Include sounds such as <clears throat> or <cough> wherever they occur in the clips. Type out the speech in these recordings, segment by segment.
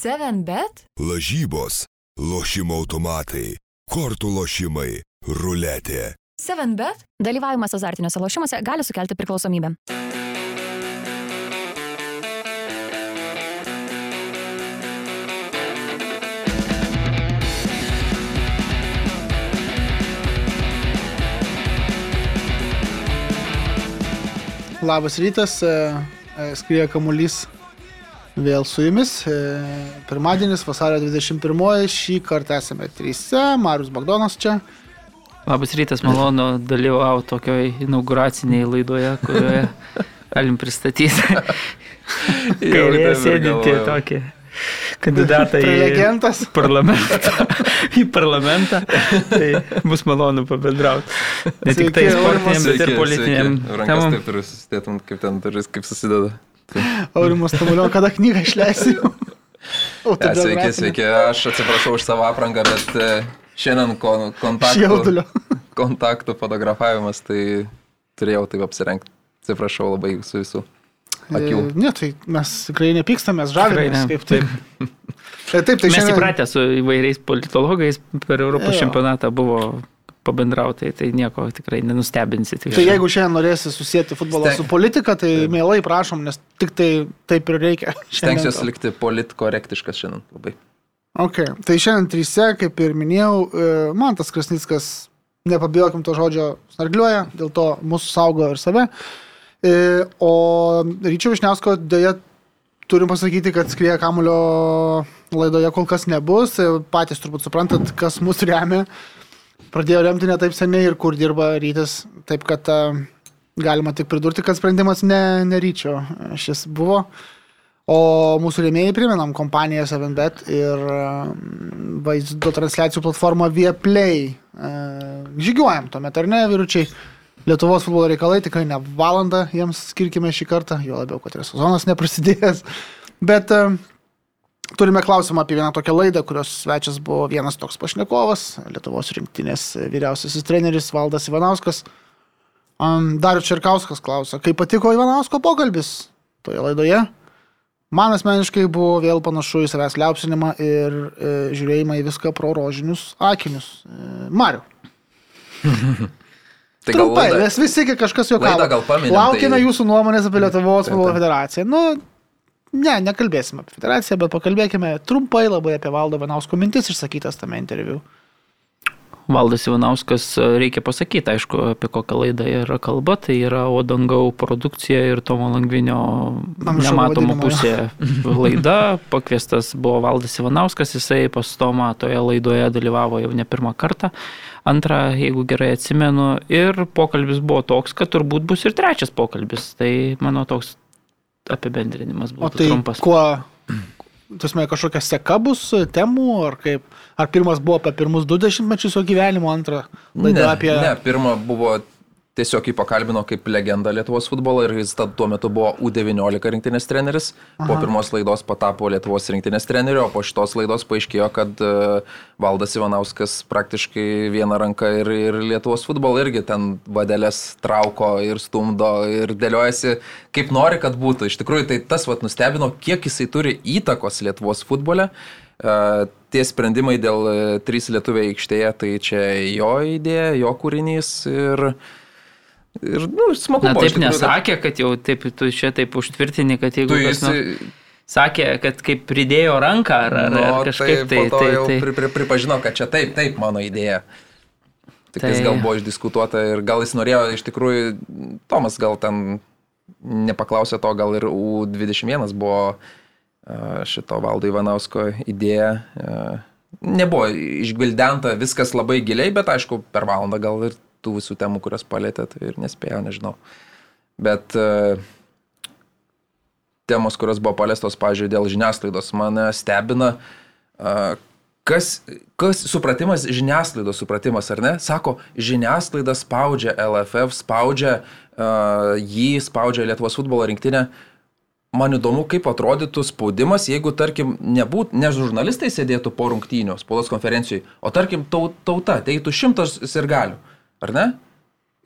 7bet? Lažybos, lošimo automatai, kortų lošimai, ruletė. 7bet? Dalyvavimas azartiniuose lošimuose gali sukelti priklausomybę. Labas rytas, e, e, skrieja kamuolys vėl su jumis. E, Pirmadienis, vasario 21, šį kartą esame tryse, Marius Bagdonas čia. Labas rytas, malonu dalyvauti tokioje inauguraciniai laidoje, kurioje <laughs> galim pristatyti kairėje sėdinti tokį kandidatą į parlamentą. <laughs> į parlamentą. Tai bus malonu pabendrauti. Ne tik tai sportiniam, bet ir politiniam Rankas taip ir susitėtum, kaip ten turi, kaip susideda. Aurimas Tamulio, kada knygą išleisi? <laughs> Ja, sveiki, sveiki. Aš atsiprašau už savo aprangą, bet e, šiandien kon, kontaktų, <laughs> kontaktų fotografavimas, tai turėjau taip apsirengti. Atsiprašau labai su visų. Akių. E, Ne, tai mes tikrai nepykstamės, žavimės. Kaip taip. Tai taip, tai Mes šiandien- įpratę su įvairiais politologais per Europos Jo. čempionatą buvo pabendrauti, tai nieko tikrai nenustebinsi. Tai jeigu šiandien norėsi susijęti futbolą Steng- su politika, tai mielai prašom, nes tik tai taip ir reikia. <laughs> Stengsiuosi likti politkorektiškas šiandien labai. Ok, tai šiandien tryse, kaip ir minėjau, e, man tas Krasnickas, nepabijokim to žodžio, snargliuoja, dėl to mūsų saugo ir save. E, O Ryčio Višniausko dėja turim pasakyti, kad skrieja kamulio laidoje kol kas nebus. E, Patys turbūt suprantat, kas mus remia. Pradėjo remti ne taip seniai ir kur dirba rytis. Taip kad galima tik pridurti, kad sprendimas ne, ne Ryčio šis buvo. O mūsų rėmėjai priminam kompaniją 7bet ir vaizdo transliacijų platformą Vieplay. Žygiuojam tuomet, ar ne, vyručiai? Lietuvos futbolo reikalai tikrai ne valandą jiems skirkime šį kartą, jo labiau, kad ir sezonas neprasidėjęs. Bet turime klausimą apie vieną tokią laidą, kurios svečias buvo vienas toks pašnekovas, Lietuvos rinktinės vyriausiasis treneris Valdas Ivanauskas. Darius Čerkauskas klausia, kaip patiko Ivanausko pokalbis toje laidoje? Man asmeniškai buvo vėl panašu į savęs liaupsinimą ir e, žiūrėjimą į viską pro rožinius akinius. E, Mariu. <laughs> Tai Trumpai, nes visi kažkas juokavo. Laukime tai- jūsų nuomonės apie Lietuvos futbolo federaciją. Nu, ne, nekalbėsime apie federaciją, bet pakalbėkime trumpai labai apie Valdo Vanausko mintis išsakytas tame interviu. Valdas Ivanauskas, e, reikia pasakyti, aišku, apie kokią laidą yra kalba, tai yra Odangau produkcija ir Tomo Langvinio Anksčiau nematoma pusė <laughs> laida. Pakviestas buvo Valdas Ivanauskas, jisai pas Tomą toje laidoje dalyvavo jau ne pirmą kartą. Antrą, jeigu gerai atsimenu, ir pokalbis buvo toks, kad turbūt bus ir trečias pokalbis. Tai mano toks apibendrinimas O būtų tai trumpas. kuo, tasme, kažkokia seka bus temų, ar kaip? Ar pirmas buvo apie pirmus du dešimtmečius jo gyvenimo, antrą laida ne, apie... Ne, pirmą buvo tiesiog jį pakalbino kaip legenda Lietuvos futbolo ir jis tad tuo metu buvo U19 rinktinės treneris. Po Aha. pirmos laidos patapo Lietuvos rinktinės treneriu, o po šitos laidos paaiškėjo, kad e, Valdas Ivanauskas praktiškai vieną ranką ir, ir Lietuvos futbolo irgi ten vadelės trauko ir stumdo ir dėliojasi kaip nori, kad būtų. Iš tikrųjų, tai tas vat nustebino, kiek jisai turi įtakos Lietuvos futbole. E, Tie sprendimai dėl e, trys lietuviai aikštėje, tai čia jo idėja, jo kūrinys ir, ir nu, smagu. Na taip nesakė, kad jau taip, tu čia taip užtvirtini, kad jeigu Tu kas nors sakė, kad kaip pridėjo ranką ar, ar, nu, ar kažkaip tai, tai. tai, tai, pri, pri, pripažino, kad čia taip, taip mano idėja. Tik tai... Tai- gal buvo išdiskutuota ir gal jis norėjo iš tikrųjų, Tomas gal ten nepaklausė to, gal ir U21 buvo šito Valdo Ivanausko idėja. Nebuvo išgvildenta viskas labai giliai, bet aišku, per valandą gal ir tų visų temų, kurias palėtė, tai ir nespėjo, nežinau. Bet a, temos, kurios buvo paliestos, pažiūrėjau, dėl žiniasklaidos, mane stebina, a, kas, kas supratimas, žiniasklaidos supratimas, ar ne? Sako, žiniasklaida spaudžia LFF, spaudžia uh, jį, spaudžia Lietuvos futbolo rinktinę. Man įdomu, kaip atrodytų spaudimas, jeigu, tarkim, nebūt, ne žurnalistai sėdėtų po rungtynių spaudos konferencijai, o, tarkim, tau- tauta, ateitų šimtas sirgalių, ar ne?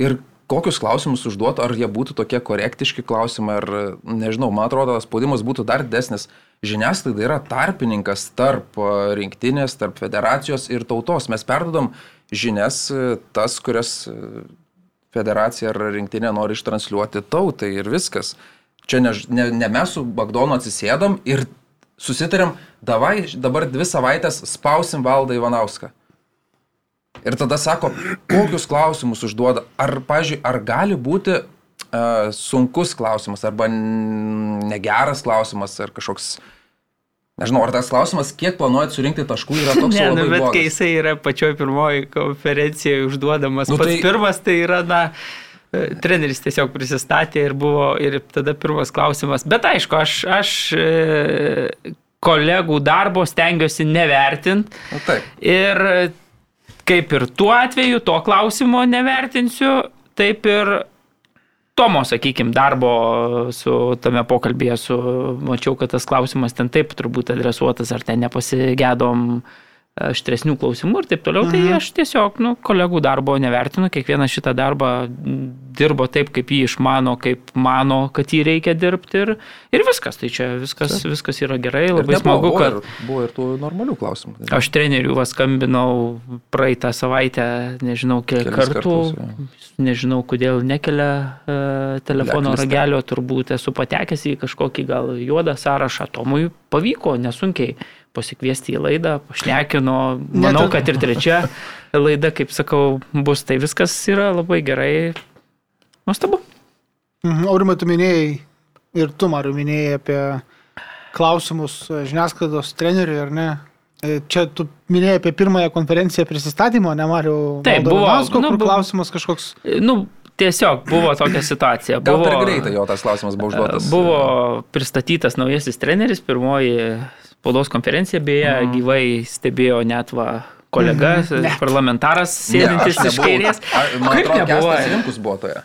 Ir kokius klausimus užduotų, ar jie būtų tokie korektiški klausimai, ar, nežinau, man atrodo, spaudimas būtų dar didesnis žiniasklaida yra tarpininkas tarp a, rinktinės, tarp federacijos ir tautos. Mes perdodam žinias a, tas, kurias a, federacija ar rinktinė nori ištransliuoti tautai ir viskas. Čia ne, ne, ne mes su Bagdonu atsisėdom ir susitarėm, davai dabar dvi savaitės spausim valdą Ivanauską. Ir tada sako, kokius klausimus užduoda. Ar, pažiūrėjau, ar gali būti uh, sunkus klausimas, arba negeras klausimas, ar kažkoks, nežinau, ar tas klausimas, kiek planuojat surinkti taškų, yra toks <laughs> Ne, nu, bet kai blogas. jisai yra pačioj pirmoji konferencijoje užduodamas, Nu, nu, pats tai- tai... pirmas, tai yra, na, e, treneris tiesiog prisistatė ir buvo, ir tada pirmas klausimas. Bet aišku, aš, aš e, kolegų darbo stengiuosi nevertinti. Nu, taip. Ir kaip ir tuo atveju, to klausimo nevertinsiu, taip ir Tomo, sakykime, darbo su tame pokalbėje, su, mačiau, kad tas klausimas ten taip turbūt adresuotas, ar ten nepasigėdom aštresnių klausimų ir taip toliau. Mhm. Tai aš tiesiog, nu, kolegų darbo nevertinu, kiekvieną šitą darbą dirbo taip, kaip jį išmano, kaip mano, kad jį reikia dirbti ir, ir viskas. Tai čia viskas, viskas yra gerai, Ir labai nebuvo, smagu, buvo kad... Ir, buvo ir tų normalių klausimų. Aš treneriu va skambinau praeitą savaitę, nežinau kiek kartų, kartus, nežinau kodėl nekelia e, telefono Blacklistą. ragelio, turbūt esu patekęs į kažkokį gal juodą sąrašą. Tomui pavyko nesunkiai pasikviesti į laidą, pašnekino, manau, ir- kad ir trečia laida, kaip sakau, bus. Tai viskas yra labai gerai. Nuostabu. Mhm, Aurimai, tu minėjai ir tu, Mariu, minėjai apie klausimus e, žiniasklaidos treneriui, ar ne? E, Čia tu minėjai apie pirmąją konferenciją prisistatymo, ne Mariu? Taip, Valdo buvo, Ivanausko, nu, kur bu- klausimas kažkoks. Nu, tiesiog buvo tokia situacija. Gal buvo, per greitai jo tas klausimas buvo užduotas. Buvo pristatytas naujasis treneris, pirmoji spaudos konferencija, beje, mm. gyvai stebėjo net va kolega, mm. parlamentaras Ne, sėdintis aš iš kairės. Man Kaip atrodo, nebuvo? Kestas Rimkus buvo toje.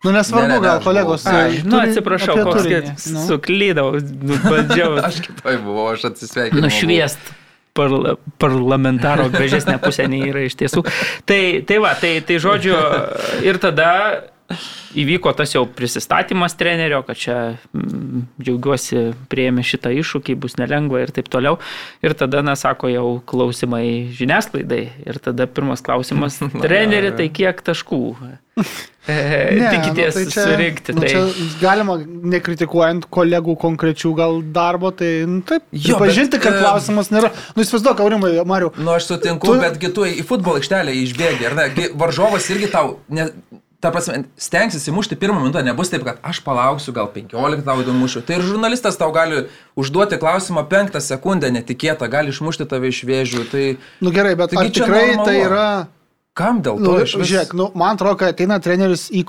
Nu, nesvarbu, Ne, ne, ne, gal aš kolegos. Ai, e, nu, atsiprašau, koks nu. suklydau, nu, bandžiau <laughs> Aš kitoj buvau, aš atsisveikinau. nušviest parla, parlamentaro gražesnė pusė nei yra iš tiesų. Tai, tai va, tai, tai žodžiu, ir tada įvyko tas jau prisistatymas trenerio, kad čia mm, džiaugiuosi prieėmė šitą iššūkį, bus nelengva ir taip toliau. Ir tada, na, sako, jau klausimai žiniasklaidai. Ir tada pirmas klausimas, <laughs> treneri, tai kiek taškų <laughs> Ne, tikitės nu, tai čia- surinkti? Nu, Tai... čia galima, nekritikuojant kolegų konkrečių gal darbo, tai nu, taip. Jo, Pažinti, bet, kad e, klausimas nėra. Nu, įsivaizduok, Aurimai, Mariu. Nu, aš sutinku, Tu- betgi tu į futbolo aikštelę išbėgi, ar ne? Varžovas irgi tau, ne, ta prasme, stengsis įmušti pirmą minutę, nebus taip, kad aš palauksiu, gal 15 tau įmušiu. Tai ir žurnalistas tau gali užduoti klausimą 5 sekundę netikėtą, gali išmušti tave iš vėžių. Tai Nu gerai, bet čia tikrai normalu. tai yra... kam dėl to? Nu, vis- žiūrėk, nu, man atrodo, kad ateina treneris į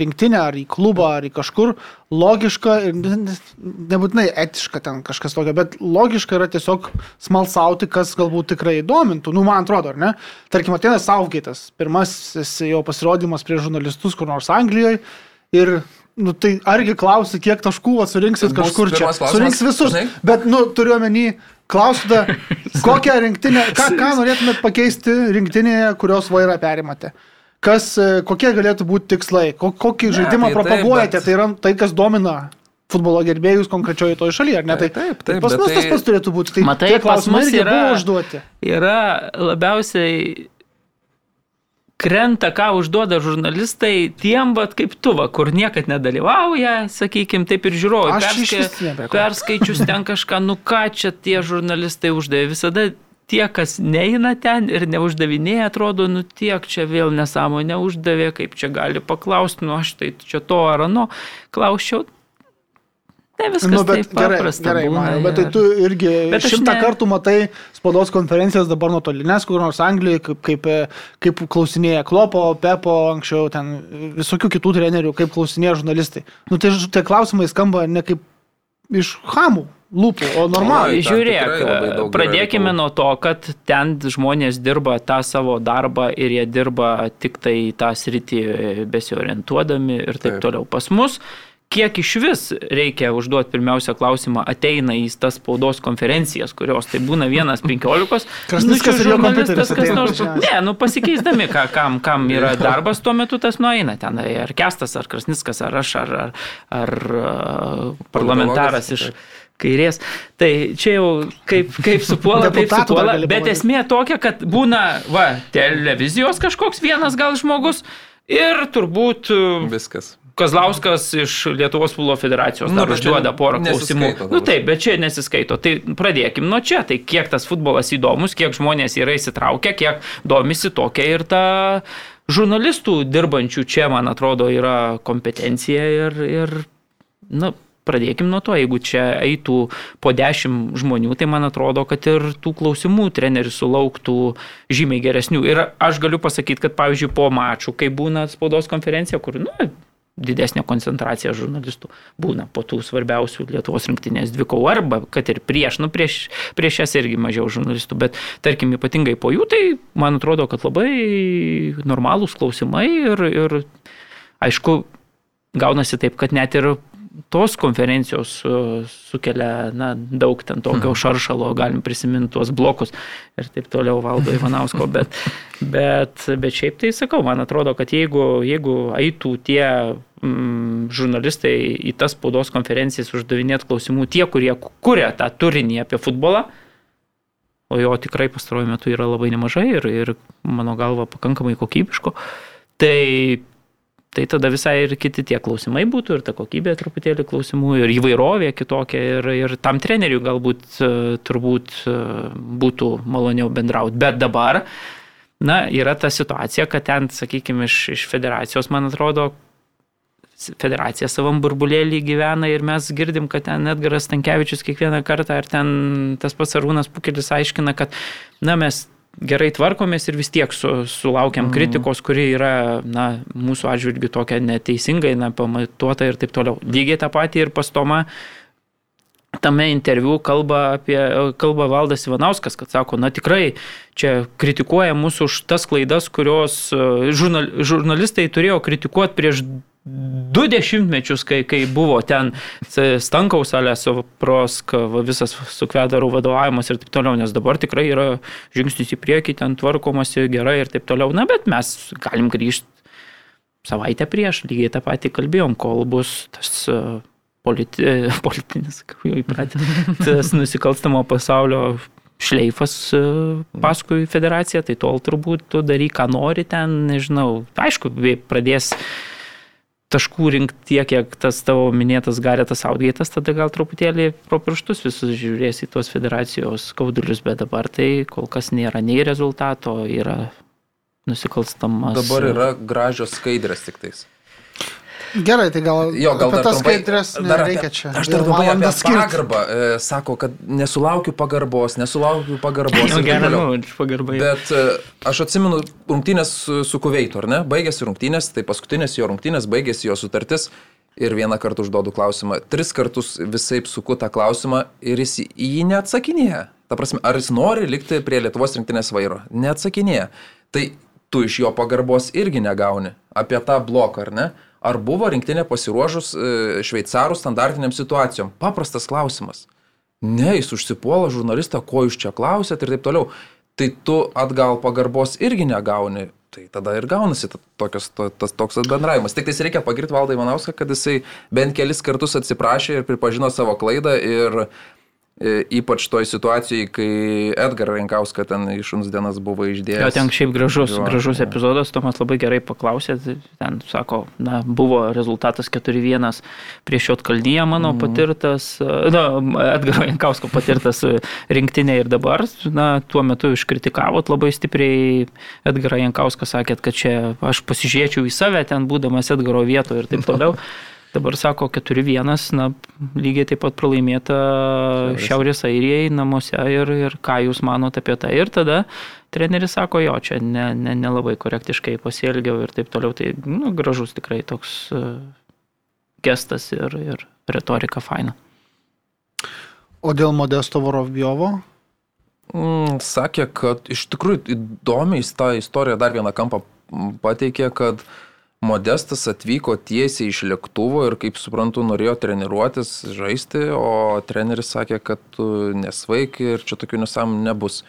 rinktinę ar į klubą ar į kažkur logiška ir ne- ne- nebūtinai etiška ten kažkas tokio, bet logiška yra tiesiog smalsauti, kas galbūt tikrai įdomintų. Nu, man atrodo, ar ne? Tarkim, ateina Southgate'as, pirmasis jo pasirodymas prie žurnalistus kur nors Anglijoje ir Nu, tai argi klausi, kiek taškų surinksit kažkur čia? Surinks visus. žinai? Bet, nu, turiu omeny, klausyda, <laughs> kokią rinktinę, ką, ką <laughs> norėtumėt pakeisti rinktinėje, kurios vairą perimate? Kas, e, kokie galėtų būti tikslai? Ko, kokį Ne, žaidimą tai taip, propaguojate? bet- Tai yra tai, kas domina futbolo gerbėjus konkrečioje toje šalyje, ar ne? Tai, Taip, taip, tai pas mus tas tai- pats turėtų būti. Tai Matai, klausimai irgi yra- buvo užduoti. yra labiausiai krenta, ką užduoda žurnalistai tiem, bet kaip tu, va, kur niekad nedalyvauja, sakykime, taip ir žiūrovai. Perska, perskaičius ten kažką, nu ką čia tie žurnalistai uždavė. Visada tie, kas neina ten ir neuždavinėja, atrodo, nu tiek čia vėl nesąmonė uždavė, kaip čia gali paklausti, nu aš tai čia to ar ano klausčiau. Ne viskas Nu, bet taip gerai, paprasta. gerai būna, Mariau, bet tai tu irgi šimtą ne- kartų matai spaudos konferencijas dabar nuotolinės, kur nors Anglijoje, kaip, kaip, kaip klausinėja Klopo, Pepo, anksčiau ten visokių kitų trenerių, kaip klausinėja žurnalistai. Nu, tai tie klausimai skamba ne kaip iš hamų lūpų, o normaliai. Žiūrėk, pradėkime nuo to, kad ten žmonės dirba tą savo darbą ir jie dirba tik tai tą sritį besiorientuodami ir taip, Taip. taip. toliau. Pas mus, kiek iš vis reikia užduoti pirmiausia klausimą, ateina į tas spaudos konferencijas, kurios tai būna vienas penkiolikos. <laughs> Krasnickas ir jo kompiuteris kas nors. Ne, nu pasikeisdami, ką, kam, kam yra darbas, tuo metu tas nueina ten. Ar Kestas, ar Krasnickas, ar aš, ar, ar, ar parlamentaras iš kairės. Tai čia jau kaip, kaip supuola, taip supuola. Bet esmė tokia, kad būna, va, televizijos kažkoks vienas gal žmogus ir turbūt Viskas. Kazlauskas iš Lietuvos futbolo federacijos Nu, užduoda porą klausimų. nesiskaito Nu taip, bet čia nesiskaito. Tai pradėkim nuo čia. Tai kiek tas futbolas įdomus, kiek žmonės yra įsitraukę, kiek domisi tokia ir ta žurnalistų dirbančių čia, man atrodo, yra kompetencija ir, ir na, pradėkim nuo to, jeigu čia eitų po dešimt žmonių, tai man atrodo, kad ir tų klausimų treneris sulauktų žymiai geresnių. Ir aš galiu pasakyti, kad pavyzdžiui po mačų, kai būna spaudos konferencija, kur, na, didesnė koncentracija žurnalistų būna po tų svarbiausių Lietuvos rinktinės dvikovų arba kad ir prieš, nu prieš, prieš jas irgi mažiau žurnalistų, bet tarkim ypatingai po jų, tai man atrodo, kad labai normalūs klausimai ir, ir aišku, gaunasi taip, kad net ir tos konferencijos e, sukelia na, daug ten tokio šaršalo, galim prisiminti tuos blokus ir taip toliau valdo Ivanausko, bet, <laughs> bet, bet šiaip tai sakau, man atrodo, kad jeigu, jeigu eitų tie mm, žurnalistai į tas spaudos konferencijas uždavinėti klausimų, tie, kurie kuria tą turinį apie futbolą, o jo tikrai pastaruoju metu yra labai nemažai ir, ir mano galva pakankamai kokybiško, tai tai tada visai ir kiti tie klausimai būtų, ir ta kokybė truputėlį klausimų, ir įvairovė kitokia, ir, ir tam treneriui galbūt e, turbūt e, būtų maloniau bendrauti. Bet dabar, na, yra ta situacija, kad ten, sakykime, iš, iš federacijos, man atrodo, federacija savam burbulėlį gyvena ir mes girdim, kad ten Edgaras Tankievičius kiekvieną kartą, ar ten tas pats Arūnas Pukelis aiškina, kad, na, mes gerai tvarkomės ir vis tiek su, sulaukiam kritikos, kuri yra, na, mūsų atžvilgių tokia neteisingai, na, pamatuota ir taip toliau. Lygiai tą patį ir pastoma tame interviu kalba apie, kalba Valdas Ivanauskas, kad sako, na tikrai čia kritikuoja mūsų už tas klaidas, kurios e, žurnal, žurnalistai turėjo kritikuoti prieš du dešimtmečius, kai, kai buvo ten Stankaus Alesio Prosk, visas su Kvedaru vadovavimas ir taip toliau, nes dabar tikrai yra žingsnis į priekį, ten tvarkomasi gerai ir taip toliau. Na, bet mes galim grįžti savaitę prieš, lygiai tą patį kalbėjom, kol bus tas e, politi, <laughs> politinis, kaip jau įpratę, tas nusikalstamo pasaulio šleifas e, paskui federaciją, tai tol turbūt tu daryk, ką nori ten, nežinau, aišku, pradės taškų rinkti tiek, kiek tas tavo minėtas Garetas Outgate'as, tada gal truputėlį pro pirštus visus žiūrės į tuos federacijos skaudulius, bet dabar tai kol kas nėra nei rezultato, yra nusikalstamas. Dabar yra gražios skaidrės tik tais. Gerai, tai gal, Jo, gal apie dar tas skaidrės nereikia čia. Aš dar trumpai apie pagarbą. E, sako, kad nesulaukiu pagarbos, nesulaukiu pagarbos. Nu, taip gerai, nu, pagarbai. Bet e, aš atsimenu rungtynės su, su Kuveitu, ar ne? Baigėsi rungtynės, tai paskutinės jo rungtynės, baigėsi jo sutartis. Ir vieną kartą užduodu klausimą. Tris kartus visai suku tą klausimą ir jis į jį neatsakinėja. Ta prasme, ar jis nori likti prie Lietuvos rinktinės vairo? Neatsakinėja. Tai tu iš jo pagarbos irgi negauni. Apie tą bloką, ar ne? Ar buvo rinktinė pasiruošus e, šveicarų standartiniam situacijom? Paprastas klausimas. Ne, jis užsipuola žurnalistą, ko jūs čia klausėt ir taip toliau. Tai tu atgal pagarbos irgi negauni. Tai tada ir gaunasi tokios, to, tas toks bendravimas. Tik tais reikia pagirti Valdą Ivanauską, kad jisai bent kelis kartus atsiprašė ir pripažino savo klaidą ir e, ypač toj situacijai, kai Edgarą Renkauską ten iš šuns dienas buvo išdėjęs. Jo, ten šiaip gražus, Jo, gražus jo. epizodas, Tomas labai gerai paklausė, tai ten sako, na, buvo rezultatas 4-1 prieš Jotkalnyje mano mm. patirtas, na, Edgaro Jankausko patirtas <laughs> rinktinė ir dabar, na, tuo metu iškritikavot labai stipriai Edgarą Jankauską, sakėt, kad čia aš pasižiūrėčiau į save ten būdamas Edgaro vietoje ir taip toliau. <laughs> Dabar sako 4-1, na, lygiai taip pat pralaimėta Šiaurės. Šiaurės Airijai namuose ir, ir ką jūs manote apie tai. Ir tada treneris sako, jo, čia nelabai ne, ne nelabai korektiškai pasielgiau ir taip toliau. Tai nu, gražus tikrai toks uh, gestas ir, ir retorika faina. O dėl Modesto Vorovjovo? Mm, sakė, kad iš tikrųjų įdomiai tą istoriją dar vieną kampą pateikė, kad Modestas atvyko tiesiai iš lėktuvo ir, kaip suprantu, norėjo treniruotis, žaisti, o treneris sakė, kad tu nesvaik ir čia tokių nesam nebus.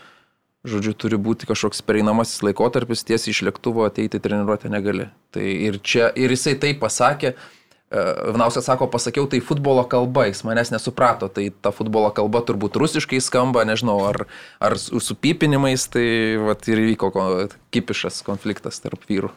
Žodžiu, turi būti kažkoks pereinamasis laikotarpis, tiesiai iš lėktuvo ateiti treniruotę negali. Tai ir čia, ir jisai tai pasakė, Vinauskas sako, pasakiau tai futbolo kalba, jis manęs nesuprato, tai ta futbolo kalba turbūt rusiškai skamba, nežinau, ar, ar su pypinimais, tai vat, ir įvyko ko- kipišas konfliktas tarp vyrų.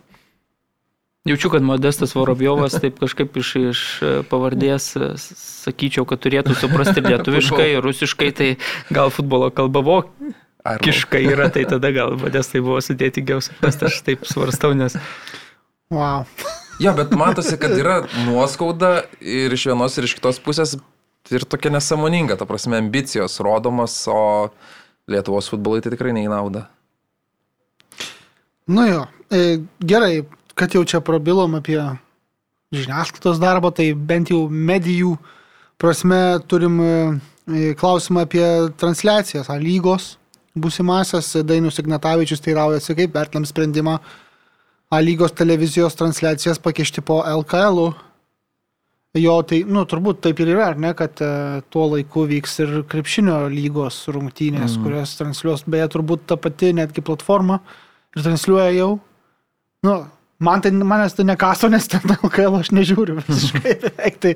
Jaučiu, kad Modestas Vorobjovas taip kažkaip iš, iš e, pavardės e, sakyčiau, kad turėtų suprasti <laughs> lietuviškai, rusiškai, tai gal futbolo kalba vokiškai yra, tai tada gal Modestai buvo sudėtingiau suprasti, aš taip svarstau, nes Wow. Jo, bet matosi, kad yra nuoskauda ir iš vienos ir iš kitos pusės ir tokia nesąmoninga, ta prasme, ambicijos rodomos, o Lietuvos futbolai tai tikrai neįnauda. Nu jo, e, gerai, kad jau čia prabilom apie žiniasklaidos darbą, tai bent jau medijų prasme turim e, klausimą apie transliacijas, A lygos būsimasias. Dainius Ignatavičius teiraujasi, kaip vertinam sprendimą A lygos televizijos transliacijas pakeisti po LKL. -u. Jo, tai, nu, turbūt taip ir yra, ar ne, kad e, tuo laiku vyks ir krepšinio lygos rungtynės, mm. kurias transliuos, beje, turbūt ta pati netgi platforma ir transliuoja jau. Nu, man tai, manęs tai nekaso, nes ten LKL aš nežiūriu visiškai <laughs> beveik. Tai,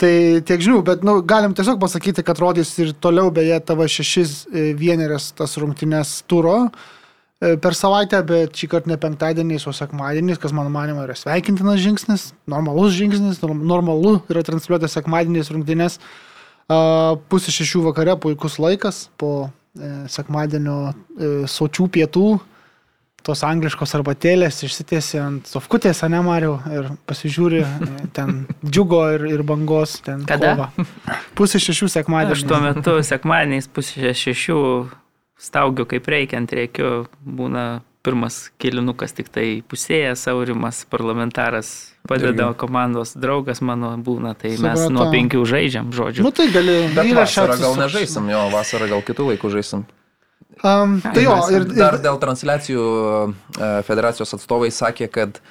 tai tiek žinių, bet nu, galim tiesiog pasakyti, kad rodys ir toliau, beje, tavo šešis e, vienerias tas rungtynės turo e, per savaitę, bet šį kartą ne penktadieniais, o sekmadieniais, kas mano manimo yra sveikintinas žingsnis, normalus žingsnis, norm- normalu yra transliuoti sekmadieniais rungtynės. Pusė šešių vakare puikus laikas po e, sekmadienio sočių pietų. Tos angliškos arbatėlės išsitėsi ant sofkutės, ne Mariu, ir pasižiūri <laughs> ten džiugo ir, ir bangos. Ten Kada? kovą. Pusė šešių sekmadienį. aš tuo metu sekmadieniais pusė šešių staugiu kaip reikiant, reikiu, būna pirmas kilinukas tik tai pusėjas, Aurimas, parlamentaras, padeda Irgi. komandos draugas mano būna, tai mes Supratau. nuo penkių žaidžiam, žodžiu. Nu tai gali. Bet vasarą gal nežaisim, jo, vasarą gal kitų laikų žaisim. Um, tai jo, ir, Dar ir, dėl transliacijų e, federacijos atstovai sakė, kad e,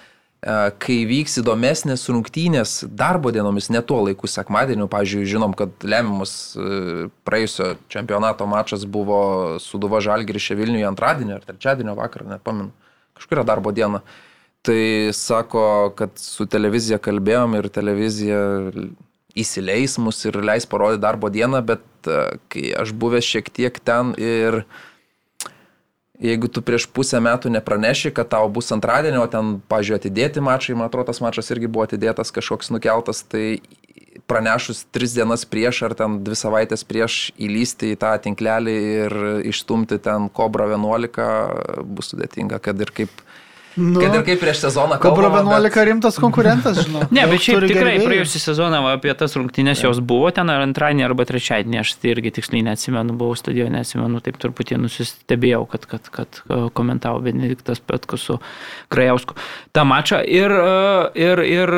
kai vyks įdomesnės rungtynės darbo dienomis, ne tuo laiku sekmadieniu, pavyzdžiui, žinom, kad lemiamas e, praėjusio čempionato mačas buvo Suduva Žalgirišė Vilniuje antradienį ar trečiadienio vakarą, nepamenu, kažkuria darbo diena. Tai sako, kad su televizija kalbėjom ir televizija įsileis mus ir leis parodyti darbo dieną, bet kai aš buvęs šiek tiek ten ir jeigu tu prieš pusę metų nepraneši, kad tau bus antradienio, o ten, pažiūrėjau, atidėti mačai, man atrodo, tas mačas irgi buvo atidėtas, kažkoks nukeltas, tai pranešus tris dienas prieš ar ten dvi savaitės prieš įlysti į tą tinklelį ir išstumti ten Cobra 11 bus sudėtinga, kad ir kaip, nu, kad ir kaip prieš sezoną Kobra kalbama, 11 rimtas konkurentas, žinau. Ne, bet šiaip tikrai gerbėjų. praėjusią sezoną apie tas rungtynės jos buvo ten ar antradienį arba trečiadienį, aš tai irgi tiksliai neatsimenu, buvau stadione, neatsimenu, taip truputį nusistebėjau, kad, kad, kad e, komentavo Benediktas Petkus su Krajausku tą mačą ir, e, ir, ir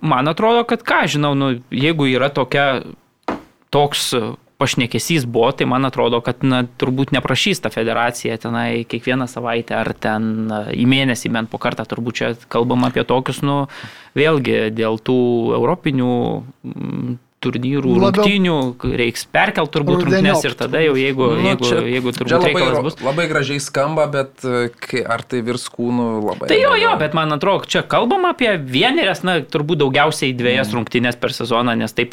man atrodo, kad ką, žinau, nu, jeigu yra tokia, toks pašnekesys buvo, tai man atrodo, kad na, turbūt neprašys ta federacija tenai kiekvieną savaitę ar ten į mėnesį bent po kartą, turbūt čia kalbam apie tokius, nu, vėlgi dėl tų europinių mm, turnyrų, Labiau- rungtynių reiks perkelt turbūt rungtynės ir tada jau jeigu, Nu, jeigu, čia- jeigu Čia turbūt labai, reikalas ro- bus. labai gražiai skamba, bet e, kai, ar tai virs kūnų labai. Tai jo, jo, bet man atrodo, čia kalbam apie vienerias, na, turbūt daugiausiai dviejas mm. rungtynės per sezoną, nes taip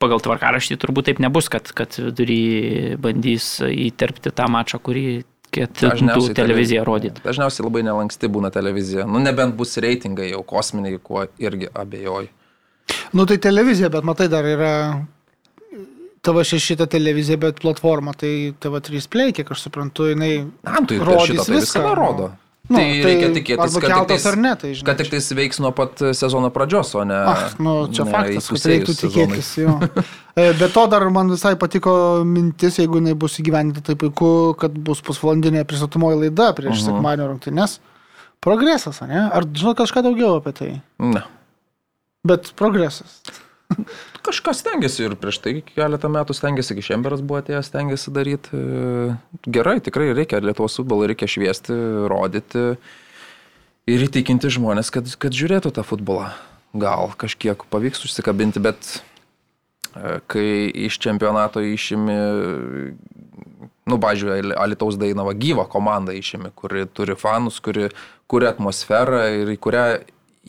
pagal tvarkaraštį turbūt taip nebus, kad, kad vidury bandys įterpti tą mačą, kurį ketintų Dažniausiai televiziją televi- rodyti. Dažniausiai labai nelanksti būna televizija. Nu, nebent bus reitingai jau kosminiai, kuo irgi abejoju. Nu tai televizija, bet matai, dar yra TV6 ta televizija, bet platforma, tai TV3 Play, kiek aš suprantu, jinai Na, tai rodys šitą tai viską, viską nu. rodo. Nu, tai, tai reikia tikėtis, kad tik, keltas tais, ne, tai žinai. kad tik tais veiks nuo pat sezono pradžios, o ne... Ah, nu, čia ne faktas, kad reiktų tikėtis. E, Be to dar man visai patiko mintis, jeigu jinai bus įgyvendinta taip puiku, kad bus pusvalandinė pristatomoji laida prieš uh Mhm. -huh. sekmadienio rungtynes. Progresas, ne? Ar žinot kažką daugiau apie tai? Ne. Bet progresas. <laughs> Kažkas stengiasi ir prieš tai keletą metų stengiasi, iki Šemberas buvo atėjęs, stengiasi daryti. E, Gerai, tikrai reikia Lietuvos futbolą, reikia šviesti, rodyti ir įtikinti žmonės, kad, kad žiūrėtų tą futbolą. Gal kažkiek pavyks užsikabinti, bet e, kai iš čempionato išimi, nu, pažiūrėjau, Alitaus Dainava gyvą komandą išimi, kuri turi fanus, kuri kuria atmosferą ir į kurią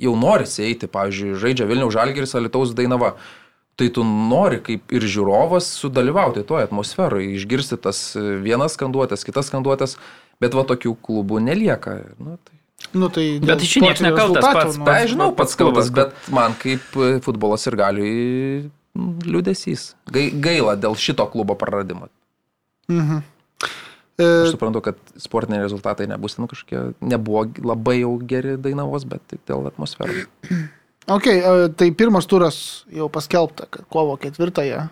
jau norisi eiti, pavyzdžiui, žaidžia Vilniaus Žalgiris, Alitaus Dainava. Tai tu nori kaip ir žiūrovas sudalyvauti toje atmosferoje, išgirsti tas vienas skanduotės, kitas skanduotės, bet va tokių klubų nelieka. Nu, tai... Nu, tai Bet iš čia niekas nekaltas pats. nu, Tai žinau, pats kaltas, bet man kaip e, futbolas ir galiui liūdėsys. Gai, gaila dėl šito klubo praradimo. Mhm. Aš E, suprantu, kad sportiniai rezultatai nebus ten kažkokie, nebuvo labai jau geri dainavos, bet tik dėl atmosferos. <clears throat> Ok, e, tai pirmas turas jau paskelbta, kad kovo ketvirtąją,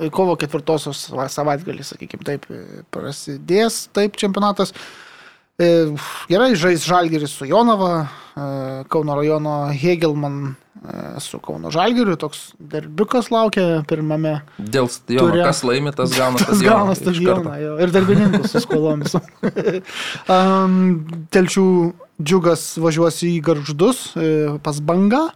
e, kovo ketvirtosios va- savaitgalį, sakykime taip, prasidės taip čempionatas. E, Gerai, žais Žalgeris su Jonava, e, Kauno rajono Hegelman e, su Kauno Žalgeriu, toks derbiukas laukia pirmame. Dėl stadiono, Ture- kas laimi, tas gauna Tas stadioną. gauna stadioną jo, ir darbininkus su skolomis. <laughs> um, telčių džiugas važiuos į garždus pas bangą.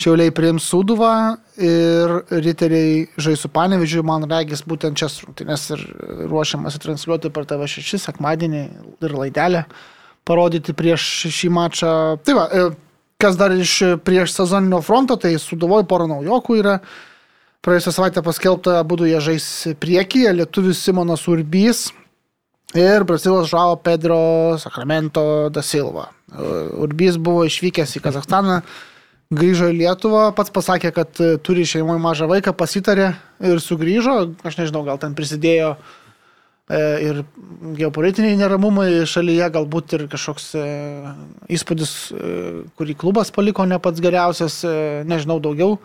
Šiauliai priims Suduvą ir riteriai žais su Panevežiu, man regis būtent čia rungtynės ir ruošiamasi transliuoti per TV6 sekmadienį ir laidelę parodyti prieš šį mačą. Tai va, e, kas dar iš prieš sezoninio fronto, tai Suduvoje pora naujokų yra. Praėjusią savaitę paskelbta, būtų jie žais priekyje, lietuvis Simonas Urbys ir Brazilas Žao Pedro Sacramento da Silva. Urbys buvo išvykęs į Kazakstaną, grįžo į Lietuvą, pats pasakė, kad e, turi šeimoje mažą vaiką, pasitarė ir sugrįžo, aš nežinau, gal ten prisidėjo e, ir geopolitiniai neramumai šalyje, galbūt ir kažkoks e, įspūdis, kurį klubas paliko ne pats geriausias, nežinau daugiau.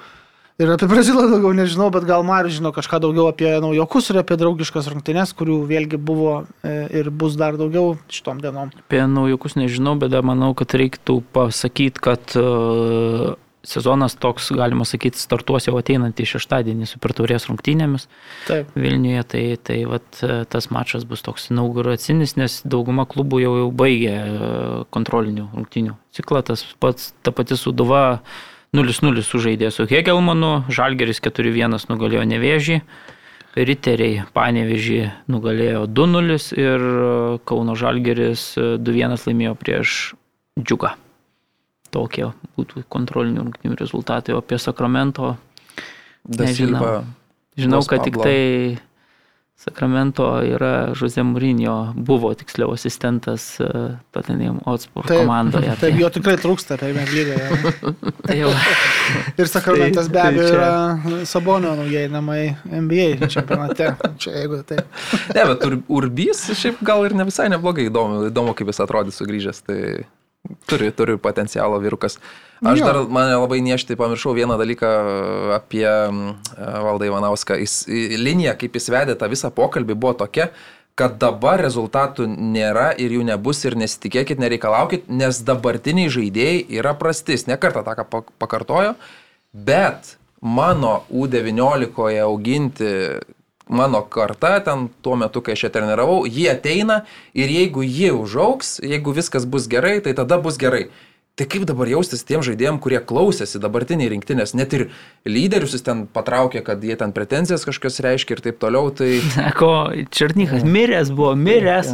Ir apie Brazilą daugiau nežinau, bet gal Marius žino kažką daugiau apie naujokus ir apie draugiškas rungtynes, kurių vėlgi buvo e, ir bus dar daugiau šitom dienom. Apie naujokus nežinau, bet manau, kad reiktų pasakyti, kad uh, sezonas toks, galima sakyti, startuos jau ateinantį šeštadienį su perturės rungtynėmis Taip. Vilniuje. Tai, tai vat, e, tas mačas bus toks inauguracinis, nes dauguma klubų jau, jau baigė e, kontrolinių rungtynių ciklą. Tas pats, ta pati Suduva 0-0 sužaidė su Hegelmanu, Žalgeris 4-1 nugalėjo Nevėžį. Riteriai Panevežį nugalėjo 2-0 ir e, Kauno Žalgeris e, 2-1 laimėjo prieš Džiugą. Tokie būtų kontrolinių rungtynių rezultatai, o apie Sakramento Nežinau. Žinau, kad tik tai Sakramento yra Jose Mourinho, buvo tiksliau asistentas e, Tottenham Hotspur komandoje. Taip, jo tikrai trūksta <laughs> tai jau, <laughs> Ir Sakramentas be Tai- tai abejo čia- yra Sabonio naujieji namai NBA čempionate. <laughs> Čia jeigu tai. Ne, bet Ur- Urbys šiaip gal ir ne visai neblogai įdomu, įdomu kaip jis atrodys sugrįžęs. Tai turi, turi potencialo vyrukas. Aš Jo. dar mane labai niešti pamiršau vieną dalyką apie mm, Valdą Ivanauską. Jis, linija, kaip jis vedė tą visą pokalbį, buvo tokia, kad dabar rezultatų nėra ir jų nebus ir nesitikėkit, nereikalaukit, nes dabartiniai žaidėjai yra prastis. Nekartą tą ką pak- pakartojo, bet mano U19 auginti mano karta, ten tuo metu, kai aš ją treniravau, jie ateina ir jeigu jie užauks, jeigu viskas bus gerai, tai tada bus gerai. Tai kaip dabar jaustis tiem žaidėjim, kurie klausėsi dabartiniai rinktinės, net ir lyderius jis ten patraukė, kad jie ten pretenzijas kažkas reiškia ir taip toliau, tai <laughs> sako, Černykas miręs buvo, miręs.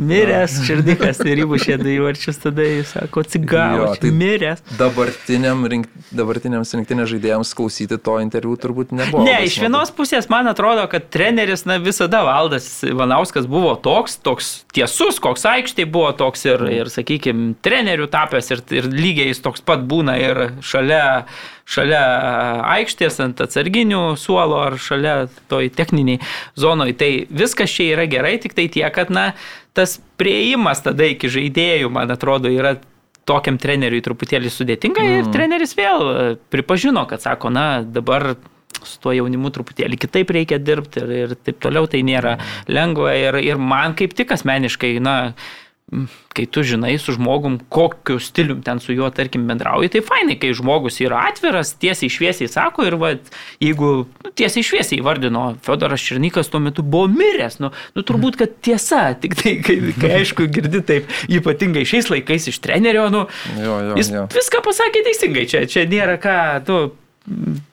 Miręs Černykas ir įmušė du įvarčius, tada jis sako, atsigavo, Jo, tai- miręs. dabartiniam rink, dabartiniams rinktinės žaidėjams klausyti to interviu turbūt nebuvo. Ne, iš vienos pusės man atrodo, kad treneris, na, visada valdas Ivanauskas buvo toks, toks tiesus, koks aikštėje buvo toks ir, ir sakykime, trenerių tapęs ir, ir lygiai jis toks pat būna ir šalia, šalia aikštės ant atsarginių suolo ar šalia toj techniniai zonoj. Tai viskas čia yra gerai, tik tai tiek, kad, na, tas prieimas tada iki žaidėjų, man atrodo, yra tokiam treneriui truputėlį sudėtinga mm. ir treneris vėl e, pripažino, kad sako, na dabar su tuo jaunimu truputėlį kitaip reikia dirbti ir, ir taip toliau, tai nėra lengva ir, ir man kaip tik asmeniškai, na, m, kai tu žinai su žmogum, kokiu stilium ten su juo, tarkim, bendrauji, tai fainai, kai žmogus yra atviras, tiesiai šviesiai sako ir, va, jeigu nu, tiesiai šviesiai įvardino, Fedoras Černykas tuo metu buvo miręs, nu, nu turbūt, kad tiesa, tik tai, kai, kai <laughs> aišku, girdi taip, ypatingai šiais laikais iš trenerio, nu, Jo, jo, Jis jo. viską pasakė teisingai, čia, čia nėra ką, tu,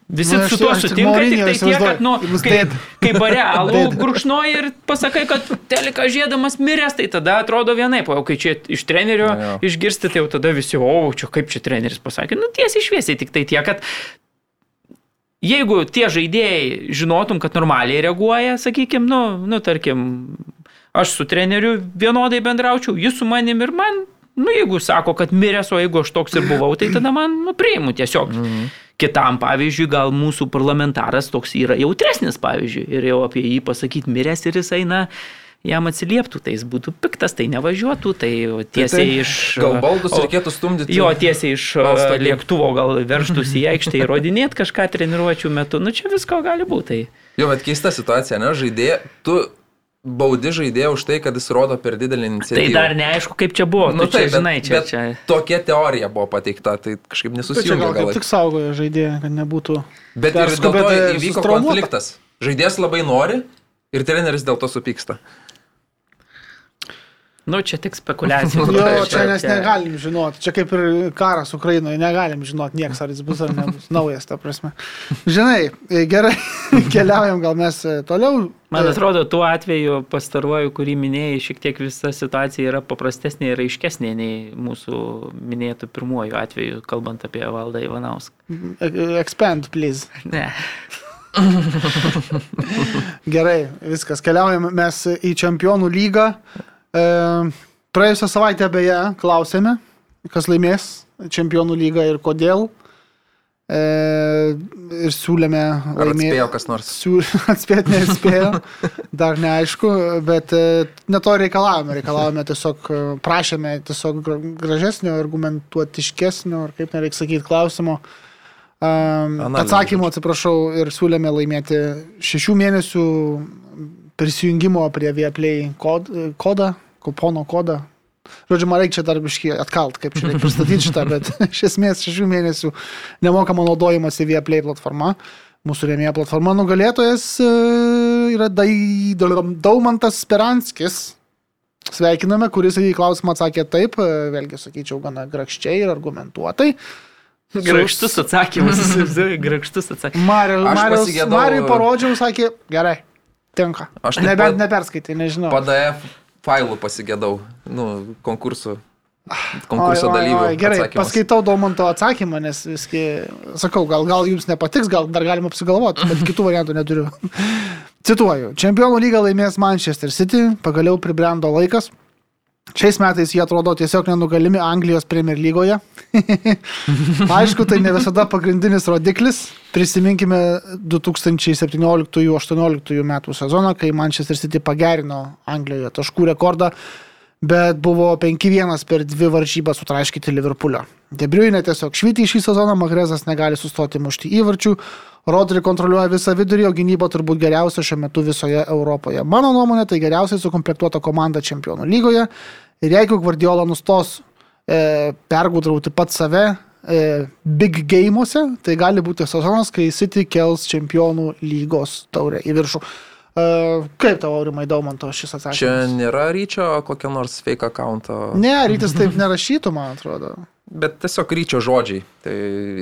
Visi Nu, su tuo sutinka, tik tai tiek, kad, nu, kai, kai barealų <laughs> Dėd. gurkšnoji ir pasakai, kad telika žiedamas miręs, tai tada atrodo vienaip, o kai čia iš trenerio Na jo. išgirsti, tai jau tada visi, o, čia kaip čia treneris pasakė, nu tiesiai šviesiai, tik tai tiek, kad jeigu tie žaidėjai žinotum, kad normaliai reaguoja, sakykime, nu, nu, tarkim, aš su treneriu vienodai bendraučiau, jis su manim ir man, nu, jeigu sako, kad miręs, o jeigu aš toks ir buvau, tai tada man, nu, priimu tiesiog. Mhm. Kitam, pavyzdžiui, gal mūsų parlamentaras toks yra jautresnis, pavyzdžiui, ir jau apie jį pasakyti miręs ir jisai, na, jam atsilieptų, tai jis būtų piktas, tai nevažiuotų, tai tiesiai tai iš... Gal baldus o- reikėtų stumdyti? Jo, tiesiai iš Balstogį. lėktuvo gal <laughs> verštųsi į aikštę įrodinėti kažką treniruočių metu. Nu, čia visko gali būti. Tai. Jo, bet keista situacija, ne? Žaidėja, tu baudi žaidėją už tai, kad jis rodo per didelį tai iniciatyvą. dar neaišku, kaip čia buvo. Nu, čia, bet- žinai, čia, bet čia. Tokia teorija buvo pateikta, tai kažkaip nesusijungia gal gal. tik saugojo žaidėją, kad nebūtų. Bet ir dėl to įvyko konfliktas. Žaidėjas labai nori ir treneris dėl to supyksta. Nu, čia tik spekulacija. <laughs> Jo, taip, čia nes negalim žinoti. Čia kaip ir karas Ukrainoje, negalim žinoti nieks, ar jis bus ar nebus <laughs> naujas, ta prasme. Žinai, gerai, <laughs> keliaujam gal mes e, toliau. Man E, atrodo, tuo atveju pastaruoju, kurį minėjai, šiek tiek visa situacija yra paprastesnė ir aiškesnė nei mūsų minėtų pirmuoju atveju, kalbant apie valdą Ivanauską. e, Expand, please. Ne. Gerai, viskas. Keliaujam mes į Čempionų lygą. E, praėjusią savaitę beje klausėme, kas laimės Čempionų lygą ir kodėl. E, ir siūlėme Ar laimėti. atspėjo kas nors? Siū... <laughs> Atspėti neatspėjo, dar neaišku, bet e, ne to reikalavome. Reikalavome tiesiog, e, prašėme tiesiog gra- gražesnio, argumentuotiškesnio, ar kaip nereikia sakyti, klausimo. Um, atsakymo, atsiprašau, ir siūlėme laimėti šešių mėnesių prisijungimo prie Vieplay kod, kodą, kupono kodą. Žodžiu, man reikia čia dar biškai atkalt, kaip čia reikia pristatyti šitą, bet <laughs> iš esmės šešių mėnesių nemokamo naudojimas į Vieplay platformą. Mūsų rėmėjo platforma nugalėtojas e, yra Daumantas Speranskis. Sveikiname, kuris į klausimą atsakė taip, e, vėlgi sakyčiau, gana grakščiai ir argumentuotai. Grakštus atsakymas, <laughs> grakštus atsakymas. Mariui parodžiau, sakė, gerai, tinka. Aš Nebent pat- neperskaitai, nežinau. PDF failų pasigėdau, nu, konkursų, konkurso Oi, oi, dalyvių. oi, Gerai, atsakymus. paskaitau Daumanto atsakymą, nes viskai, sakau, gal, gal jums nepatiks, gal dar galima apsigalvoti, bet kitų variantų neturiu. <laughs> Cituoju, čempionų lygą laimės Manchester City, pagaliau pribrendo laikas. Šiais metais jie atrodo tiesiog nenugalimi Anglijos Premier lygoje. <laughs> Aišku, tai ne visada pagrindinis rodiklis. Prisiminkime 2017-2018 metų sezoną, kai Manchester City pagerino Anglijoje taškų rekordą, bet buvo 5-1 per dvi varžybas sutraiškyti Liverpoolio. Debriuinė tiesiog švyti šį sezoną, Magrezas negali sustoti mušti įvarčių, Rodri kontroliuoja visą vidurį, o gynyba turbūt geriausia šiuo metu visoje Europoje. Mano nuomonė, tai geriausiai sukomplektuota komanda čempionų lygoje. Ir jeigu Guardiola nustos e, pergudrauti pat save e, big gameuose, tai gali būti sezonas, kai City kels čempionų lygos taurę į viršų. Kaip tavo aurimai Daumanto šis atsakymas? Čia nėra ryčio kokio nors fake accounto. Ne, rytis taip nerašytų, man atrodo. Bet tiesiog ryčio žodžiai, tai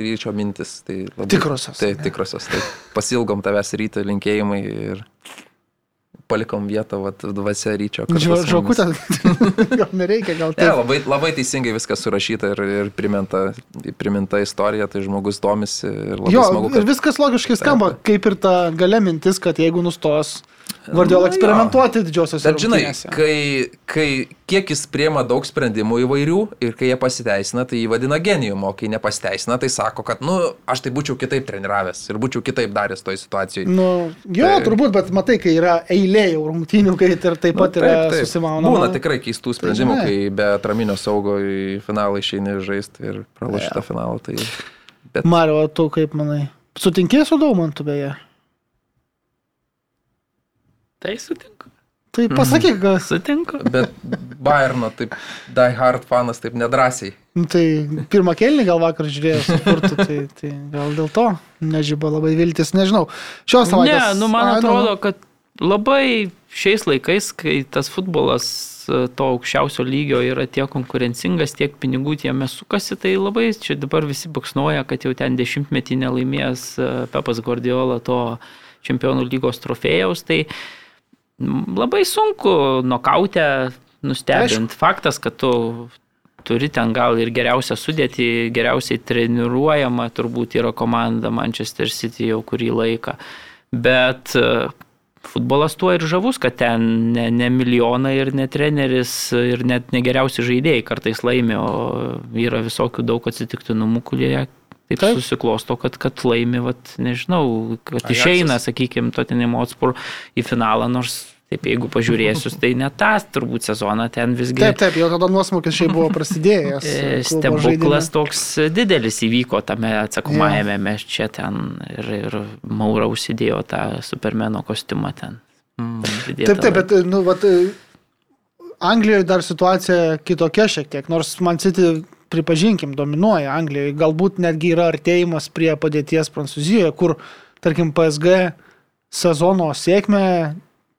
ryčio mintis. Tai labai, Tikrosios, Tai ne? tikrosios. Tai pasilgom tavęs ryto linkėjimai ir palikom vietą, vat, dvasia ryčio. Žokutė, <laughs> gal nereikia, gal Ne, taip. labai, labai teisingai viskas surašyta ir, ir priminta, priminta istorija, tai žmogus domisi ir labai Jo, smagu, ir kad viskas logiškai skamba, <laughs> kaip ir ta gale mintis, kad jeigu nustos Guardiola Na, jo. eksperimentuoti didžiosios Bet žinai, kai, kai kiek jis priema daug sprendimų įvairių ir kai jie pasiteisina, tai jį vadina genijum, o kai nepasiteisina, tai sako, kad, nu, aš tai būčiau kitaip treniravęs ir būčiau kitaip daręs toj situacijoje. Nu, jo, Tai- turbūt, bet matai, kai yra eilė jau rungtynių, kai ir taip pat yra susimaunama. Būna tikrai keistų sprendimų, žinai. kai be atraminio saugo į finalą išeini žaisti ir pralaši tą finalą. Tai... Bet Mario, tu kaip manai? Sutinkė su Daumantu beje? Tai sutinku. Tai pasakyk, kas. Sutinku. Bet Bayerno, taip, Die Hard fanas, taip nedrasiai. Nu, Tai pirmą kelnį gal vakar žiūrėjau su Furtu, tai, tai gal dėl to nežyba labai viltis, nežinau. Šios Ne, savaitės. nu man Ai, atrodo, kad labai šiais laikais, kai tas futbolas e, to aukščiausio lygio yra tiek konkurencingas, tiek pinigų jame sukasi, tai labai čia dabar visi baksnuoja, kad jau ten dešimtmetį nelaimėjęs e, Pepas Guardiola to čempionų lygos trofėjaus, tai mm, labai sunku nokautę nustebinti. Faktas, kad tu turi ten gal ir geriausią sudėtį, geriausiai treniruojama turbūt yra komanda Manchester City jau kurį laiką. Bet e, futbolas tuo ir žavus, kad ten ne, ne milijonai ir ne treneris ir net negeriausi žaidėjai kartais laimi, o yra visokių daug atsitiktinumų, kurie taip, taip. susiklosto, kad, kad laimi, vat, nežinau, kad Ajaxas. išeina, sakykime, Totinimo atspur į finalą, nors Taip, jeigu pažiūrėsius, tai ne tas turbūt sezoną ten visgi. Taip, taip, jau tada nuosmukis šiai buvo prasidėjęs. <laughs> E, Stebuklas toks didelis įvyko tame atsakomajame, mes čia ten ir, ir Maura užsidėjo tą Supermeno kostiumą ten. Pridėtą Taip, taip, bet, nu, vat, Anglijoje dar situacija kitokia šiek tiek, nors man City, pripažinkim, dominuoja Anglijoje, galbūt netgi yra artėjimas prie padėties Prancūzijoje, kur, tarkim, PSG sezono sėkmę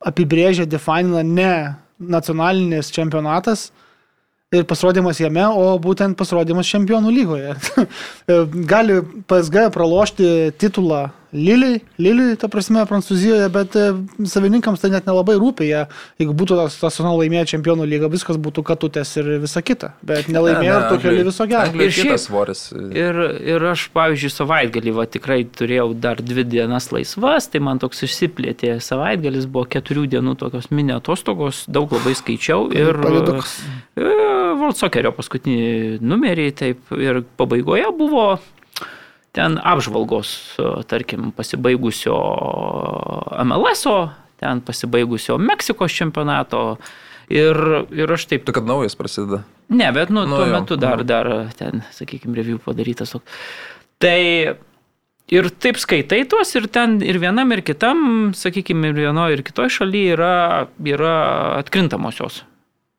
apibrėžia, definina ne nacionalinis čempionatas ir pasirodymas jame, o būtent pasirodymas čempionų lygoje. <laughs> Gali PSG pralošti titulą Liliui, Liliui, ta prasme, Prancūzijoje, bet e, savininkams tai net nelabai rūpė. Jie, jeigu būtų tas, sezoną laimėję čempionų lygą, viskas būtų katutės ir visa kita. Bet nelaimėjo ir to keli viso gero. Ir kitas svoris. Ir, ir aš, pavyzdžiui, savaitgalį va, tikrai turėjau dar dvi dienas laisvas, tai man toks išsiplėtė savaitgalis, buvo keturių dienų tokios mini atostogos, daug labai skaičiau ir Pavydukas. e, paskutinį numerį, taip ir pabaigoje buvo ten apžvalgos, e, tarkim, pasibaigusio MLS-o, ten pasibaigusio Meksikos čempionato. Ir, ir aš taip Tu kad naujas prasideda. Ne, bet nu, Nu, tuo jo, metu dar, mhm. dar ten, sakykime, review padarytas. Tai ir taip skaitai tuos ir ten ir vienam, ir kitam, sakykime, ir vienoje, ir kitoje šalyje yra, yra atkrintamosios.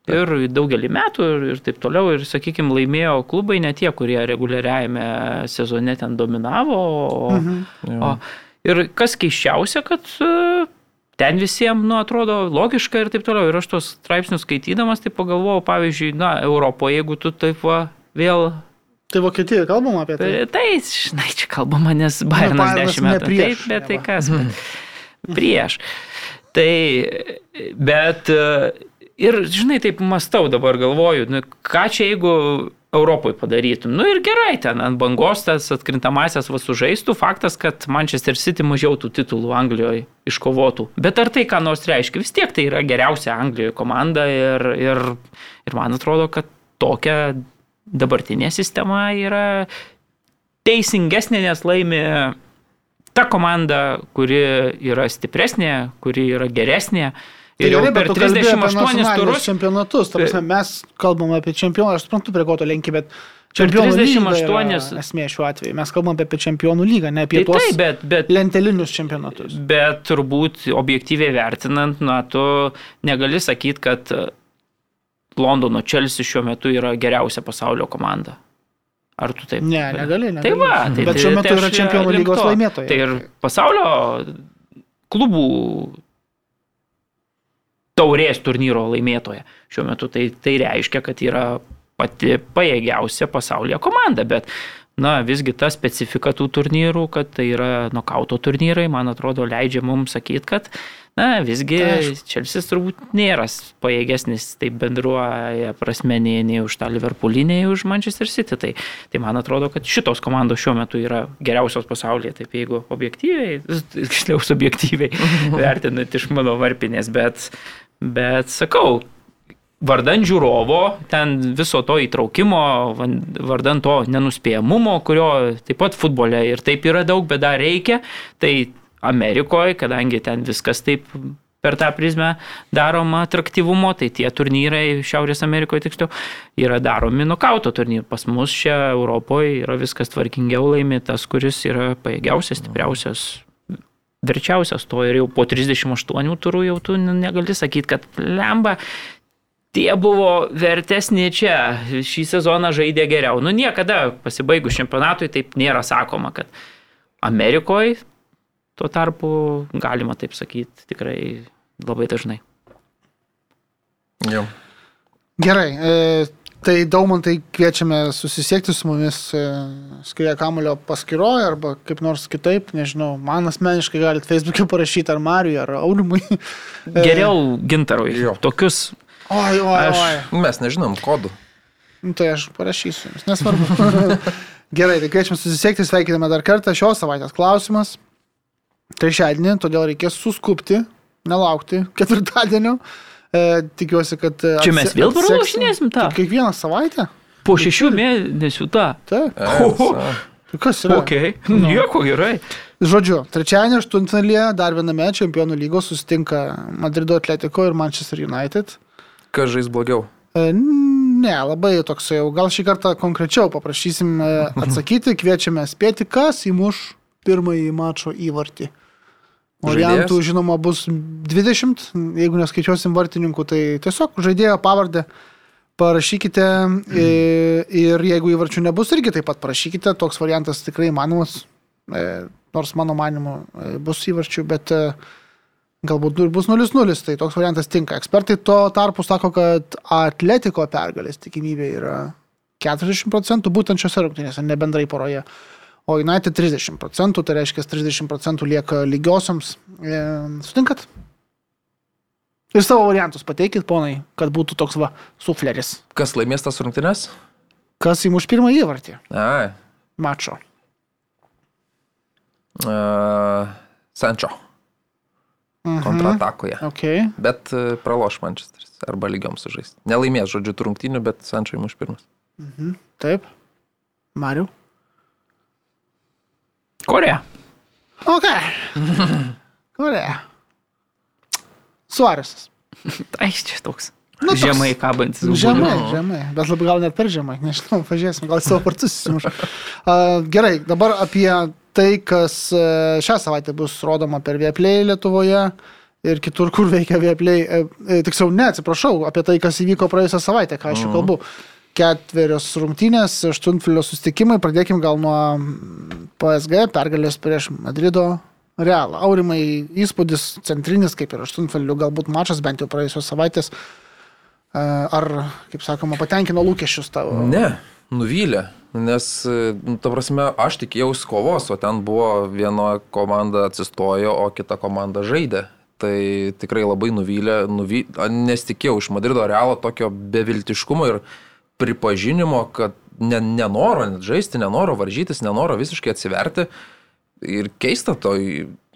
Ir daugelį metų ir, ir taip toliau. Ir, sakykime, laimėjo klubai ne tie, kurie reguliariajame sezone ten dominavo. O, Mhm. o, ir kas keiščiausia, kad e, ten visiems, nu, atrodo logiška ir taip toliau. Ir aš tos straipsnius skaitydamas, tai pagalvojau, pavyzdžiui, na, Europoje, jeigu tu taip va vėl... Tai Vokietijoje kalbama apie tai. Tai, žinai, čia kalbama, nes Bayernas Bayernas 10 metų. prieš, Taip, bet tai kas? Bet prieš. Tai, bet e, ir, žinai, taip mastau dabar galvoju, nu, ką čia jeigu Europoje padarytum. Nu ir gerai, ten ant bangos tas atkrintamasias va sužaistų. Faktas, kad Manchester City mažiau tų titulų Anglijoje iškovotų. Bet ar tai ką nors reiškia? Vis tiek tai yra geriausia Anglijoje komanda ir, ir, ir man atrodo, kad tokia dabartinė sistema yra teisingesnė, nes laimi ta komanda, kuri yra stipresnė, kuri yra geresnė. Tai Ir jau per tu kalbi apie 38 nacionalinius turus čempionatus. Prasme, mes kalbam apie čempionų, aš suprantu, prie ko to lenki, bet čempionų 38 lyga yra esmė šiuo atveju. Mes kalbam apie čempionų lygą, ne apie Tai tuos taip, bet, bet, lentelinius čempionatus. bet turbūt objektyviai vertinant, na, tu negali sakyti, kad Londono Chelsea šiuo metu yra geriausia pasaulio komanda. Ar tu taip? Ne, negali, negali. Tai va, tai, bet šiuo tai- metu tai yra čempionų lygos to. laimėtojai. Tai ir pasaulio klubų taurės turnyro laimėtoja šiuo metu. Tai, tai reiškia, kad yra pati pajėgiausia pasaulyje komanda, bet na, visgi ta specifika tų turnyrų, kad tai yra nokauto turnyrai, man atrodo, leidžia mums sakyti, kad na, visgi Tai. Čelsis turbūt nėra pajėgesnis taip bendruoja prasme nei, nei už tą Liverpoolį, nei už Manchester City. Tai, tai man atrodo, kad šitos komandos šiuo metu yra geriausios pasaulyje, taip jeigu objektyviai, <laughs> tiksliau subjektyviai <laughs> vertinant iš mano varpinės, bet, bet sakau, vardan žiūrovo, ten viso to įtraukimo, vardan to nenuspėjamumo, kurio taip pat futbole ir taip yra daug, bet dar reikia, tai Amerikoje, kadangi ten viskas taip per tą prizmę daroma atraktyvumo, tai tie turnyrai Šiaurės Amerikoje tiksliau yra daromi nokauto turnyrai. Pas mus čia Europoje yra viskas tvarkingiau laimi tas, kuris yra pajėgiausias, stipriausias. Verčiausias to ir jau po 38 turų jau tu negali sakyti, kad lemba, tie buvo vertesni čia, šį sezoną žaidė geriau. Nu niekada pasibaigus čempionatui taip nėra sakoma, kad Amerikoje tuo tarpu galima taip sakyti tikrai labai dažnai. Jau. Gerai, e, tai Daumantai kviečiame susisiekti su mumis e, Skrieja Kamulio paskyroje arba kaip nors kitaip, nežinau, man asmeniškai galite Facebook'e parašyti ar Mariui, ar Aurimui. <laughs> Geriau gintarui. Jo. Tokius. Oi, oi, Aš- oi. Mes nežinom kodų. Nu, tai aš parašysiu jums, nesvarbu. <laughs> Gerai, tai kviečiame susisiekti, sveikiname dar kartą šios savaitės klausimas. Trečiadienį, todėl reikės suskupti, nelaukti ketvirtadienio. E, tikiuosi, kad... e, Čia mes vėl atseksim. pralošinėsim tą? Kiekvieną savaitę? Po šešių mėnesių tą. Taip. Tai kas yra? Ok, nieko gerai. Žodžiu, trečiadienį aštuntfinalyje dar viename čempionų lygos susitinka Madrido Atletico ir Manchester United. Kas žais blogiau? E, Ne, labai toks jau. Gal šį kartą konkrečiau paprašysim e, <laughs> atsakyti, kviečiame spėti, kas įmuš pirmąjį mačo įvartį. Variantų, žinoma, bus 20, jeigu neskaičiuosim vartininkų, tai tiesiog žaidėjo pavardę parašykite. I- ir jeigu įvarčių nebus, irgi taip pat parašykite, toks variantas tikrai įmanomas, e, nors mano manimu e, bus įvarčių, bet e, galbūt ir bus 0-0, tai toks variantas tinka. Ekspertai to tarpu sako, kad atletiko pergalės tikimybė yra 40 procentų būtent šiose rungtynėse, ne bendrai poroje. O United 30 procentų, tai reiškia 30 procentų lieka lygiosiams. E, sutinkat? Ir savo variantus pateikit, ponai, kad būtų toks va sufleris. Kas laimės tas rungtynes? Kas įmuš pirmą įvartį Ai. mačo? Uh, Sančio Mhm. kontratakoje. Ok. Bet e, praloš Manchesteris. Arba lygiom sužais. Nelaimės, žodžiu, rungtynių, bet Sančio įmuš pirmas. Taip. Mariu. Korea. Ok. Korea. Suaresas. <laughs> Ai, čia toks. Nu, toks- Žemai kabantis. Žemai, žemai. Bet labai gal net per žemai. Nežinau, pažiūrėsim, gal savo partus įsimuš. Uh, gerai, dabar apie tai, kas e, šią savaitę bus rodoma per Vieplay Lietuvoje ir kitur, kur veikia Vieplay. E, e, tiksliau, ne, atsiprašau, apie tai, kas įvyko praėjusią savaitę, ką aš jau kalbu. Ketverios rungtynės, aštuntfilio sustikimai, pradėkim gal nuo PSG pergalės prieš Madrido Realą. Aurimai įspūdis centrinis, kaip ir aštuntfilių, galbūt mačas bent jau praėjusios savaitės. E, Ar, kaip sakoma, patenkino lūkesčius tavo? Ne, nuvylė. Nes, e, ta prasme, aš tikėjausi kovos, o ten buvo viena komanda atsistojo, o kita komanda žaidė. Tai tikrai labai nuvylė, nuvy... nes tikėjau iš Madrido Realo tokio beviltiškumo ir pripažinimo, kad ne, nenoro net žaisti, nenoro varžytis, nenoro visiškai atsiverti. Ir keista to,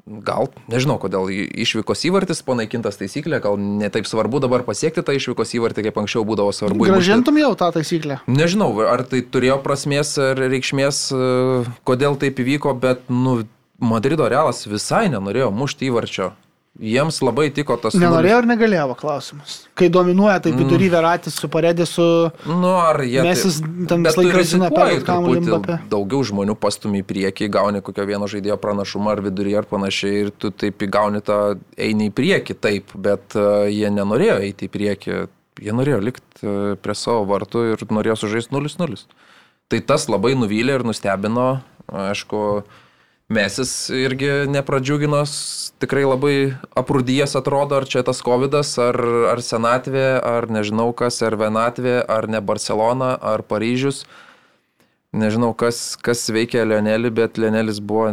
gal, nežinau kodėl, išvykos įvartis panaikintas taisyklė, gal netaip svarbu dabar pasiekti tą išvykos įvartį, kaip anksčiau būdavo svarbu. Gražintum jau tą taisyklę. Nežinau, ar tai turėjo prasmės ar reikšmės, e, kodėl taip įvyko, bet, nu, Madrido realas visai nenorėjo mušti įvarčio. Jiems labai tiko tas... Nenorėjo ar negalėjo klausimas. Kai dominuoja, tai vidury Veratis su Paredė su... Nu, ar jie... Mesis ten Bet visą tu laiką rizikuoji perduot kamuolį. Daugiau žmonių pastumį į priekį, gauni kokio vieno žaidėjo pranašumą ar viduryje ar panašiai ir tu taip įgauni tą eini į priekį, taip, bet uh, jie nenorėjo eiti į priekį, jie norėjo likti uh, prie savo vartų ir norėjo sužaisti 0-0. Tai tas labai nuvylė ir nustebino, aišku, Mesis irgi nepradžiugino, s- tikrai labai aprūdyjas atrodo, ar čia tas COVID, ar, ar senatvė, ar nežinau kas, ar vienatvė, ar ne Barcelona, ar Paryžius. Nežinau, kas, kas veikia Lionelį, bet Lionelis buvo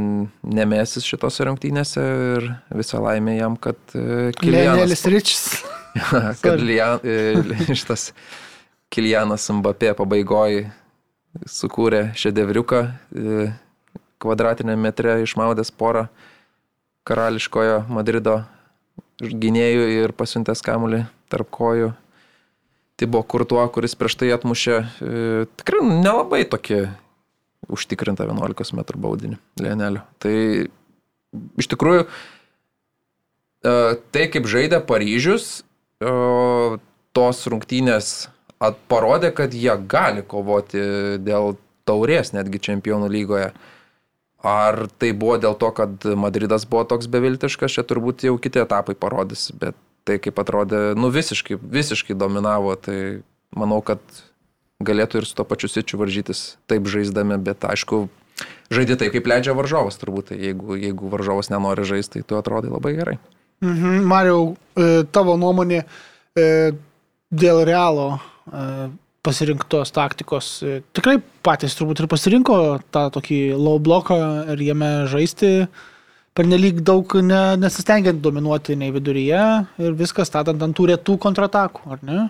nemesis šitose rungtynėse ir visą laimę jam, kad e, Kilianas, Ričis. <laughs> kad Lian, e, <laughs> šitas Kilianas Mbappé pabaigoje sukūrė šedevriuką e, kvadratinėme metre išmaudęs porą karališkojo Madrido gynėjų ir pasiuntęs kamuolį tarp kojų. Tai buvo Kurtuo, kuris prieš tai atmušė e, tikrai nelabai tokį užtikrintą 11 m baudinį Lienelio. Tai iš tikrųjų e, tai kaip žaidė Paryžius, e, tos rungtynės parodė, kad jie gali kovoti dėl taurės netgi čempionų lygoje. Ar tai buvo dėl to, kad Madridas buvo toks beviltiškas, čia turbūt jau kiti etapai parodys, bet tai kaip atrodė, nu visiškai, visiškai dominavo, tai manau, kad galėtų ir su to pačiu sičiu varžytis taip žaisdami, bet aišku, žaidė taip, kaip leidžia varžovas turbūt, tai jeigu, jeigu varžovas nenori žaisti, tai tu atrodai labai gerai. Mhm. Mariau, e, tavo nuomonė e, dėl realo e, pasirinktos taktikos. E, Tikrai patys turbūt ir pasirinko tą tokį low bloką ir jame žaisti per nelik daug ne, nesistengiant dominuoti nei viduryje ir viskas statant ant tų retų kontratakų, ar ne?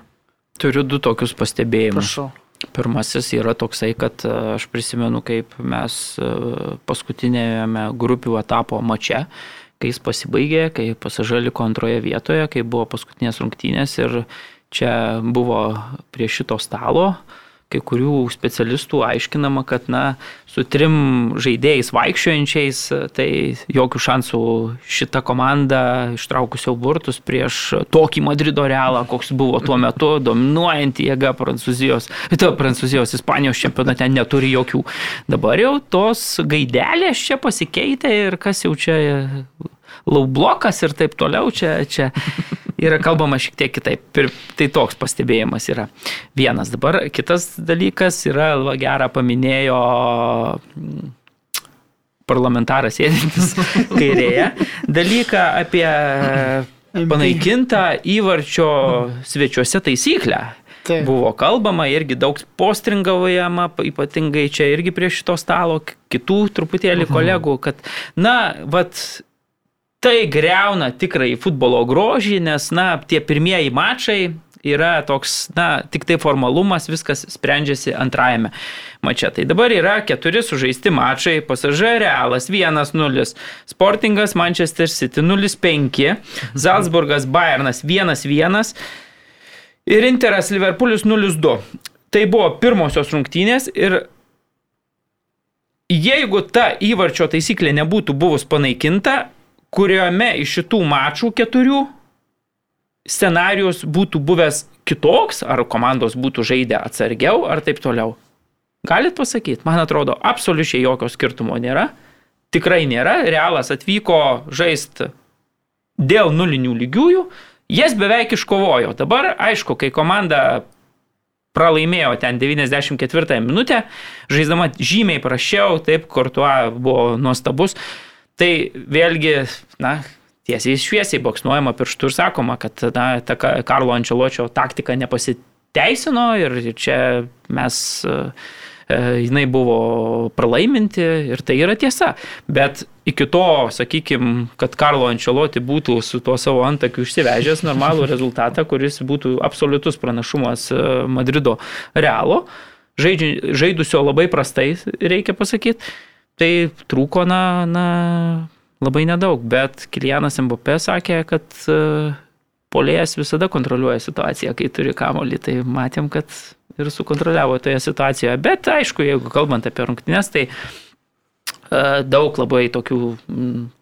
Turiu du tokius pastebėjimus. Prašau. Pirmasis yra toksai, kad e, aš prisimenu, kaip mes e, paskutinėme grupių etapo mače, kai jis pasibaigė, kai pasažė liko antroje vietoje, kai buvo paskutinės rungtynės ir čia buvo prie šito stalo kai kurių specialistų aiškinama, kad na, su trim žaidėjais vaikščiojančiais, tai jokių šansų šita komanda ištraukusiau burtus prieš tokį Madrido realą, koks buvo tuo metu, <laughs> dominuojantį jėga Prancūzijos, to Prancūzijos, Ispanijos čempionate neturi jokių. Dabar jau tos gaidelės čia pasikeitė ir kas jau čia laublokas ir taip toliau, čia, čia yra kalbama šiek tiek kitaip. Ir tai toks pastebėjimas yra vienas. Dabar kitas dalykas yra, va, gerą paminėjo mm, parlamentaras sėdintis <laughs> kairėje, dalyką apie panaikintą įvarčio svečiuose taisyklę. Taip. Buvo kalbama irgi daug postringavojama, ypatingai čia irgi prie šito stalo, kitų truputėlį kolegų, kad, na, vat, tai greuna tikrai futbolo grožį, nes, na, tie pirmieji mačai yra toks, na, tik tai formalumas, viskas sprendžiasi antrajame mače. Tai dabar yra keturi sužaisti mačai, pasažė Realas 1-0, Sportingas Manchester City 0-5, Salzburgas Bayernas 1-1 ir Interas Liverpoolis 0-2. Tai buvo pirmosios rungtynės ir jeigu ta įvarčio taisyklė nebūtų buvus panaikinta, kuriame iš šitų mačų keturių scenarius būtų buvęs kitoks, ar komandos būtų žaidę atsargiau, ar taip toliau. Galit pasakyti, man atrodo, absoliučiai jokio skirtumo nėra. Tikrai nėra. Realas atvyko žaisti dėl nulinių lygiųjų, jas beveik iškovojo. Dabar, aišku, kai komanda pralaimėjo ten 94 minutę, žaisdama žymiai prašiau, taip, Kortuo buvo nuostabus. Tai vėlgi, na, tiesiai šviesiai boksnuojama pirštų ir sakoma, kad na, ta Ka- Karlo Ančeločio taktika nepasiteisino ir čia mes, e, jinai buvo pralaiminti ir tai yra tiesa. Bet iki to, sakykime, kad Karlo Ančeloti būtų su tuo savo antakiu išsivežęs normalų rezultatą, kuris būtų absoliutus pranašumas e, Madrido realo, žaidži- žaidusio labai prastai, reikia pasakyti. Tai trūko, na, na, labai nedaug, bet Kilianas Mbappé sakė, kad uh, polėjas visada kontroliuoja situaciją, kai turi kamolį, tai matėm, kad ir sukontroliavo toje situacijoje. Bet aišku, jeigu kalbant apie rungtynes, tai uh, daug labai tokių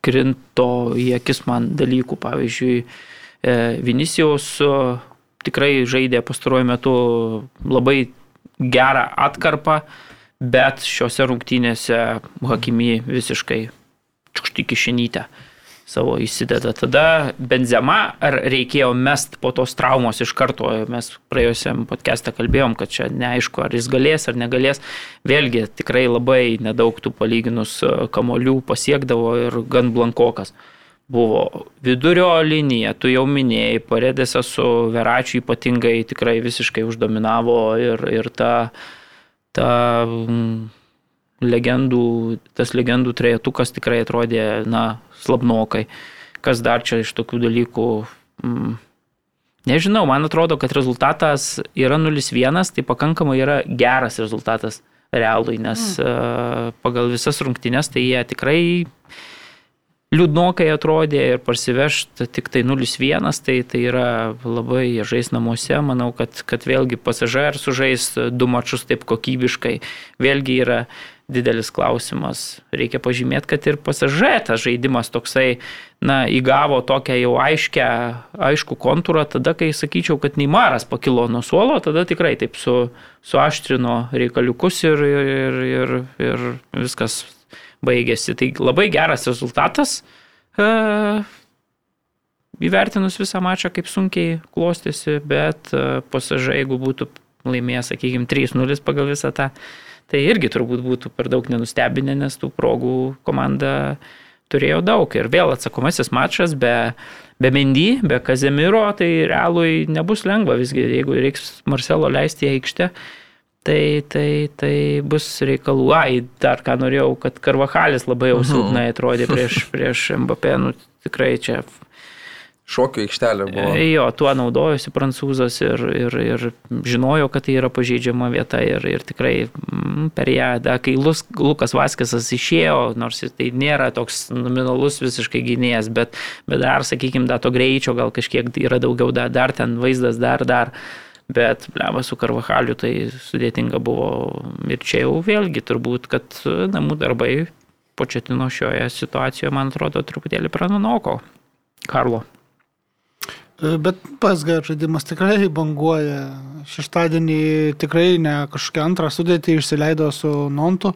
krinto į akis man dalykų, pavyzdžiui, uh, Vinicijaus uh, tikrai žaidė pastaruoju metu labai gerą atkarpą, bet šiuose rungtynėse Hakimi visiškai čiukšti kišenytę savo įsideda. Tada Benzema, ar reikėjo mest po tos traumos iš karto, mes praėjusiam podcast'e kalbėjom, kad čia neaišku, ar jis galės ar negalės. Vėlgi tikrai labai nedaug tų palyginus e, kamolių pasiekdavo ir gan blankokas. Buvo vidurio linija, tu jau minėjai, paredėse su Veračiu ypatingai tikrai visiškai uždominavo ir, ir ta, ta mm, legendų, tas legendų trejetukas tikrai atrodė, na, slabnokai. Kas dar čia iš tokių dalykų? Mm, nežinau, man atrodo, kad rezultatas yra 0-1, tai pakankamai yra geras rezultatas realui, nes mm. uh, pagal visas rungtynes tai jie tikrai liūdnokai atrodė ir parsivežti tik tai 0-1, tai, tai yra labai jie žais namuose, manau, kad, kad vėlgi pasažer sužais du mačius taip kokybiškai, vėlgi yra didelis klausimas. Reikia pažymėti, kad ir pasažė tas žaidimas toksai, na, įgavo tokią jau aiškę, aišku kontūrą, tada, kai sakyčiau, kad Neimaras pakilo nuo suolo, tada tikrai taip su, suaštrino reikaliukus ir, ir, ir, ir, ir viskas baigėsi. Tai labai geras rezultatas. E, įvertinus visą mačą, kaip sunkiai klostėsi, bet e, pasažai, jeigu būtų laimėjęs, sakykime, 3-0 pagal visą tą, tai irgi turbūt būtų per daug nenustebinę, nes tų progų komanda turėjo daug. Ir vėl atsakomasis mačas be, be Mendy, be Kazemiro, tai realui nebus lengva visgi, jeigu reiks Marcelo leisti į aikštę. Tai, tai, tai bus reikalų. Ai, dar ką norėjau, kad Karvahalis labai jau silpnai atrodė prieš, <laughs> prieš Mbappé. Nu, tikrai čia Šokio aikštelė buvo. Jo, tuo naudojosi prancūzas ir, ir, ir žinojo, kad tai yra pažeidžiama vieta ir, ir tikrai mm, per ją, da, kai Lus, Lukas Vaskesas išėjo, nors tai nėra toks nominalus visiškai gynėjas, bet, bet dar, sakykime, da to greičio gal kažkiek yra daugiau, da, dar ten vaizdas, dar, dar. Bet, bleva, su Karvahaliu tai sudėtinga buvo ir čia jau vėlgi turbūt, kad namų darbai početino šioje situacijoje, man atrodo, truputėlį pranunoko Karlo. E, Bet PSG žaidimas tikrai banguoja. Šeštadienį tikrai ne kažkokią antrą sudėtį išsileido su Nontu.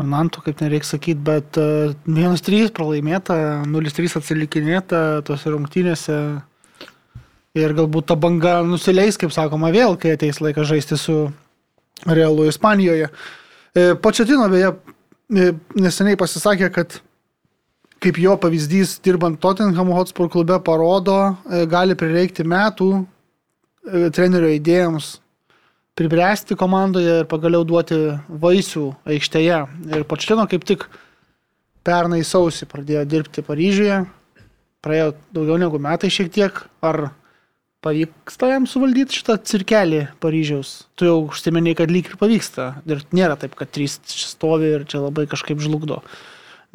Ar Nantu, kaip nereikia sakyti, bet e, 1-3 pralaimėta, 0-3 atsilikinėta tose rungtynėse. Ir galbūt ta banga nusileis, kaip sakoma, vėl, kai ateis laikas žaisti su Realu Ispanijoje. E, Početino beje e, neseniai pasisakė, kad kaip jo pavyzdys dirbant Tottenham Hotspur klube parodo, e, gali prireikti metų trenerio idėjams pribręsti komandoje ir pagaliau duoti vaisių aikštėje. Ir Počtino kaip tik pernai sausį pradėjo dirbti Paryžiuje, praėjo daugiau negu metai šiek tiek. Ar pavyksta jam suvaldyti šitą cirkelį Paryžiaus? Tu jau užsiminėjai, kad lyg ir pavyksta. Ir nėra taip, kad trys stovi ir čia labai kažkaip žlugdo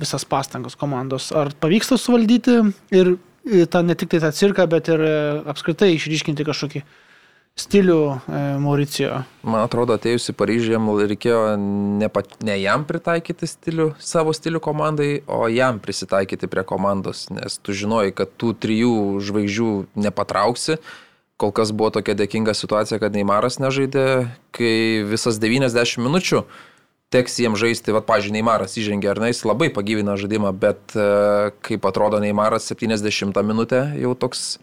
visas pastangas komandos. Ar pavyksta suvaldyti ir tą ne tik tai tą cirką, bet ir e, apskritai išryškinti kažkokį stilių e, Mauricijo? Man atrodo, atėjus į Paryžių jam reikėjo ne, pat, ne jam pritaikyti stilių, savo stilių komandai, o jam prisitaikyti prie komandos, nes tu žinojai, kad tų trijų žvaigždžių nepatrauksi. Kol kas buvo tokia dėkinga situacija, kad Neimaras nežaidė, kai visas 90 minučių teks jiems žaisti, va, pažiūrėjau, Neimaras įžengė, ar ne, jis labai pagyvina žaidimą, bet e, kaip atrodo Neimaras 70 minutę jau toks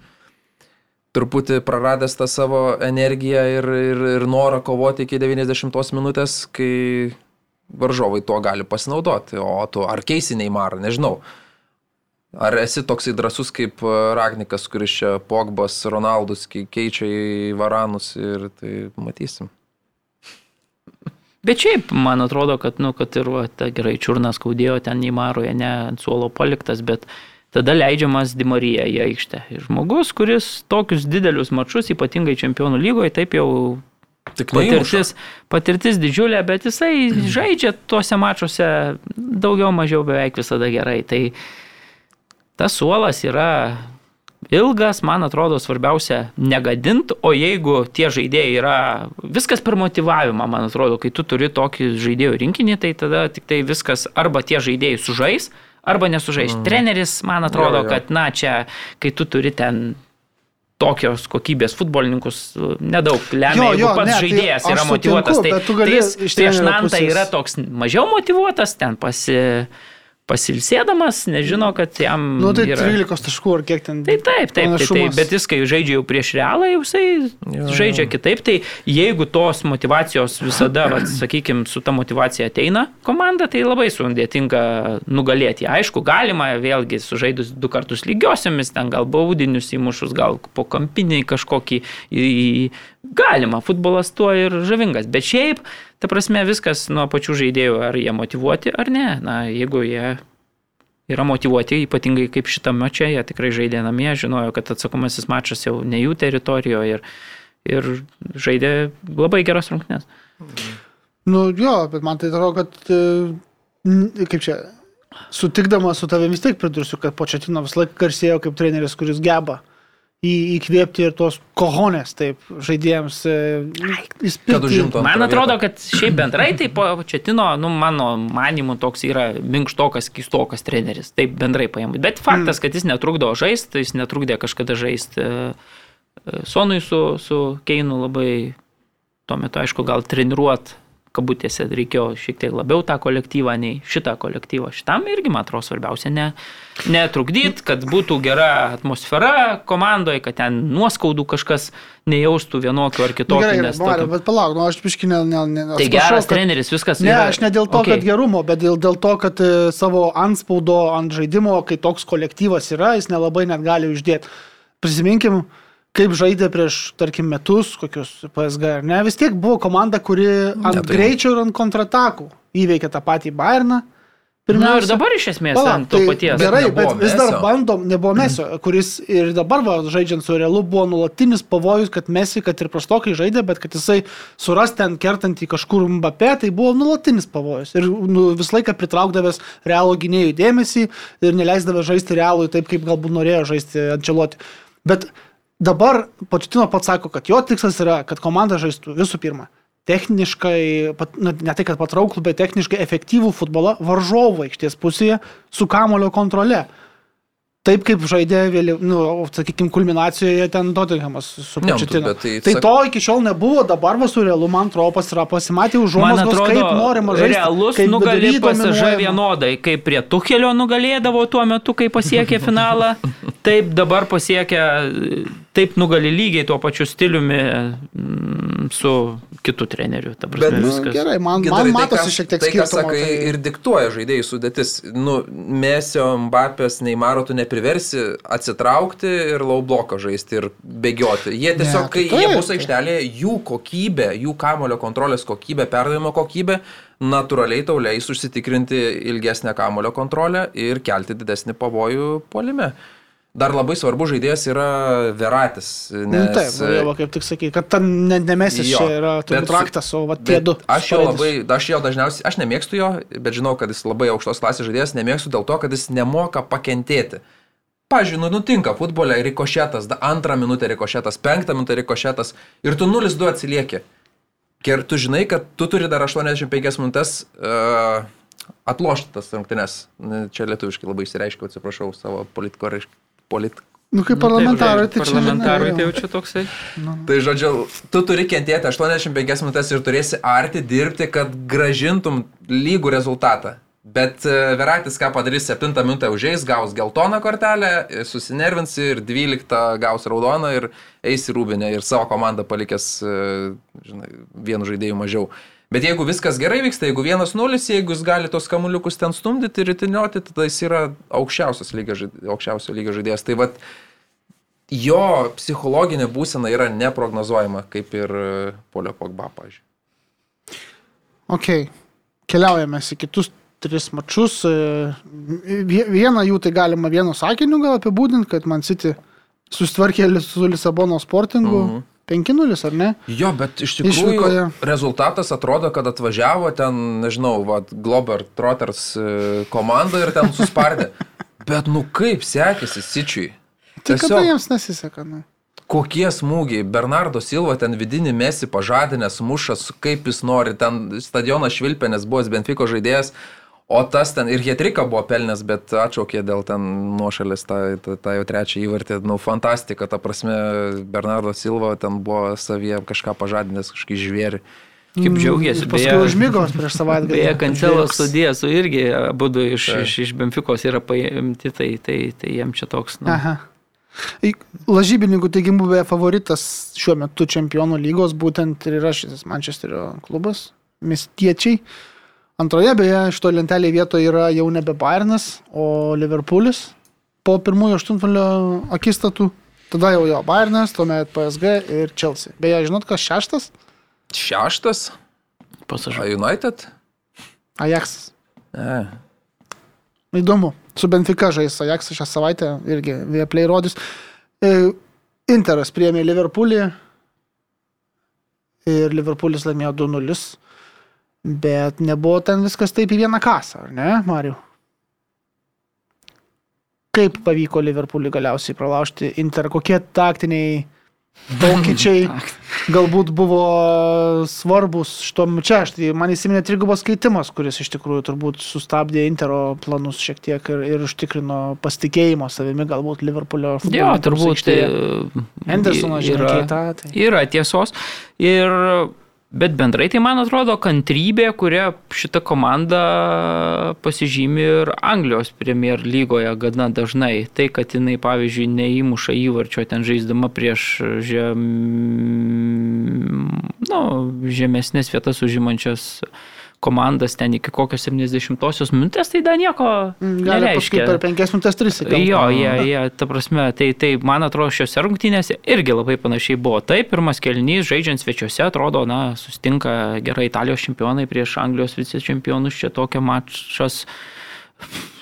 truputį praradęs tą savo energiją ir, ir, ir norą kovoti iki 90 minutės, kai varžovai tuo gali pasinaudoti. O tu ar keisi Neimarą, nežinau. Ar esi toksai drasus kaip e, Ragnikas, kuris čia Pogbas, Ronaldus kei- keičia į Varanus ir tai matysim. Bet šiaip, man atrodo, kad, nu, kad ir, va, ta gerai, čiurnas skaudėjo ten Neimaroje, ne ant suolo paliktas, bet tada leidžiamas Dimarija į aikštę. Žmogus, kuris tokius didelius mačius, ypatingai čempionų lygoje, taip jau Tik patirtis, patirtis didžiulė, bet jisai <clears throat> žaidžia tuose mačiuose daugiau mažiau beveik visada gerai. Tai tas suolas yra ilgas, man atrodo, svarbiausia negadint, o jeigu tie žaidėjai yra, viskas per motivavimą, man atrodo, kai tu turi tokį žaidėjų rinkinį, tai tada tik tai viskas arba tie žaidėjai sužais, arba nesužais. Mm. Treneris, man atrodo, Jo, jo. kad, na, čia, kai tu turi ten tokios kokybės futbolininkus nedaug lemia, Jo, jo, pats ne, tai žaidėjas aš yra sutinku, motivuotas, tai, tu tai gali jis prieš trenerio Nantą yra toks mažiau motivuotas, ten pasi, pasilsėdamas, nežino, kad jam Nu, tai yra... 13 taškų ar kiek ten. Tai taip, taip, tai, tai, bet jis, kai žaidžia jau prieš realą, jau jisai Jo, žaidžia kitaip, tai jeigu tos motivacijos visada, sakykime, su ta motivacija ateina komanda, tai labai sudėtinga nugalėti. Aišku, galima vėlgi sužaidus du kartus lygiosiamis, ten gal baudinius įmušus, gal po kampinį kažkokį, į, galima, futbolas tuo ir žavingas, bet šiaip, ta prasme, viskas nuo pačių žaidėjų, ar jie motivuoti ar ne. Na, jeigu jie yra motivuoti, ypatingai kaip šitame čia, jie tikrai žaidė namie, žinojo, kad atsakomasis mačas jau ne jų teritorijoje ir, ir žaidė labai geras rungtynes. Nu jo, bet man tai atrodo, kad, e, kaip čia, sutikdamas su tavimi vis tiek pridursiu, kad Početino vis laik garsėjo kaip treneris, kuris geba į, įkvėpti ir tos kohonės, taip, žaidėjams. e. Kad užimtų Man atrodo, kad šiaip bendrai tai po Četino, nu, mano manimu, toks yra minkštokas, keistokas treneris. Taip bendrai paėmų. Bet faktas, kad jis netrukdo žaisti, jis netrukdė kažkada žaisti e, e, Sonui su, su Keinu labai tuo metu, aišku, gal treniruot kabutėse reikėjo šiek tiek labiau tą kolektyvą nei šitą kolektyvą. Šitam irgi, man atrodo, svarbiausia ne, netrukdyti, kad būtų gera atmosfera komandoje, kad ten nuoskaudų kažkas nejaustų vienokiu ar Nu, kitokiu. gerai, nes Mariau, tokio- bet palauk, nu aš piškinę, ne, ne, Tai atsiprašau, geras kad- treneris, viskas. Ne, yra- aš ne dėl to, okay. Kad gerumo, bet dėl, dėl to, kad e, savo anspaudo ant žaidimo, kai toks kolektyvas yra, jis nelabai net gali uždėti. Prisiminkim, kaip žaidė prieš, tarkim, metus, kokius PSG, ar ne? Vis tiek buvo komanda, kuri ant Ne, tai- greičio ir ant kontratakų įveikė tą patį Bayerną. Na Nu, ir dabar iš esmės Palauk, ant to tai paties. Gerai, bet nebuvo vis dar bandom, nebuvo Mesio, kuris ir dabar, va, žaidžiant su Realu, buvo nulatinis pavojus, kad Mesi, kad ir prastokai žaidė, bet kad jisai suras ten kertantį kažkur Mbappé, tai buvo nulatinis pavojus. Ir nu, visą laiką pritraukdavęs Realo gynėjų dėmesį ir neleisdavęs žaisti Realui taip, kaip galbūt norėjo žaisti Ančeloti. Bet dabar Početino pats sako, kad jo tikslas yra, kad komanda žaistų visų pirma techniškai, na, ne tai kad patrauklų, bet techniškai efektyvų futbolą varžovo aikštės pusėje su kamulio kontrole. Taip kaip žaidė vėliau, nu, sakykime, kulminacijoje ten Tottenhamas su Ne, Početino. bet tai tai sak- to iki šiol nebuvo, dabar va su realu, man atrodo, pasira pasimatė Man užuomasgos, atrodo, kaip norima žaisti. realus kaip nugalė vidury pasažą dominuojama. vienodai, kaip prie Tuchelio nugalėdavo tuo metu, kai pasiekė finalą, taip dabar pasiekia, taip nugali lygiai tuo pačiu stiliumi mm, su kitu treneriu. Prasme, Bet, Nu, viskas. gerai, man, man Gintarai, matosi ką- šiek tiek tai, ką sakai, tai- ir diktuoja žaidėjų sudėtis. Nu, Mesio, Mbappės, Neymaro tu nepriversi atsitraukti ir laubloko žaisti ir bėgioti. Jie tiesiog, Ne, kai tai jie taip, bus tai- aikštelėje, jų kokybė, jų kamulio kontrolės kokybė, perdavimo kokybė, natūraliai tau leis užsitikrinti ilgesnę kamulio kontrolę ir kelti didesnį pavojų polime. Dar labai svarbu žaidėjas yra Veratis. Nu, Nes, taip, norėjau kaip tik sakyti, kad ten ne- nemesis Jo, čia yra turbūt raktas, o va tie du. Aš jo labai, aš jo dažniausiai, aš nemėgstu jo, bet žinau, kad jis labai aukštos klasės žaidėjas, nemėgstu dėl to, kad jis nemoka pakentėti. Pavyzdžiui, nu, nutinka futbole rikošetas, da, antrą minutę rikošetas, penktą minutę rikošetas ir tu 0-2 atsilieki. Ir tu žinai, kad tu turi dar 85 minutės uh, atlošti tas rungtynes. Ne, Čia lietuviškai labai įsireiškiau, atsiprašau, savo politiko polit, Nu, kaip Nu, parlamentarai, tai čia. Parlamentarui žinai, tai jo. jau čia toksai. Tai žodžiu, tu turi kentėti 85 minutės ir turėsi arti dirbti, kad gražintum lygų rezultatą. Bet e, Veratis ką padarys 7 minutę užėjęs, gaus geltoną kortelę, susinervins ir 12 gaus raudoną ir eis į rūbinę ir savo komandą palikęs e, žinai, vienu žaidėju mažiau. Bet jeigu viskas gerai vyksta, jeigu 1-0, jeigu jis gali tos kamuliukus ten stumdyti ir ritinioti, tada jis yra aukščiausias lygio, aukščiausio lygio žaidėjas. Tai vad jo psichologinė būsena yra neprognozuojama, kaip ir e, Polio Pogba, pažiūrėjau. Ok, keliaujame į kitus tris mačius. E, vie- Vieną jų tai galima vienu sakiniu gal apibūdinti, kad Man City susitvarkė li- su Lisabono sportingu. Mhm. 5-0, ar ne? Jo, bet iš tikrųjų Išvykoje. rezultatas atrodo, kad atvažiavo ten, nežinau, vat, Glober Trotters e, komanda ir ten suspardė. <laughs> bet nu kaip sekėsi Sičiui? Tai kada jiems nesiseka? Nu? Kokie smūgiai, Bernardo Silva ten vidinį mesi pažadinęs, mušas, kaip jis nori, ten stadionas švilpenės buvo Benfico žaidėjas, o tas ten ir Hetrika buvo pelnęs, bet atšaukė dėl ten nuošalės tą, tą, tą jau trečią įvartį. Nu, fantastika, ta prasme, Bernardo Silva ten buvo savyje kažką pažadinęs, kažkokį žvėrį. Kaip džiaugiasi. Paskui užmygos prieš savaitgalį. Beje, <laughs> su Diesu irgi abu iš, Taip. iš, iš Benfikos yra paimti, tai, tai, tai jiem čia toks. Nu, Aha. Lažybininkų teigimu, beje, favoritas šiuo metu čempionų lygos būtent ir yra šis Mančesterio klubas, miestiečiai. Antroje, beje, šito lentelėje vietoje yra jau nebe Bayernas, o Liverpoolis po pirmųjų aštuntfinalio akistatų. Tada jau jo Bayernas, tuomet PSG ir Chelsea. Beje, žinot, kas šeštas? Šeštas, pasažu. United? Ajaxas. Ne. Įdomu. Su Benfica žais Ajaxas šią savaitę irgi Vieplay rodys. E, Interas priemė Liverpoolį ir Liverpoolis laimėjo 2-0. Bet nebuvo ten viskas taip į vieną kasą, ar ne, Mariu? Kaip pavyko Liverpoolį galiausiai pralaužti Inter? Kokie taktiniai pokyčiai <laughs> galbūt buvo svarbus šitom čia? Aš tai man įsiminė trigubos keitimas, kuris iš tikrųjų turbūt sustabdė Intero planus šiek tiek ir, ir užtikrino pasitikėjimo savimi galbūt Liverpoolio Jo, futbolininkams turbūt aikštėje. e, Andersonas, žinai, yra, keita. Tai. yra tiesos. Ir Bet bendrai tai man atrodo kantrybė, kurią šita komanda pasižymi ir Anglijos Premier lygoje gana dažnai. Tai, kad jinai, pavyzdžiui, neįmuša įvarčio ten žaisdama prieš žem... nu, žemesnės vietas užimančias komandas ten iki kokios 70-osios minutės, tai dar nieko Mm, nereiškia. per 5 minutės 3 sekundės. Jo, jie, jie, ta prasme, tai, tai man atrodo šiuose rungtynėse irgi labai panašiai buvo. Taip, pirmas kelnys, žaidžiant svečiuose, atrodo, na, sustinka gerai Italijos čempionai prieš Anglijos vicečempionus, čia tokia mačas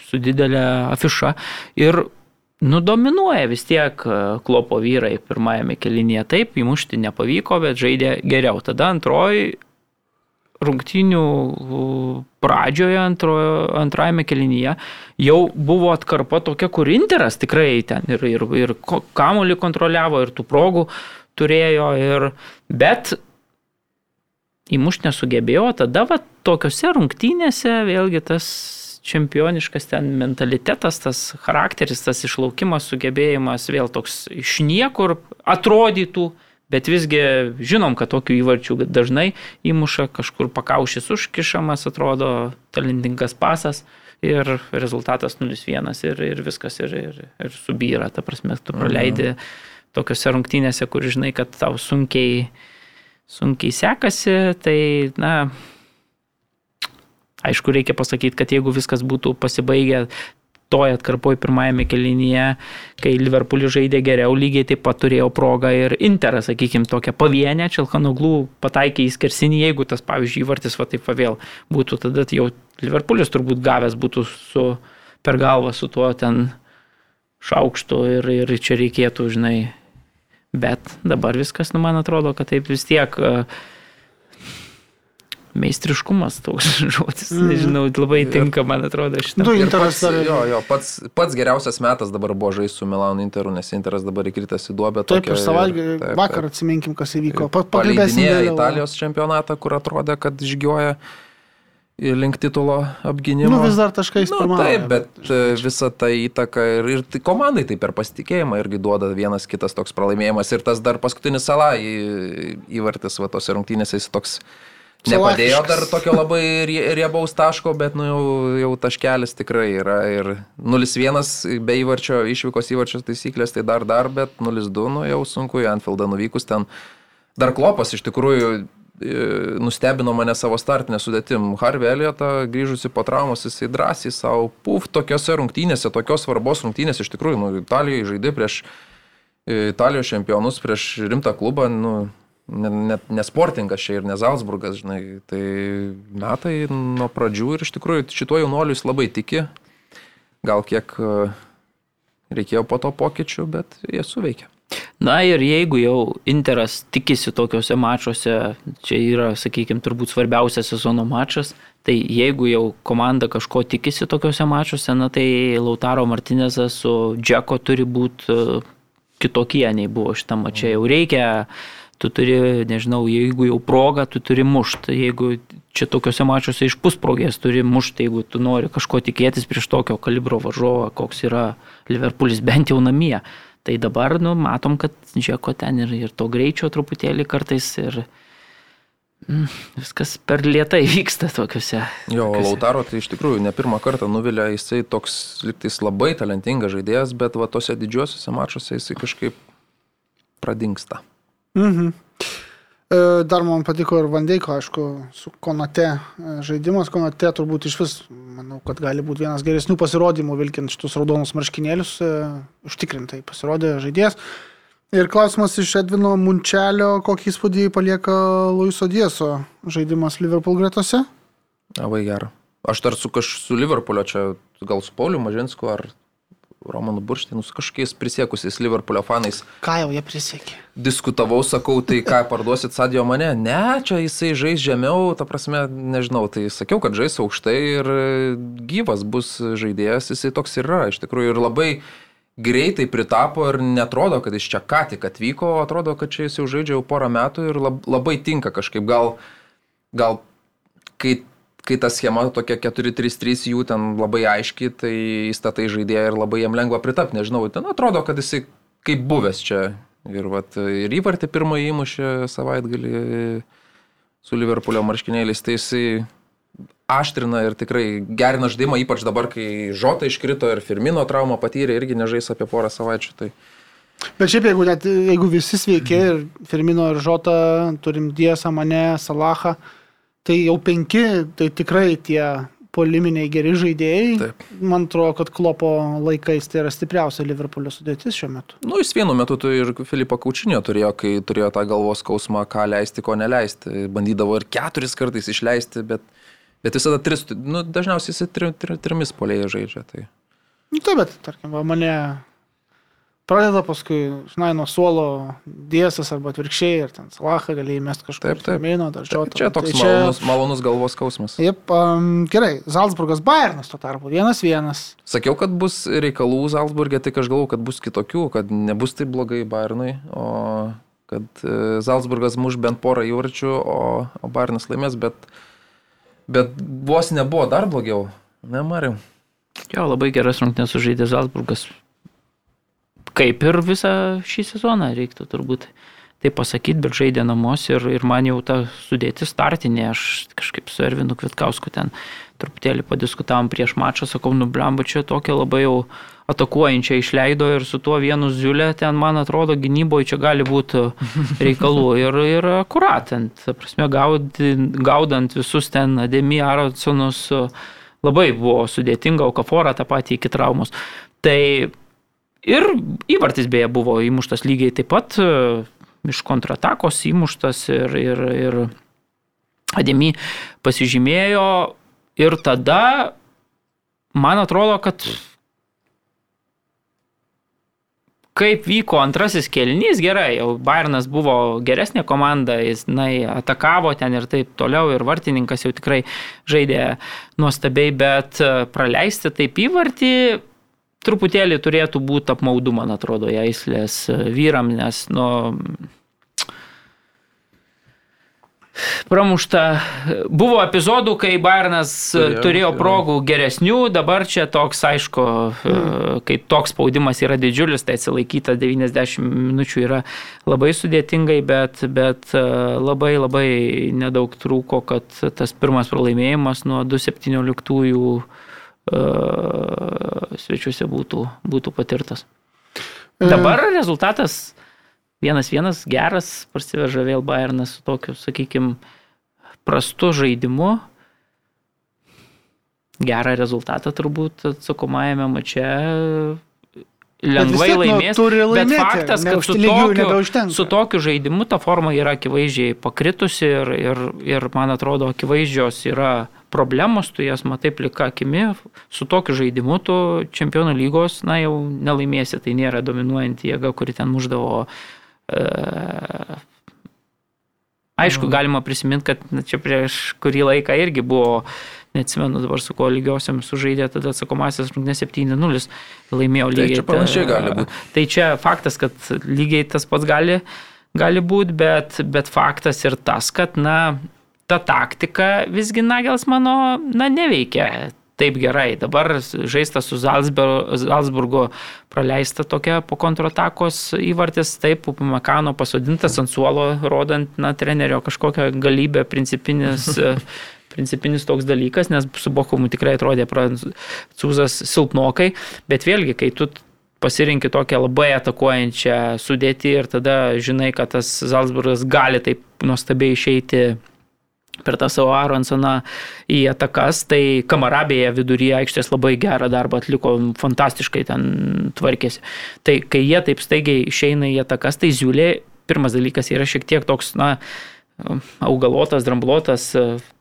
su didelė afiša. Ir nudominuoja vis tiek e, klopo vyrai pirmajame kelinėje. Taip, įmušti nepavyko, bet žaidė geriau. Tada antroji rungtynių pradžioje, antrojo, antrajame kelinyje, jau buvo atkarpa tokia, kur Interas tikrai ten ir, ir, ir kamuolį kontroliavo, ir tų progų turėjo, ir, bet įmušti nesugebėjo, tada va, tokiuose rungtynėse vėlgi tas čempioniškas ten mentalitetas, tas charakteris, tas išlaukimas, sugebėjimas vėl toks iš niekur atrodytų, bet visgi žinom, kad tokių įvarčių dažnai įmuša, kažkur pakaušis užkišamas, atrodo talentingas pasas ir rezultatas 0-1 ir, ir viskas ir, ir, ir subyra, ta prasme, tu praleidi tokiuose rungtynėse, kur žinai, kad tau sunkiai, sunkiai sekasi, tai, na, Aišku, reikia pasakyti, kad jeigu viskas būtų pasibaigę toj atkarpoj pirmajame kelinyje, kai Liverpoolis žaidė geriau, lygiai taip pat turėjo progą ir Interą, sakykime, tokią pavienę, Čelkanoglų pataikė į skersinį, jeigu tas, pavyzdžiui, vartis va taip vėl būtų, tada jau Liverpoolis turbūt gavęs būtų su, per galvą su tuo ten šaukštu ir, ir čia reikėtų, žinai, bet dabar viskas, nu, man atrodo, kad taip vis tiek uh, meistriškumas toks <laughs> žodis, mm. nežinau, labai tinka, man atrodo, šitą. Du Ir Interas pats, jo, jo, pats, pats geriausias metas dabar buvo žaisti su Milano Interu, nes Interas dabar įkritęs į duobę. Taip, ir savaitgalį, taip, vakar atsiminkim, kas įvyko. Pa- Pakalbėsim Paleidinėja vėliau. Italijos čempionatą, kur atrodė, kad žygioja link titulo apginimo. Nu, vis dar taškais Nu, pirmauja. taip, bet e, visa ta įtaka ir, ir tai komandai tai per pasitikėjimą irgi duoda vienas kitas toks pralaimėjimas. Ir tas dar paskutinis salą į, įvartis va tose rungtynėse jis toks nepadėjo dar tokio labai rie- riebaus taško, bet nu, jau, jau taškelis tikrai yra. Ir 0-1 be įvarčio, išvykos įvarčio taisyklės tai dar dar, bet 0-2 nu, jau sunku į Anfieldą nuvykus ten. Dar klopas iš tikrųjų e, nustebino mane savo startinę sudėtim. Harvey Eliotą grįžusi po traumos, jisai drąsiai savo, puf, tokiose rungtynėse, tokios svarbos rungtynėse, iš tikrųjų, nu, Italijoje žaidė prieš e, Italijos čempionus, prieš rimtą klubą, nu, net ne, ne sportingas čia ir ne Salzburgas, žinai, tai metai nuo pradžių ir iš tikrųjų šituo jaunuoliu jis labai tiki, gal kiek e, reikėjo po to pokyčių, bet jie suveikia. Na ir jeigu jau Interas tikisi tokiuose mačiuose, čia yra, sakykime, turbūt svarbiausias sezono mačas, tai jeigu jau komanda kažko tikisi tokiuose mačiuose, na tai Lautaro Martinezas su Džeko turi būti e, kitokie nei buvo šitam mačiai. Jau reikia, tu turi, nežinau, jeigu jau proga, tu turi mušti. Jeigu čia tokiuose mačiuose iš pusprogės turi mušti, jeigu tu nori kažko tikėtis prieš tokio kalibro varžovą, koks yra Liverpoolis bent jau namie. Tai dabar, nu, matom, kad Džeko ten ir, ir to greičio truputėlį kartais ir mm, viskas per lietai <laughs> vyksta tokiuose. Jo, tokiuose- Lautaro tai iš tikrųjų ne pirmą kartą nuvilia, jisai toks liktais labai talentingas žaidėjas, bet va tose didžiuosiuose mačiuose jisai kažkaip pradingsta. Mhm. E, Dar man patiko ir Vandeiko, aišku, su Konate e, žaidimas. Konate turbūt iš vis, manau, kad gali būti vienas geresnių pasirodymų, vilkint šitus raudonus marškinėlius. e, Užtikrintai pasirodė žaidėjas. Ir klausimas iš Edvino Munčelio, kokį įspūdį palieka Luiso Dieso žaidimas Liverpool gretose? Labai gera. Aš dar su, kaž, su Liverpoolio čia, gal su Pauliu Mažinsku ar Romanu Burštinu, su kažkokiais prisiekusiais Liverpoolio fanais Ką jau jie prisiekė? diskutavau, sakau, tai ką parduosit Sadio mane? Ne, čia jisai žais žemiau, ta prasme, nežinau, tai sakiau, kad žais aukštai ir gyvas bus žaidėjas, jisai toks ir yra, iš tikrųjų, ir labai greitai pritapo ir netrodo, kad jis čia ką tik atvyko, atrodo, kad čia jis jau žaidžia jau porą metų ir lab, labai tinka kažkaip, gal, gal kai kai ta schema tokia 4-3-3 jų ten labai aiški, tai įstatai žaidėją ir labai jam lengva pritapti, nežinau, ten atrodo, kad jisai kaip buvęs čia. Ir, vat, ir įvartį pirmąjį įmušė savaitgalį su Liverpoolio marškinėliais, tai jisai aštrina ir tikrai gerina žaidimą, ypač dabar, kai Žota iškrito ir Firmino traumą patyrė, irgi nežais apie porą savaičių. Tai... Bet šiaip, jeigu, net, jeigu visi sveiki ir Firmino ir Žota, turim Diesą, mane, Salahą, tai jau penki, tai tikrai tie poliminiai geri žaidėjai. Taip. Man atrodo, kad klopo laikais tai yra stipriausia Liverpoolio sudėtis šiuo metu. Nu, jis vienu metu tu ir Filipą Kaučinio turėjo, kai turėjo tą galvos skausmą, ką leisti, ko neleisti. Bandydavo ir keturis kartais išleisti, bet, bet visada tris, nu, dažniausiai jis tri, tri, trimis polėjai žaidžia. Tai. Nu, taip, bet, tarkim, va, mane pradeda paskui, žinai, nuo suolo diesas arba atvirkščiai ir ten salachą gali įmesti kažkur. Taip, taip. Mėno, dar žiotą. Čia toks Tai malonus, malonus galvos skausmas. Jep, um, gerai, Salzburgas Bayernas tuo tarpu, vienas vienas. Sakiau, kad bus reikalų Salzburgė, tik aš galvoju, kad bus kitokių, kad nebus taip blogai Bayernui, o kad e, Salzburgas muš bent porą įvarčių, o, o Bayernas laimės, bet, bet vos nebuvo dar blogiau. Ne, Mariu. Jo, labai geras rungtynės sužaidė Zalzburgas. Kaip ir visą šį sezoną reiktų turbūt tai pasakyti, bet žaidė namus ir, ir man jau ta sudėti startinė, aš kažkaip su Ervinu Kvitkausku ten truputėlį padiskutavom prieš mačą, sakau, nublemba čia tokia labai jau atakuojančią išleido ir su tuo vienu ziulė ten, man atrodo, gynyboje čia gali būti <laughs> reikalų ir, ir akuratant, prasme, gaudi, gaudant visus ten Ademi Aronsonus, labai buvo sudėtinga, o Kaforą tą patį iki traumos. Tai ir įvartis beje buvo įmuštas lygiai taip pat, e, iš kontratakos įmuštas ir, ir, ir Ademi pasižymėjo. Ir tada man atrodo, kad kaip vyko antrasis kelnys, gerai, jau Bayernas buvo geresnė komanda, jis na, atakavo ten ir taip toliau, ir vartininkas jau tikrai žaidė nuostabiai, bet e, praleisti taip įvartį truputėlį turėtų būti apmaudu, man atrodo, Jaislės vyram, nes, nu, pramušta. Buvo epizodų, kai Bairnas Turėjo, turėjo jo. progų geresnių, dabar čia toks, aišku, kai toks spaudimas yra didžiulis, tai atsilaikyta 90 minučių yra labai sudėtingai, bet, bet e, labai labai nedaug trūko, kad tas pirmas pralaimėjimas nuo 2.17 svečiuose būtų, būtų patirtas. Dabar rezultatas vienas vienas geras, parsiveža vėl Bayernas su tokiu, sakykime, prastu žaidimu. Gerą rezultatą turbūt atsakomajame mače lengvai nu, laimės. turi bet laimėti, faktas, kad su tokiu, su tokiu žaidimu ta forma yra akivaizdžiai pakritusi ir, ir, ir man atrodo, akivaizdžios yra problemos, tu jas matai plika akimi, su tokiu žaidimu tu čempionų lygos, na jau nelaimėsi, tai nėra dominuojanti jėga, kuri ten muždavo. E, aišku, galima prisiminti, kad čia prieš kurį laiką irgi buvo, neatsimenu dabar su kuo lygiosiam sužaidė, tada atsakomasis rungtynės 7-0 laimėjo Tai lygiai. čia panašiai gali būt. Tai čia faktas, kad lygiai tas pats gali, gali būti, bet, bet faktas ir tas, kad, na, ta taktika visgi Nagels mano, na, neveikia taip gerai. Dabar žaista su Salzburgo praleista tokia po kontratakos įvartis, taip, Upamekano pasodintas ant suolo, rodant, na, trenerio kažkokią galybę, principinis, <laughs> principinis toks dalykas, nes su Bokumu tikrai atrodė prancūzas silpnokai, bet vėlgi, kai tu pasirinkti tokią labai atakuojančią sudėtį ir tada žinai, kad tas Salzburgas gali taip nuostabiai išeiti per tą savo Aronsoną į atakas, tai Kamarabėje viduryje aikštės labai gerą darbą atliko, fantastiškai ten tvarkėsi. Tai kai jie taip staigiai išeina į atakas, tai Ziulė, pirmas dalykas, yra šiek tiek toks, na, augalotas, dramblotas,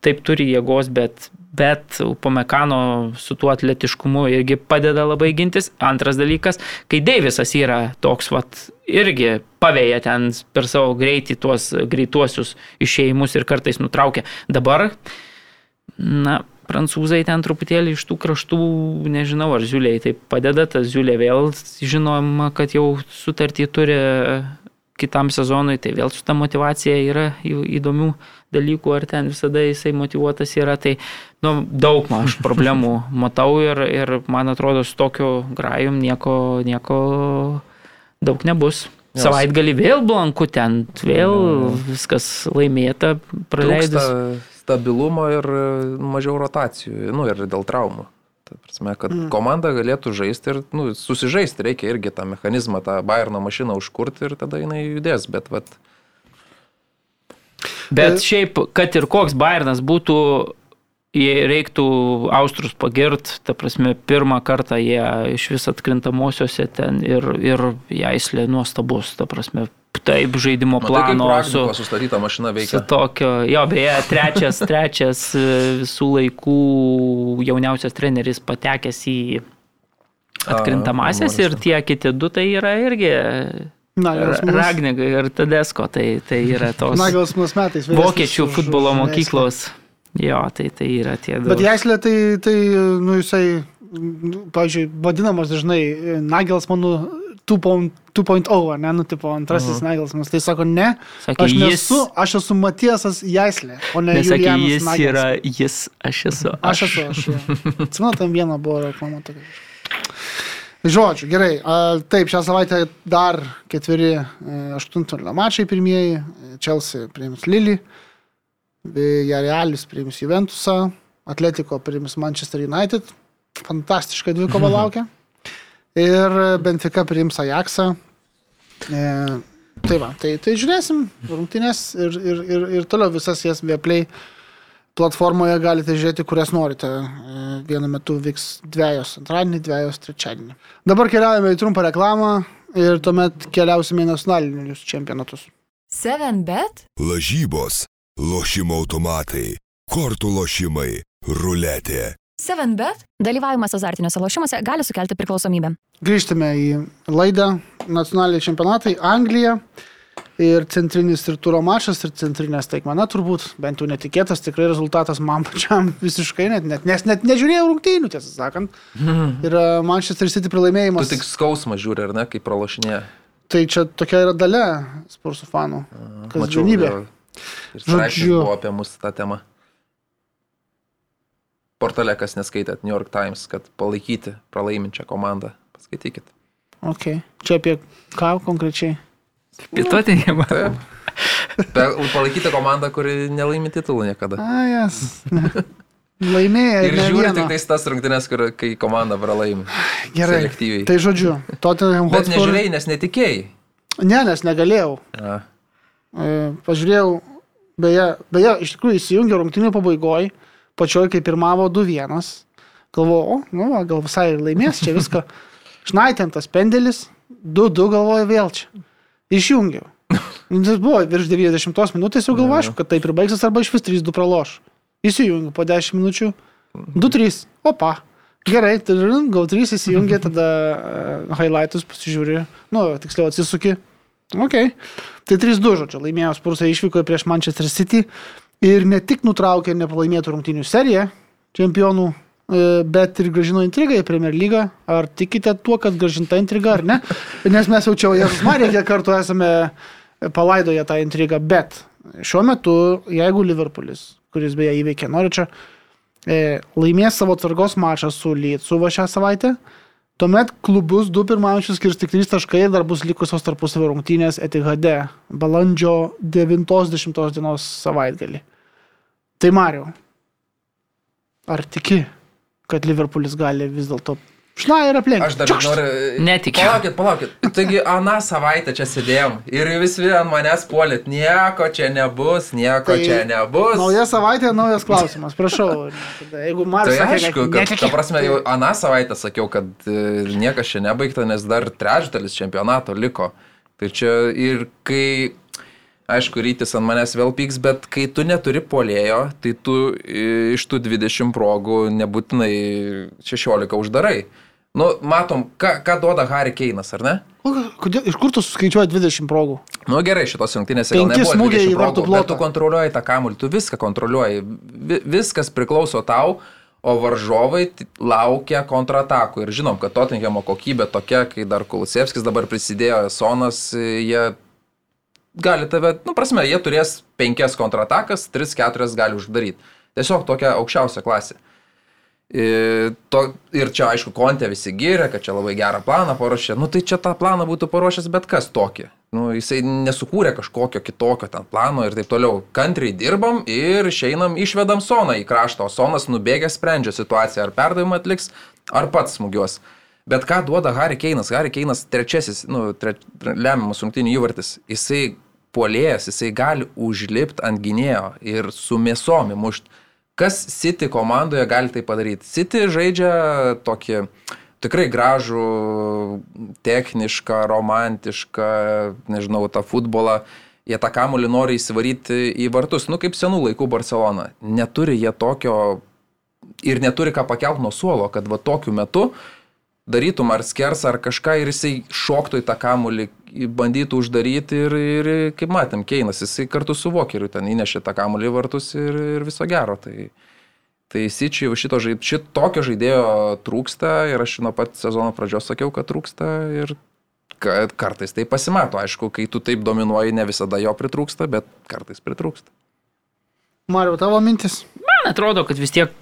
taip turi jėgos, bet, bet Upamekano su tuo atletiškumu irgi padeda labai gintis. Antras dalykas, kai Deivisas yra toks, vat, irgi pavėja ten per savo greitį tuos greituosius išėjimus ir kartais nutraukia. Dabar, na, prancūzai ten truputėlį iš tų kraštų, nežinau, ar Ziuliai tai padeda, tas Ziulė vėl žinoma, kad jau sutartį turi kitam sezonui, tai vėl su ta motivacija yra įdomių dalykų, ar ten visada jisai motivuotas yra, tai nu, daug aš problemų <laughs> matau ir, ir man atrodo, su tokiu grajum nieko, nieko daug nebus. Jos. Savaitgalį vėl blanku ten, vėl viskas laimėta, praleidus. Trūksta stabilumo ir mažiau rotacijų, nu ir dėl traumų. Ta prasme, kad mm. komanda galėtų žaisti ir nu, susižaisti, reikia irgi tą mechanizmą, tą Bayerno mašiną užkurti ir tada jinai judės, bet vat, Bet šiaip, kad ir koks Bayernas būtų, jei reiktų Austrus pagirt, ta prasme, pirmą kartą jie iš vis atkrintamosiose ten ir, ir jaislė nuostabus, ta prasme, taip žaidimo matai, plano su, sustatyta mašina su veikia. tokio, jo, beje, trečias, <laughs> trečias e, visų laikų jauniausias treneris patekęs į atkrintamasias A, ir tie kiti du tai yra irgi Nagelsmanas. Ragnigai ir Tadesko, tai, tai yra <laughs> tos Nagelsmanas metais. vyresnis vokiečių futbolo mokyklos. Jo, tai, tai yra tie du. Bet Jaislė tai, tai, nu, jisai, nu, pavyzdžiui, vadinamas dažnai e, Nagelsmanu 2.0, ne, nu, tipo, antrasis uh -huh. Nagelsmanas. Tai sako, ne, Sakė, aš jis, nesu, aš esu Matiesas Jaislė, o ne nesakė, Julianas jis Nagelsmanas. yra, jis, aš esu. Aš esu, aš. Atsimenu, tam viena buvo reklama tokia. Žodžiu, gerai. Taip, šią savaitę dar ketveri e, aštuntfinalio mačai pirmieji. Chelsea priims Lily, Jarealis priims Juventusą, Atletico priims Manchester United. Fantastiška dvikova <laughs> laukia. Ir Benfica priims Ajaxą. E, tai va, tai, tai žiūrėsim rungtynės ir, ir, ir, ir toliau visas jas vieplay platformoje galite žiūrėti, kurias norite. E, Vienu metu vyks dviejos antradienį, dviejos trečiadienį. Dabar keliaujame į trumpą reklamą ir tuomet keliausime į nacionalinius čempionatus. 7bet? Lažybos, lošimo automatai, kortų lošimai, ruletė. 7bet? Dalyvavimas azartiniuose lošimuose gali sukelti priklausomybę. Grįžtame į laidą nacionaliniai čempionatai Anglija. Ir centrinis ir turo mačas, ir centrinė staigmena turbūt, bent jau netikėtas, tikrai rezultatas man pačiam <laughs> visiškai net, net nes net nežiūrėjau rungtynių, tiesą sakant. Ir e, Manchester City Tu pralaimėjimas. tik skausmą žiūri, ar ne, kaip pralošinė. Tai čia tokia yra dalia spursų fanų. Kasdienybė. Ir Žodžiu. buvo apie mus tą temą. Portale, kas neskaitėt, New York Times, kad palaikyti pralaiminčią komandą. Paskaitykit. Okay. Čia apie ką konkrečiai? Pietuotėjimą. Taip. Pe- Palaikyti komandą, kuri nelaimi titulų niekada. A, jas. Laimėjo. Ir ne žiūri vieną. tik tais tas rungtynes, kur, kai komanda pralaimi. Gerai. selektyviai. Tai žodžiu, Tottenham Bet Hotspur. nežiūrėjai, nes netikėjai. Ne, nes negalėjau. A, E, Pažiūrėjau, beje, beje, iš tikrųjų įsijungiau rungtynių pabaigoje, pačioj kaip pirmavo 2-1. Galvoju, o, nu, gal visai ir laimės čia viską. Šnaitintas pendelis, 2-2 galvoju vėl čia. Išjungiau. Nu, Tai buvo virš 90 minutės, jau galvoju, aišku, kad taip ir baigsis arba iš vis 3-2 praloš. Įsijungiu po 10 minučių. 2-3. Opa. Gerai, gal 3 įsijungia, tada uh, highlightus pasižiūri. Nu, tiksliau atsisuki. Ok. Tai 3-2, žodžiu, laimėjo Spursai išvyko prieš Manchester City ir ne tik nutraukė nepalaimėtų rungtynių seriją čempionų, e, bet ir gražino intrigą į Premier lygą. Ar tikite tuo, kad gražinta intriga ar ne? <laughs> Nes mes jau čia, Jėzus Marija, kiek kartų esame palaidoję tą intrigą, bet šiuo metu, jeigu Liverpoolis, kuris beje įveikė Noričą, e, laimės savo tvarkos mačą su Lytsu va šią savaitę, tuomet klubus du pirmaujančius skirs tik 3 taškai dar bus likusios tarpusavio rungtynės Etihade balandžio 90 dienos savaitgalį. Tai Mariu, ar tiki, kad Liverpoolis gali vis dėlto šna ir aplenkti? Aš dar Čiokšt. noriu. Netikiu. Palaukit, palaukit. Taigi, aną savaitę čia sėdėjom ir vis vien manęs puolėt. Nieko čia nebus, nieko Tai čia nebus. Nauja savaitė, naujas klausimas, prašau. Jeigu Marius Tai sakė, aišku, kad ta prasme, jau aną savaitę sakiau, kad e, niekas čia nebaigta, nes dar trečdalis čempionato liko. Tai čia ir kai, aišku, rytis ant manęs vėl pyks, bet kai tu neturi polėjo, tai tu e, iš tų 20 progų nebūtinai 16 uždarai. Nu, matom, ką, ką duoda Harry Keinas, ar ne? Kodėl, iš kur tu suskaičiuoji 20 progų? Nu gerai, šitos rungtynėse gal Penki nebuvo smūgiai 20 į vartų progų, bet tu kontroliuoji tą kamuolį, tu viską kontroliuoji, Vi, viskas priklauso tau, o varžovai laukia kontratakų. Ir žinom, kad Tottenhamo kokybė tokia, kai dar Kulusevskis dabar prisidėjo, Sonas, jie gali tave, nu prasme, jie turės penkias kontratakas, tris, keturias gali uždaryti. Tiesiog tokia aukščiausia klasė. Ir, to, ir čia, aišku, kontė visi gyrė, kad čia labai gerą planą paruošė. Nu, tai čia tą planą būtų paruošęs bet kas tokį. Nu, jisai nesukūrė kažkokio kitokio ten plano ir taip toliau. Kantriai dirbam ir išeinam, išvedam Soną į kraštą, o Sonas nubėgęs sprendžia situaciją, ar perdavimą atliks, ar pats smūgiuos. Bet ką duoda Harry Keinas? Harry Keinas trečiasis, nu, tre, lemiamas rungtinių įvartis. Jisai puolėjas, jisai gali užlipti ant gynėjo ir su mėsom įmušti. Kas City komandoje gali tai padaryti? City žaidžia tokį tikrai gražų, technišką, romantišką, nežinau, tą futbolą. Jie tą kamuolį nori įsivaryti į vartus, nu kaip senų laikų Barcelona. Neturi jie tokio ir neturi ką pakelt nuo suolo, kad va tokiu metu darytum ar skers ar kažką ir jisai šoktų į tą kamuolį, bandytų uždaryti ir, ir kaip matėm, Keinas, jisai kartu su Vokeriu ten įnešė tą kamuolį į vartus ir, ir viso gero. Tai, tai Sičiui šito, žaid, šitokio žaidėjo trūksta ir aš nuo pat sezono pradžios sakiau, kad trūksta ir kad kartais tai pasimato. Aišku, kai tu taip dominuoji, ne visada jo pritrūksta, bet kartais pritrūksta. Mariu, tavo mintis? Man atrodo, kad vis tiek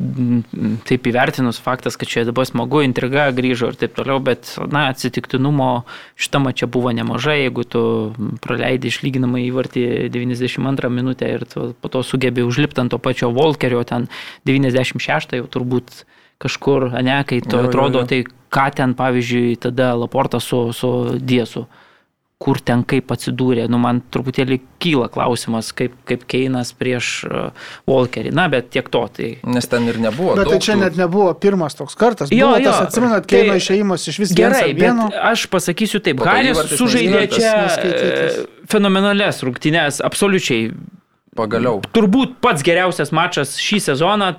taip įvertinus faktas, kad čia dabar smagu, intriga grįžo ir taip toliau, bet, na, atsitiktinumo šitama čia buvo nemažai, jeigu tu praleidai išlyginamą įvartį 92 minutę ir po to sugebė užlipti ant to pačio Volkerio, ten 96 jau turbūt kažkur, ne, kai tu Jo, jo, atrodo, jo. tai ką ten, pavyzdžiui, tada Laportas su, su Diesu kur ten kaip atsidūrė. Nu, man truputėlį kyla klausimas, kaip, kaip Keinas prieš Walkerį. Na, bet tiek to. Tai... Nes ten ir nebuvo. Bet tai čia tų- net nebuvo pirmas toks kartas. Jo, buvo jo, tas, atsimenat, tai- Keino išėjimas iš vis Gerai, vieno. bet aš pasakysiu taip, Haris sužaidė čia e, fenomenales rungtynes, absoliučiai. Pagaliau. Turbūt pats geriausias mačas šį sezoną,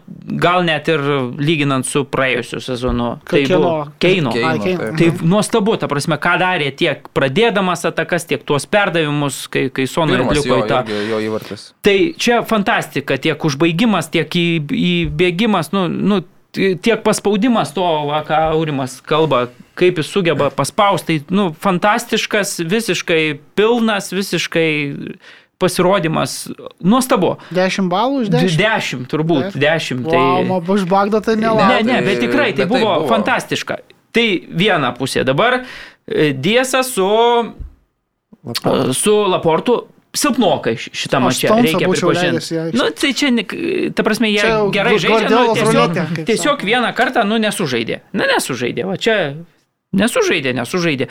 gal net ir lyginant su praėjusiu sezonu. Tai buvo Keino. Keino, Keino. Tai nuostabu, ta prasme, ką darė tiek pradėdamas atakas, tiek tuos perdavimus, kai, kai Sonai atliko jo, į tą. irgi jo įvartis. Tai čia fantastika, tiek užbaigimas, tiek į- įbėgimas, nu, nu, tiek paspaudimas to, va, ką Aurimas kalba, kaip jis sugeba paspausti, tai, nu, fantastiškas, visiškai pilnas, visiškai pasirodymas, nuostabu. 10 balų iš 10. Dešimt, turbūt, Taip. dešimt. Wow, Tai... tai... už Bagdą tai Ne, nelaukia. ne, bet tikrai tai bet tai buvo, buvo. fantastiška. Tai viena pusė. Dabar e, Diesa su, e, su Laportu silpnokai šitą Aš mačą, reikia pripažinti. aikštę. Nu, tai čia, ne- ta prasme, jie Čia gerai žaidžia, nu, tiesiog, ruletė, kaip tiesiog vieną kartą, nu, nesužaidė. Na, nesužaidė, va čia nesužaidė, nesužaidė.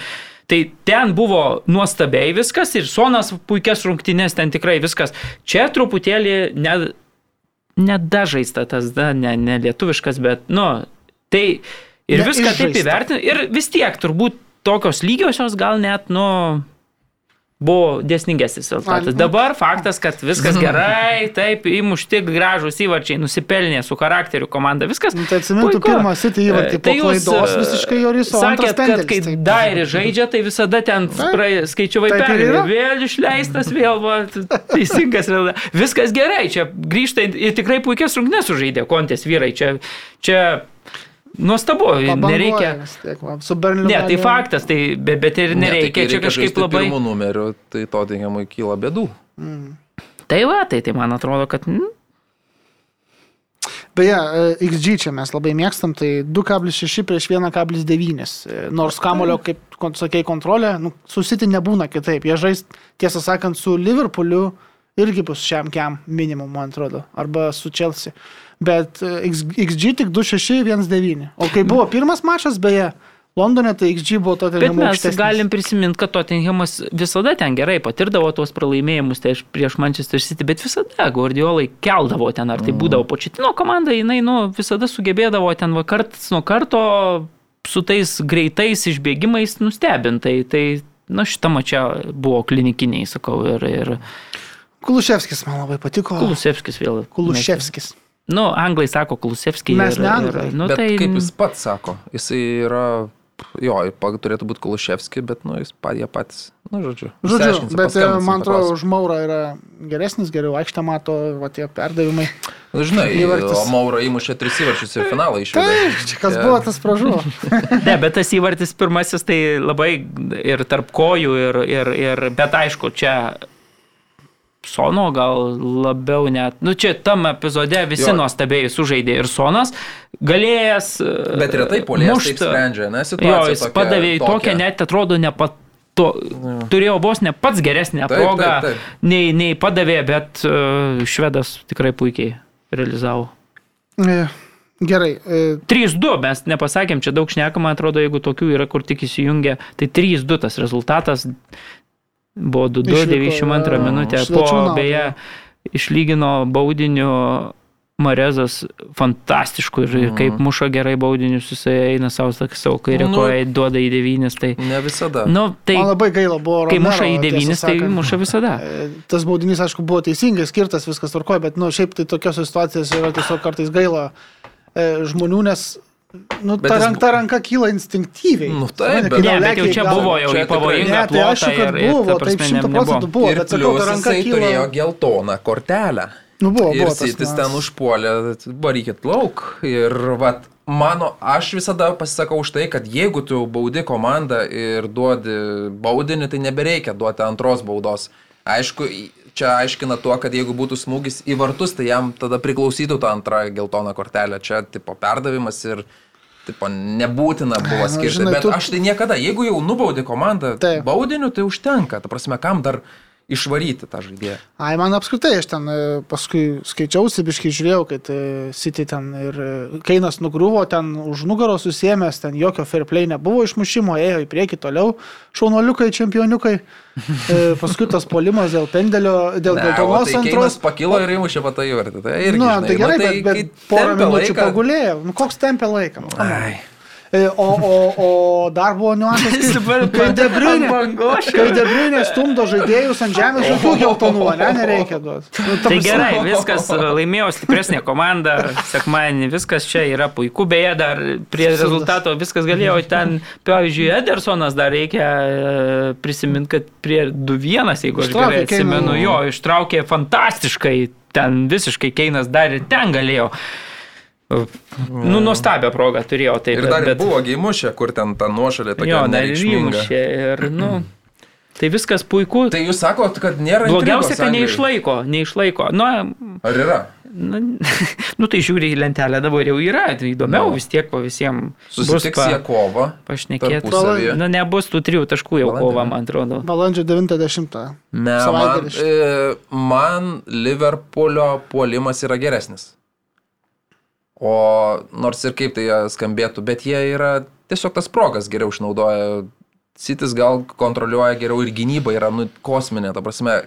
Tai ten buvo nuostabiai viskas ir Sonas puikias rungtynės, ten tikrai viskas. Čia truputėlį ne, nedažaista tas, da, ne, ne lietuviškas, bet, nu, tai ir viską taip Neišžaista. įvertinti. Ir vis tiek turbūt tokios lygiosios gal net, nu, buvo desningesnis rezultatas. Dabar faktas, kad viskas gerai, taip, įmušti gražus įvarčiai, nusipelnė su charakteriu komanda, viskas. Nu, tai atsimintų pirmą City įvartį po jūs, klaidos, e, visiškai Joriso antras Sakėt, kad kai taip. Dairi žaidžia, tai visada ten ir pergalę. yra. Vėl išleistas, vėl va, teisingas. Vėl. Viskas gerai, čia grįžta ir tikrai puikias rungtynes sužaidė kontės vyrai. Čia, čia nuostabu, nereikia. tiek, Su Berliu. Ne, tai faktas, tai, bet, bet ir nereikia ne, tai, čia kažkaip labai. Pirmų numerių, tai Tottenhamui kyla bėdų. Tai va, tai, tai man atrodo, kad... mm, Beje, e, XG čia mes labai mėgstam, tai 2,6 prieš 1,9. E, Nors kamulio, kaip sakei, kontrolė, nu, susiti nebūna kitaip. Jie žais, tiesą sakant, su Liverpooliu irgi bus šiam kiam minimum, man atrodo, arba su Chelsea. Bet e, XG tik 2,6, 1,9. O kai buvo pirmas mačas, beje, Londone, tai XG buvo Bet Tottenham mes aukštesnis. galim prisiminti, kad Tottenhamas visada ten gerai patirdavo tuos pralaimėjimus tai prieš Manchester City, bet visada Guardiolai keldavo ten, ar tai būdavo početino komanda, jinai nu, visada sugebėdavo ten kartas nuo karto su tais greitais išbėgimais nustebintai. Tai, na, šitą mačią buvo klinikiniai, sakau, ir, ir Kuluševskis man labai patiko. Kulusevskis vėl. Kuluševskis. Nu, anglai sako Kulusevskis. Mes ir, ne ir, anglai. nu, Bet tai, kaip jis pats sako, jisai yra, jo, turėtų būti Kuluševski, bet, nu, jis pat, jie patys, nu, žodžiu. Žodžiu, bet e, man atrodo, už Maurą yra geresnis, geriau aikštę mato, va tie perdavimai. Nu, žinai, įvartis. o Mauro įmušė tris įvarčius ir finalą išvedė. Taip, čia kas buvo, tas pražuvo. <laughs> Ne, bet tas įvartis pirmasis tai labai ir tarp kojų, ir, ir, ir, bet aišku, čia Sono gal labiau net. Nu čia tam epizode visi Jo. nuostabiai sužaidė ir Sonas, galėjęs. e, Bet retai polės taip mušt- sprendžia, ne, Jo, situacija. jis padavė į tokią, net atrodo, ne pat. To, turėjo vos ne pats geresnę Taip, progą, taip, taip. Nei, nei padavė, bet uh, švedas tikrai puikiai realizavo. E, Gerai. e, 3-2 mes nepasakėm, čia daug šnekama, atrodo, jeigu tokių yra, kur tik įsijungia, tai 3-2 tas rezultatas buvo 2-2, Išliko, 92 jo, minutę. svečių Po beje, išlygino baudiniu Marezas fantastišku ir Mhm. kaip muša gerai baudinius, jisai eina savo, savo kairę Nu. koją, duoda į devynis. Tai, Ne visada. nu, tai Man labai gaila buvo. kai Romero, muša į devynis, tai sakant. muša visada. <laughs> E, Tas baudinys, aišku, buvo teisingai skirtas, viskas tvarkoja, bet, na, nu, šiaip tai tokios situacijos yra tiesiog kartais gaila e, žmonių, nes, nu, Bet ta, jis rank, ta ranka kyla instinktyviai. Nu, taip, bet- Ne, bet jau čia galvą. buvo jau pavojingą Ne, tai aišku, kad ir, ir buvo, taip prasme, šimtų ne- procentų buvo, ir bet sakau, ta ranka kyla. turėjo geltoną kortelę. Nu, buvo, ir buvo tas Sitis ten užpuolė, varykit lauk. Ir vat, mano, aš visada pasisakau už tai, kad jeigu tu baudi komandą ir duodi baudinį, tai nebereikia duoti antros baudos. Aišku, čia aiškina tuo, kad jeigu būtų smūgis į vartus, tai jam tada priklausytų ta antra geltona kortelė. Čia tipo perdavimas ir tipo, nebūtina buvo nu, skirti. žinai, Bet tu- aš tai niekada, jeigu jau nubaudi komandą Taip. baudiniu, tai užtenka. Ta prasme, kam dar išvaryti tą žaidėją? Ai, man apskritai, aš ten e, paskui skaičiausi, biškai žiūrėjau, kad e, City ten ir e, Keinas nugruvo, ten už nugaros susėmęs, ten jokio fair play nebuvo išmušimo, ėjo į priekį toliau, šaunuoliukai, čempioniukai. Paskui tas polimas dėl pendelio, dėl geltonos tai Keinas antros. pakilo ir įmušė patą įvartį. Tai irgi, Nu, žinai, tai gerai, bet, bet porą minučių laiką- pagulėjo. Nu, koks tempia laiką? Nu, E, O, o, o dar buvo niuansas, kai- Debriunė, kai Debriunė stumdo žaidėjus ant žemės, jokių geltonų, ne, nereikia duoti. Nu, ta Tai gerai, viskas laimėjo stipresnė komanda, sekmadienį viskas čia yra puiku, beje, dar prie rezultato viskas galėjo ten, pavyzdžiui, Edersonas dar reikia e, prisiminti, kad prie 2-1, jeigu aš gerai atsimenu, jo, ištraukė fantastiškai, ten visiškai Keinas dar ir ten galėjo. Nu, nuostabią progą turėjo, tai Ir dar bet... buvo geimušė, kur ten ta nuošalė tokia Jo, dar ir įmušė ir, nu, tai viskas puiku. Tai jūs sakot, kad nėra Blogiausia, kad neišlaiko, neišlaiko. Nu, Ar yra? Nu, <laughs> nu tai žiūri į lentelę dabar jau yra, tai įdomiau Nu. vis tiek po visiems Susitiks jie kovą. pašnekėti. Nu, nebus tų trijų taškų jau Balandį, kova, ne? man atrodo. Balandžio 90. Ne, man, e, man Liverpoolio puolimas yra geresnis. O nors ir kaip tai skambėtų, bet jie yra tiesiog tas progas geriau išnaudoja. Sitis gal kontroliuoja geriau ir gynyba yra nu, kosminė. Ta prasme,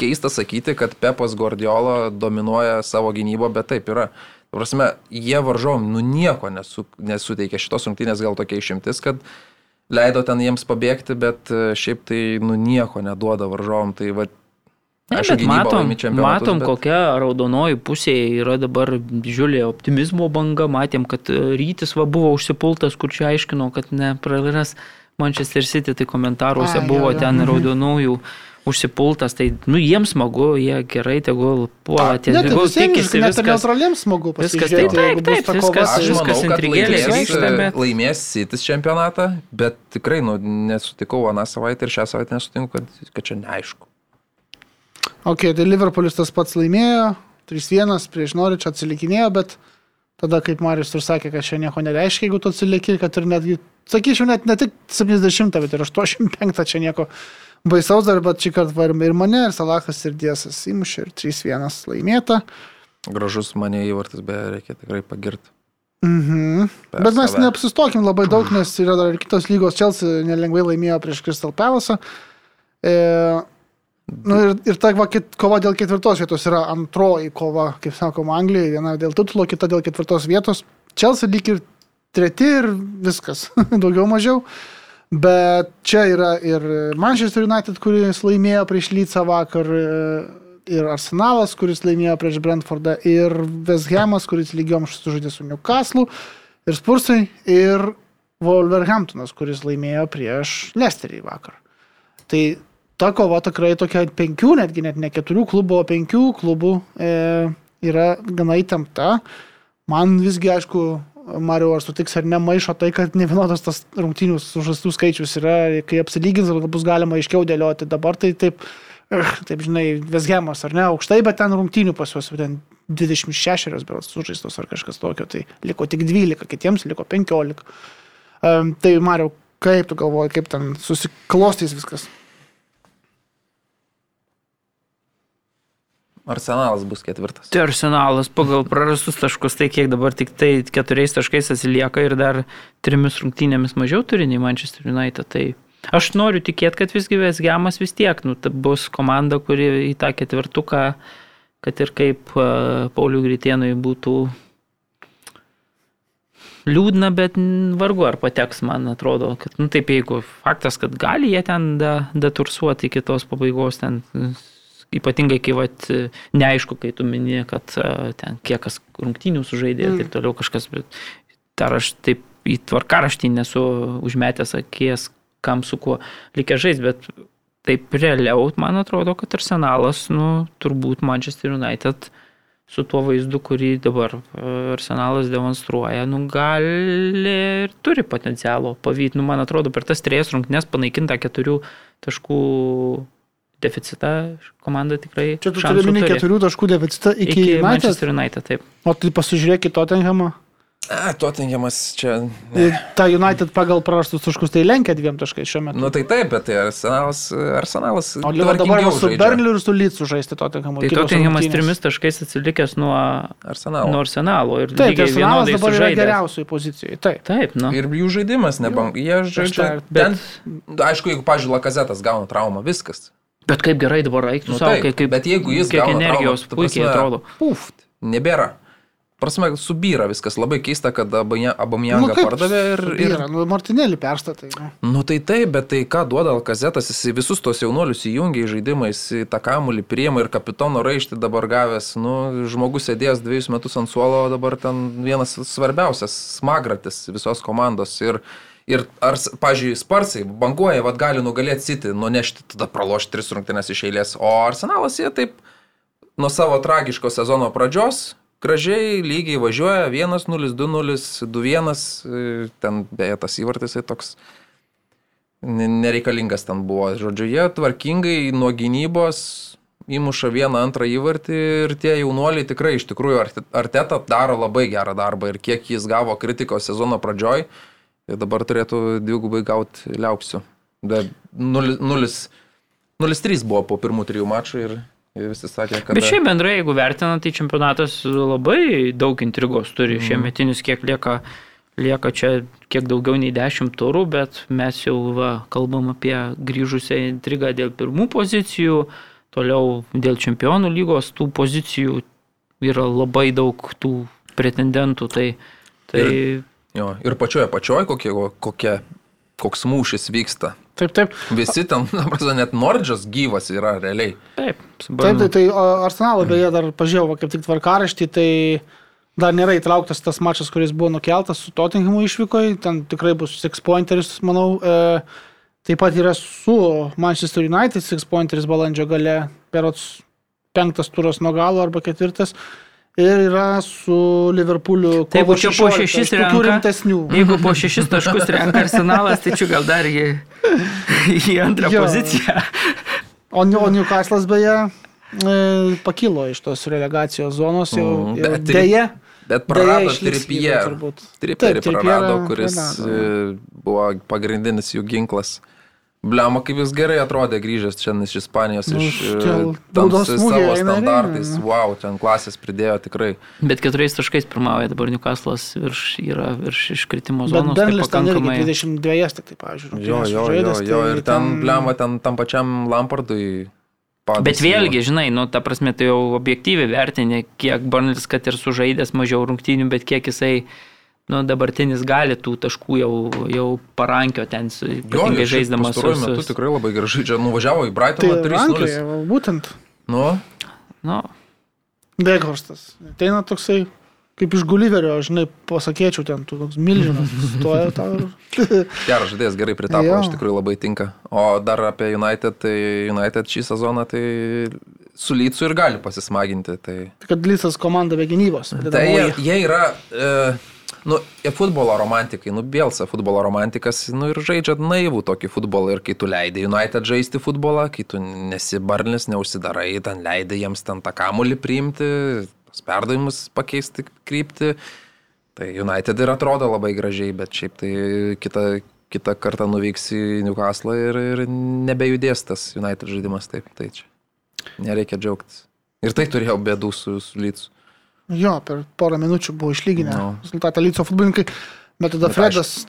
keista sakyti, kad Pepas Guardiola dominuoja savo gynybą, bet taip yra. Ta prasme, jie varžovom nu nieko nesu, nesuteikė. Šitos rungtynės gal tokia išimtis, kad leido ten jiems pabėgti, bet e, šiaip tai nu nieko neduoda varžovom. Tai va, Ne, bet matom, matom bet- kokia raudonoji pusė yra dabar didžiulė optimizmo banga. Matėm, kad e, rytis va buvo užsipultas, kur čia aiškino, kad nepraliras Manchester City, tai komentaruose Ai, buvo jo. ten Mhm. raudonųjų užsipultas. Tai, nu, jiems smagu, jie gerai, tegul puola, tie tai tegul visiems, tikisi net ir viskas. neutraliems smagu Viskas pasižiūrėti. taip, taip, jeigu bus taip, ta viskas-. Aš viskas manau, kad intrigėlės laimės, vyksta, bet- laimės Sitis čempionatą, bet tikrai nu, nesutikau aną savaitę ir šią savaitę nesutinku, kad, kad čia neaišku. Ok, tai Liverpoolis tas pats laimėjo, 3-1 prieš Noričą atsilikinėjo, bet tada, kaip Marius ir sakė, kad čia nieko nereiškia, jeigu tu atsilieki, kad ir netgi, sakyčiau, net ne tik 70, bet ir 85 čia nieko baisaus dar, bet šį kartą var ir mane, ir Salahas, ir Diesas įmušė, ir 3-1 laimėta. Gražus mane įvartis, beje, reikia tikrai pagirti. Mhm. Per Bet mes save. neapsistokim labai daug, nes yra dar ir kitos lygos. Chelsea nelengvai laimėjo prieš Crystal Palace. E, nu ir, ir ta va, kit, kova dėl ketvirtos vietos yra antroji kova, kaip sakoma, Anglijoje. Viena dėl titulo, kita dėl ketvirtos vietos. Chelsea lyg ir treti ir viskas, <laughs> daugiau mažiau. Bet čia yra ir Manchester United, kuris laimėjo prieš Lycą vakar, ir Arsenalas, kuris laimėjo prieš Brentfordą, ir West Hamas, kuris lygiom sužaidė su Newcastle, ir Spursai, ir Wolverhamptonas, kuris laimėjo prieš Lesterį vakar. Tai ta kova tikrai tokia penkių, netgi net ne keturių klubų, o penkių klubų e, yra gana įtempta. Man visgi, aišku, Mario, ar sutiks ar nemaišo tai, kad ne vienodas tas rungtynių sužastų skaičius yra, kai apsilygins, bus galima aiškiau dėlioti. Dabar tai taip taip žinai, Vesgemas ar ne, aukštai, bet ten rungtynių pas juos ten 26 berods sužaistos ar kažkas tokio, tai liko tik 12, kitiems liko 15. Um, tai Mariau, kaip tu galvoji, kaip ten susiklostys viskas? Arsenalas bus ketvirtas. Tai arsenalas pagal prarastus taškus, tai kiek dabar tik tai keturiais taškais atsilieka ir dar trimis rungtynėmis mažiau turi nei Manchester United. Tai aš noriu tikėti, kad visgi Vesgiamas vis tiek, nu, tai bus komanda, kuri į tą ketvirtuką, kad ir kaip uh, Paulių Gritėnui būtų liūdna, bet vargu ar pateks, man atrodo, kad, nu taip, jeigu faktas, kad gali jie ten da, datursuoti iki tos pabaigos, ten ypatingai kai vat, neaišku, kai tu minė, kad a, ten kiek kas rungtynių sužaidė ir taip toliau kažkas, bet dar aš taip į tvarkaraštį nesu užmetęs akies, kam su kuo reikia žaisti, bet taip realiau, man atrodo, kad arsenalas, nu, turbūt Manchester United su tuo vaizdu, kurį dabar e, arsenalas demonstruoja, nu, gali ir turi potencialo pavyti. Nu, man atrodo, per tas trijas rungtynės panaikinta keturių taškų deficitą komanda tikrai. Čia tu šansų turi minėti keturių taškų deficitą iki, iki iki Manchester United, taip. O tai pasižiūrėk į Tottenhamą. A, Tottenhamas čia. Ne. Ta United pagal prarastus taškus tai lenkia dviem taškais šiuo metu. Nu tai taip, bet tai Arsenalas, Arsenalas o dabar su. Berliu ir su Lycu žaisti Tottenhamu. Tai Tottenhamas trimis taškais atsilikęs nuo, Arsenalo. nuo Arsenalo ir Taip, Arsenalas dabar yra sužaidęs. geriausioje pozicijoje. Taip. Taip, nu. Ir jų žaidimas nebang. Jie žaidžia. tą- Bet... Aišku, jeigu, pažiūrėjau, Lakazetas gauna traumą, viskas. Bet kaip gerai dabar eiktų Nu, nu, savo, taip, kaip, bet jeigu jis kiek gauna energijos traumą, puikiai prasme, atrodo. Puf, nebėra. Prasme, subyra viskas. Labai keista, kad Abamjangą kaip pardavė ir... ir... Nu, Martinėlį perstatai. Nu. Nu tai taip, bet tai ką duoda Alkazetas, jis visus tos jaunuolius įjungia į žaidimą, jis į tą kamulį priema ir kapitono raištį dabar gavęs. Nu, žmogus sėdėjęs dviejus metus ant suolo, dabar ten vienas svarbiausias smagratis visos komandos. Ir, ir ar, pažiūrėjau, Sparsai banguoja, vad gali nugalėti City, nunešti, tada pralošti tris rungtynes iš eilės. O Arsenalas jie taip nuo savo tragiško sezono pradžios gražiai, lygiai važiuoja 1-0, 2-0, 2-1, e, ten beje tas įvartis tai toks ne- nereikalingas ten buvo. Žodžiu, jie tvarkingai nuo gynybos įmuša vieną antrą įvartį ir tie jaunuoliai tikrai iš tikrųjų Arte- Arteta daro labai gerą darbą ir kiek jis gavo kritikos sezono pradžioj, tai dabar turėtų dvigubai gauti liaupsių. Bet 0-3 buvo po pirmų trijų mačų ir, ir visi sakė, kad... Bet šiaip bendrai, jeigu vertinant, tai čempionatas labai daug intrigos turi. Mhm. Šiemetinis kiek lieka, lieka čia kiek daugiau nei 10 turų, bet mes jau va, kalbam apie grįžusią intrigą dėl pirmų pozicijų, toliau dėl čempionų lygos tų pozicijų yra labai daug tų pretendentų. Tai, tai Jo, ir pačioje pačioje kokie, kokie, koks mūšis vyksta. Taip, taip. Visi ten, <laughs> na, prasme, net Nordžas gyvas yra realiai. taip, Taip, tai, tai Arsenalo beje dar pažiūrėjau, kaip tik tvarkaraštį, tai dar nėra įtrauktas tas mačas, kuris buvo nukeltas su Tottenhamu išvykoje, ten tikrai bus six pointeris, manau. E, taip pat yra su Manchester United six pointeris balandžio gale, perots penktas turas nuo galo arba ketvirtas. Ir yra su Liverpooliu. Tai jeigu čia po 16, šešis renka- rimtesnių. Jeigu po šešis taškus renka arsenalas, tai čia gal dar į, į antrą Jo. poziciją. O, o Newcastle'as beje e, pakilo iš tos relegacijos zonos jau. Mm, jau bet Deja. Bet prarado išliks Tripie. lyga turbūt. Tripierį Taip, Trippierą prarado, kuris prarado. e, buvo pagrindinis jų ginklas. Bliama, kaip jis gerai atrodė grįžęs čia iš Ispanijos, Nu, iš e, ten smūgiai savo ir eina, standartais. ne? Wow, ten klasės pridėjo tikrai. Bet keturiais taškais pirmauja dabar Newcastle'as virš, yra virš iškritimo Bet zonos. Tai Berlis ten irgi pakankamai. 22, tik tai, pavyzdžiui. Jo, jo, jo, sužaidęs, jo, tai ir ten, bliama, ten tam pačiam Lampardui. padas Bet vėlgi, žinai, nu, ta prasme, tai jau objektyviai vertini, kiek Barnlis, kad ir sužaidęs mažiau rungtynių, bet kiek jisai, nu, dabartinis gali tų taškų jau, jau parankio ten, ypatingai žaisdamas su... pastaruoju metu su tikrai labai gerai žaidžia. Nuvažiavo į Tai Brightoną 3-0. Anglijoje, va, būtent Nu, nu, Begorstas. Ateina toksai, kaip iš Gulliverio, žinai, pasakėčiau ten, tu toks milžinas, <laughs> stoja tau geras žaidėjas, gerai pritapo, Jo. iš tikrųjų labai tinka. O dar apie United, tai United šį sezoną tai su Lycu ir gali pasismaginti. Tai, kad Lysas komanda be gynybos. tai jie, jie yra, e, nu, futbolo romantikai, nu, Bielsa futbolo romantikas, nu, ir žaidžia naivų tokį futbolą. Ir kai tu leidai United žaisti futbolą, kai tu nesibarnis, neužsidarai, ten leidai jiems ten tą kamulį priimti, perdavimus pakeisti krypti. Tai United ir atrodo labai gražiai, bet šiaip tai kitą, kitą kartą nuvyks į Newcastle ir, ir nebejudės tas United žaidimas taip. Tai čia nereikia džiaugtis. Ir tai turėjau bėdų su, su Lycu. Jo, per porą minučių buvo išlyginę No. rezultatą Lyco futbolininkai, bet tada Bet Fredas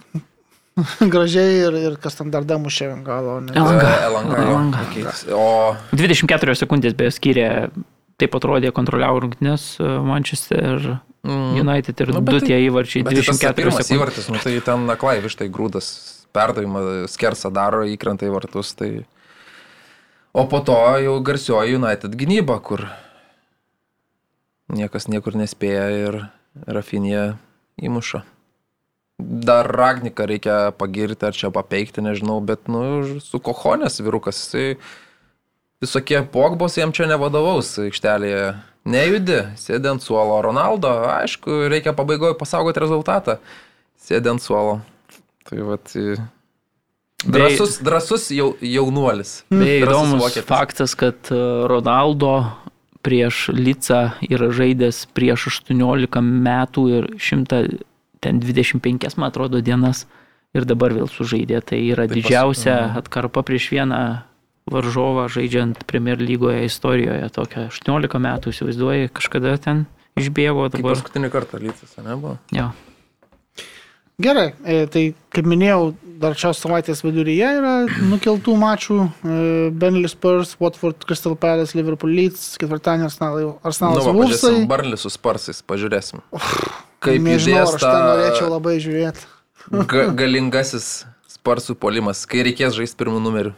<laughs> gražiai ir, ir kas tam dar damušė galo. Ne. Elanga. O 24 sekundės beje skyrė, taip atrodė, kontroliavo rungtynės e, Manchester mm, United ir Nu, du tai- tie įvarčiai Bet tai tas 24 pirmas sekundės. įvartis, nu, tai ten naklai vištai grūdas perdavimą skersą daro, įkrenta į vartus. Tai... O po to jau garsioji United gynyba, kur niekas niekur nespėja ir Rafinė įmuša. Dar Ragniką reikia pagirti ar čia papeikti, nežinau, bet, nu, su kochonės virukas, jisai visokie pogbos jam čia nevadovaus aikštelėje. Nejudi, sėdi ant suolo. Ronaldo, aišku, reikia pabaigoje pasaugoti rezultatą. Sėdi ant suolo. Tai vat. i- Drasus, drasus jau, jaunuolis. Beje, įdomus vokietis. faktas, kad e, Ronaldo prieš Licą yra žaidęs prieš 18 metų ir 125, man atrodo, dienas ir dabar vėl sužaidė. Tai yra Tai pas- didžiausia Mhm. atkarpa prieš vieną varžovą žaidžiant Premier lygoje istorijoje. Tokia 18 metų, įsivaizduoji, kažkada ten išbėgo Kaip dabar. paskutinį kartą lycis, ne buvo? Jo. Gerai, e, tai kaip minėjau, dar šios savaitės viduryje yra nukeltų mačų. e, Benley Spurs, Watford, Crystal Palace, Liverpool Leeds, ketvirtadienį Arsenal- Nu, Arsenalas Wolvesai. pažiūrėsim, Barlį su Sparsais, pažiūrėsim. Kaip Nežinau, aš ten norėčiau labai žiūrėti. ga, galingasis Sparsų polimas, kai reikės žaisti pirmų numerių.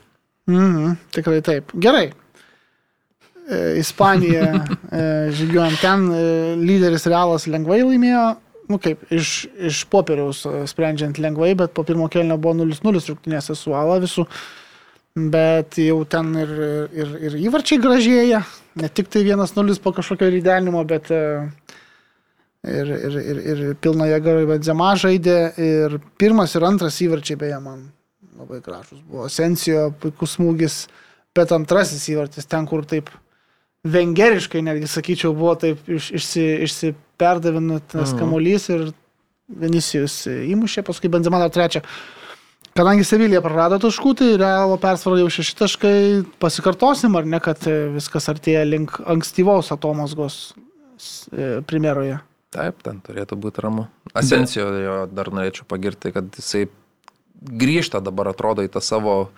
Mhm, tikrai taip. Gerai. E, Ispanija, žygiuojant ten, lyderis Realas lengvai laimėjo. Nu kaip, iš, iš popieriaus e, sprendžiant lengvai, bet po pirmo kelnio buvo 0-0 rungtynėse su Ala visų. Bet jau ten ir, ir, ir įvarčiai gražėja. Ne tik tai 1-0 po kažkokio rydenimo, bet e, ir, ir, ir, ir pilna jėga Benzema žaidė. Ir pirmas ir antras įvarčiai beje man labai gražus buvo. Sensijo puikus smūgis, bet antrasis įvartis ten, kur taip vengeriškai, netgi sakyčiau, buvo taip iš, išsi, išsiperdavintas Mhm. kamuolys ir Venisijus įmušė, paskui Benzema dar trečią. Kadangi Sevilija prarado taškų, tai realo persvara jau šeši taškai. Pasikartosim, ar ne, kad viskas artėja link ankstyvos atomosgos e, primeroje. Taip, ten turėtų būti ramu. Asensijo jo dar norėčiau pagirti, kad jisai grįžta dabar atrodo į tą savo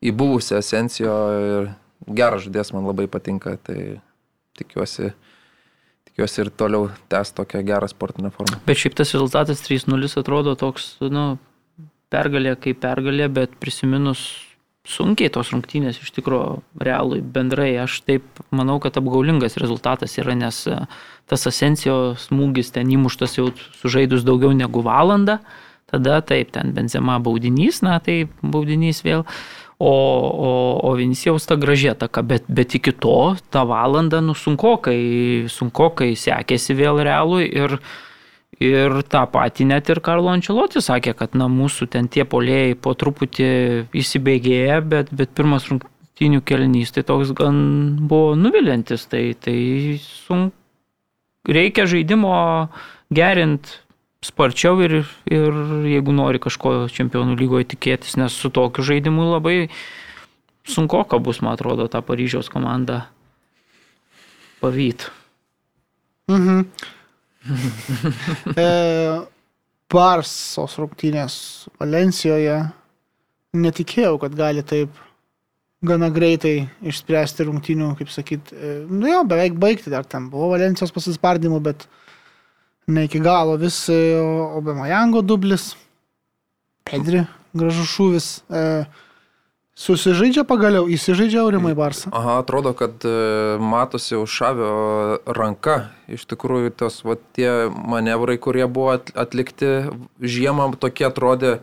įbuvusią Asensijo ir geras žodės man labai patinka, tai tikiuosi, tikiuosi ir toliau tęs tokią gerą sportinę formą. Bet šiaip tas rezultatas 3-0 atrodo toks, nu, pergalė kaip pergalė, bet prisiminus sunkiai tos rungtynės iš tikrųjų realui bendrai, aš taip manau, kad apgaulingas rezultatas yra, nes e, tas Asensijo smūgis ten įmuštas jau sužaidus daugiau negu valandą, tada taip, ten benzema baudinys, na tai baudinys vėl. O, o, o Vinicijaus ta gražė taka, bet, bet iki to tą valandą, nu, sunkokai, sunkokai sekėsi vėl realui ir, ir tą patį net ir Karlo Ančelotis sakė, kad na, mūsų ten tie polėjai po truputį įsibėgėja, bet, bet pirmas rungtynių kelnys tai toks gan buvo nuvilintis, tai, tai sun... reikia žaidimo gerinti sparčiau ir, ir jeigu nori kažko čempionų lygoje tikėtis, nes su tokiu žaidimu labai sunku, ką bus, man atrodo, tą Paryžiaus komandą pavyt. Mhm. <laughs> e, Barsos rungtynės Valencijoje. Netikėjau, kad gali taip gana greitai išspręsti rungtynių, kaip sakyt, e, nu jo, beveik baigti dar ten buvo Valencijos pasispardymų, bet ne iki galo vis e, Obemajango dublis, Pedri, gražus šūvis. E, susižaidžia pagaliau, įsižaidžia Aurimai Barsą. Aha, atrodo, kad e, matosi jau šavio ranka. Iš tikrųjų, tos va, tie manevrai, kurie buvo at- atlikti žiemą, tokie atrodė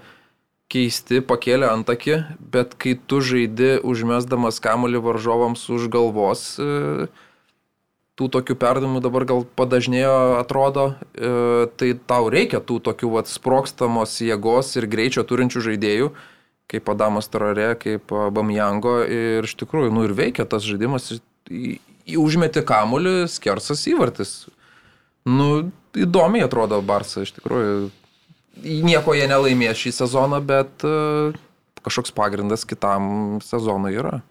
keisti, pakėlė antakį, bet kai tu žaidi užmesdamas kamuolį varžovams už galvos, e, tų tokių perdavimų dabar gal padažnėjo atrodo, e, tai tau reikia tų tokių vat, sprokstamos jėgos ir greičio turinčių žaidėjų, kaip Adamas Tarare, kaip Bamjango ir iš tikrųjų, nu ir veikia tas žaidimas, užmetį kamuolį, skersas įvartis. Nu, įdomiai atrodo Barsa, iš tikrųjų. Nieko jie nelaimės šį sezoną, bet e, kažkoks pagrindas kitam sezonui yra.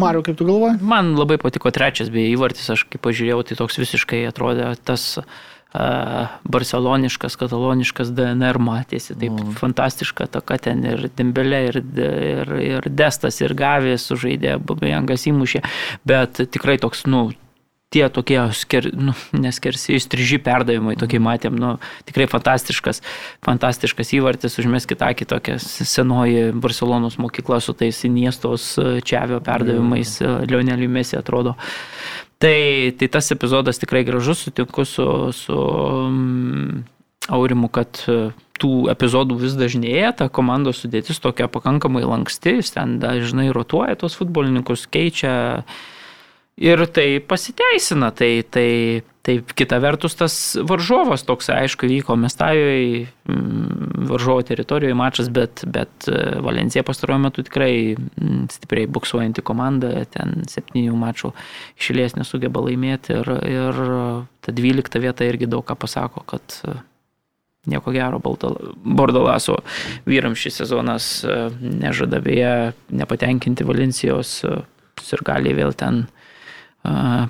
Mariu, kaip tu galvoji? Man labai patiko trečias beje įvartis, aš kaip pažiūrėjau, tai toks visiškai atrodė tas uh, barceloniškas, kataloniškas DNR matėsi, taip mm. fantastiška taka ten ir Dembelė, ir, ir, ir Destas, ir Gavė sužaidė, Babajangas įmušė, bet tikrai toks, nu, tie tokie, sker, nu, neskersi, įstriži perdavimai, tokie matėm, nu, tikrai fantastiškas, fantastiškas įvartis, užmeskit akį tokia senoji Barcelonos mokykla su tais Iniestos Čiavio perdavimais, mm. Lioneliu Mesi atrodo. Tai, tai tas epizodas tikrai gražus, sutinku su, su um, Aurimu, kad tų epizodų vis dažnėja, ta komandos sudėtis tokia pakankamai lanksti, ten dažnai rotuoja tos futbolininkus, keičia Ir tai pasiteisina, tai, tai, tai kita vertus tas varžovas toks, aišku, vyko Mestajoje, mm, varžovo teritorijoje mačas, bet, bet e, Valencija pastaruoju metu tikrai mm, stipriai buksuojanti komanda, ten septynių mačų išėlės nesugeba laimėti ir, ir ta dvylikta vieta irgi daug ką pasako, kad e, nieko gero Bordalaso vyrams šis sezonas e, nežada beje nepatenkinti Valencijos ir gali vėl ten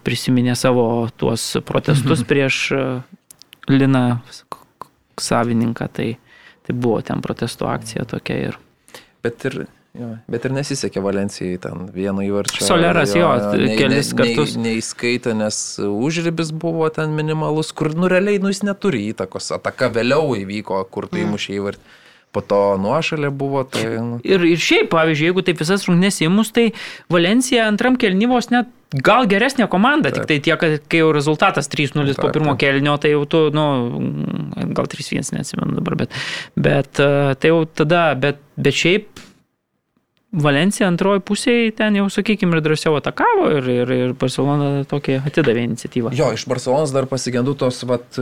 prisiminė savo tuos protestus prieš Liną savininką, tai, tai buvo ten protesto akcija tokia ir. Bet ir Jo, bet ir nesisekė Valencijai ten vieno įvarčio. Soleras jo, jo ne, kelis ne, kartus. Ne, neįskaitė, nes užribis buvo ten minimalus, kur nu realiai nu, jis neturi įtakos. Ataka vėliau įvyko, kur tai mm. mušė įvartį po to nuošalė buvo. Tai, nu. ir, ir šiaip, pavyzdžiui, jeigu taip visas rungtynės įmus, tai Valencija antram kelnyvos net gal geresnė komanda, taip. tik tai tiek, kad kai jau rezultatas 3-0 po pirmo kelnio, tai jau tu, nu, gal 3-1 neatsimenu dabar, bet, bet tai jau tada, bet, bet šiaip Valencija antroji pusėje ten jau, sakykime, ir drąsiau atakavo ir, ir, ir Barcelona tokį atidavė iniciatyvą. Jo, iš Barcelonas dar pasigendu tos vat,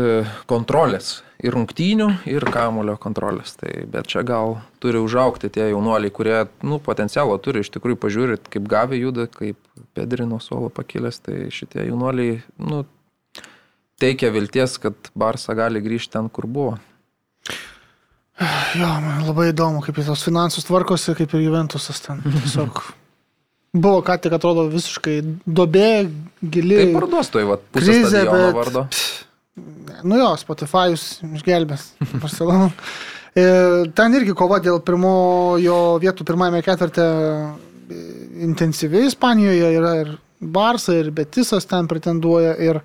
kontrolės ir rungtynių, ir kamulio kontrolės. Tai, bet čia gal turi užaukti tie jaunuoliai, kurie nu, potencialo turi, iš tikrųjų pažiūrėt, kaip gavė juda, kaip Pedrino suolo pakilęs, tai šitie jaunuoliai nu, teikia vilties, kad Barsa gali grįžti ten, kur buvo. Jo, man labai įdomu, kaip jis tos finansus tvarkosi, kaip ir Juventusas ten. Tiesiog buvo, ką tik atrodo, visiškai dobė, gili. Tai parduos toj, va, krizė, bet... vardo. Nu jo, Spotify'us išgelbės <laughs> Barcelona. E, ten irgi kova dėl pirmojo vietų pirmajame ketvirte e, intensyviai Ispanijoje yra ir Barsa, ir Betisas ten pretenduoja, ir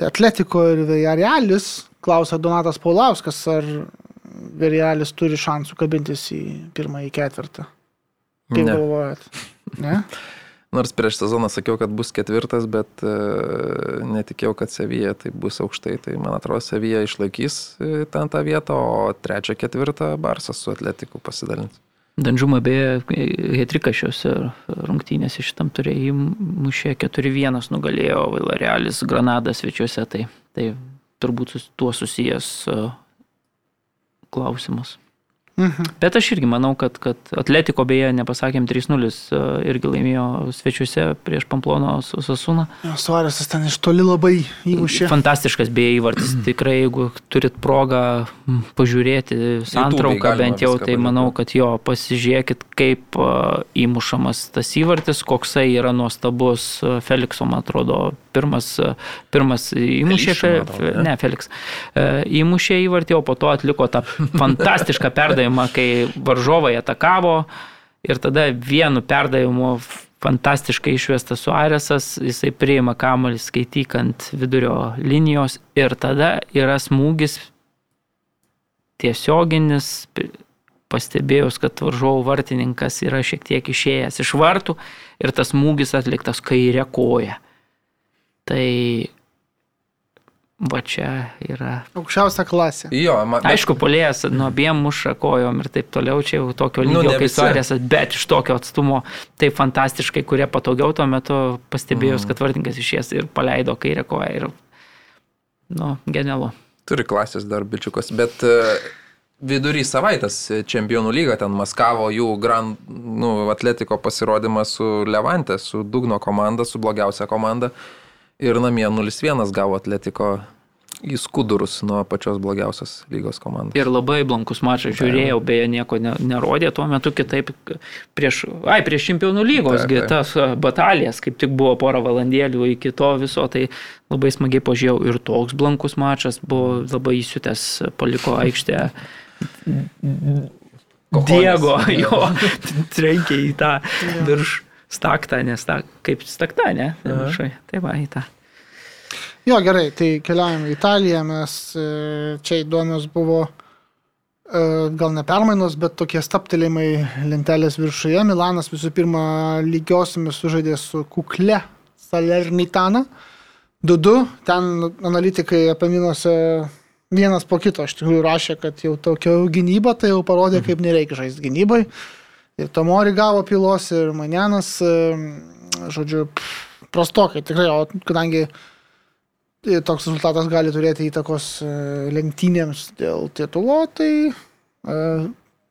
Atletiko, ir Villarrealis. Klausia Donatas Paulauskas, ar Vėrielis turi šansų kabintis į pirmąjį ketvirtą. Kaip ne. galvojat? Ne? <laughs> Nors prieš sezoną sakiau, kad bus ketvirtas, bet e, netikėjau, kad Sevija tai bus aukštai. Tai man atrodo, Sevija išlaikys e, ten tą vietą, o trečią, ketvirtą Barsas su Atletiku pasidalins. Danžuma beje, Hetrikas šiuose rungtynėse šitam turėjai mušė 4-1 nugalėjo Vailarealis Granadas svečiuose, tai, tai turbūt su tuo susijęs klausimas. Mhm. Bet aš irgi manau, kad, kad Atletiko beje, nepasakėm 3-0, e, irgi laimėjo svečiuose prieš Pamplono Sasuną. Suarėsas ten iš toli labai įmušė. Fantastiškas beje įvartis. <clears throat> Tikrai, jeigu turit progą pažiūrėti santrauką bent jau, tai manau, kad jo, pasižiūrėkit, kaip e, įmušamas tas įvartis, koksai yra nuostabus e, Felikso, man atrodo, pirmas, pirmas įmušė, Fe, Fe, ne, Feliks, įmušė įvartį, o po to atliko tą fantastišką <laughs> perdavimą, kai varžovai atakavo ir tada vienu perdavimu fantastiškai išvestas Suarėsas, jisai priima kamuolį skaityk ant vidurio linijos ir tada yra smūgis tiesioginis, pastebėjus, kad varžovų vartininkas yra šiek tiek išėjęs iš vartų ir tas smūgis atliktas kairė koja. Tai va čia yra. Aukščiausia klasė. Jo, man, bet- Aišku, polėjas nuo abiem muša kojom ir taip toliau, čia jau tokio Nu, lygio ne kaip visi. Suarėsas, bet iš tokio atstumo taip fantastiškai, kurie patogiau tuo metu pastebėjus, Mm. kad vartininkas išies ir paleido kairę koją ir, nu, genialu. Turi klasės dar bičiukas, bet e, vidury savaitės čempionų lyga ten maskavo jų Grand, nu, atletiko pasirodymą su Levante, su Dugno komanda, su blogiausia komanda. Ir namie 0-1 gavo atletiko į skudurus nuo pačios blogiausios lygos komandos. Ir labai blankus mačas žiūrėjau, beje, nieko ne, nerodė tuo metu kitaip prieš, ai, prieš čempionų lygos, Taip, taip. tas batalijas, kaip tik buvo porą valandėlių iki to viso, tai labai smagiai pažiūrėjau ir toks blankus mačas buvo labai įsiutęs, paliko aikštę. Diego, jo, <laughs> trenkė į tą virš staktą, nes ta, kaip stakta, ne? Viršai. Tai va, į tą. Jo, gerai, tai keliaujame į Italiją, mes e, čia įdomios buvo e, gal ne permainos, bet tokie staptelėjimai lentelės viršuje. Milanas visų pirma lygiosiomis sužaidė su kukle Salernitana. 2-2, ten analitikai apaminuose vienas po kito iš tikrųjų rašė, kad jau tokia gynyba, tai jau parodė, kaip nereikia žaisti gynybai. Ir Tomori gavo pilos ir Manianas, žodžiu, prastokai tikrai, o kadangi e, toks rezultatas gali turėti įtakos e, lenktynėms dėl titulo, tai e,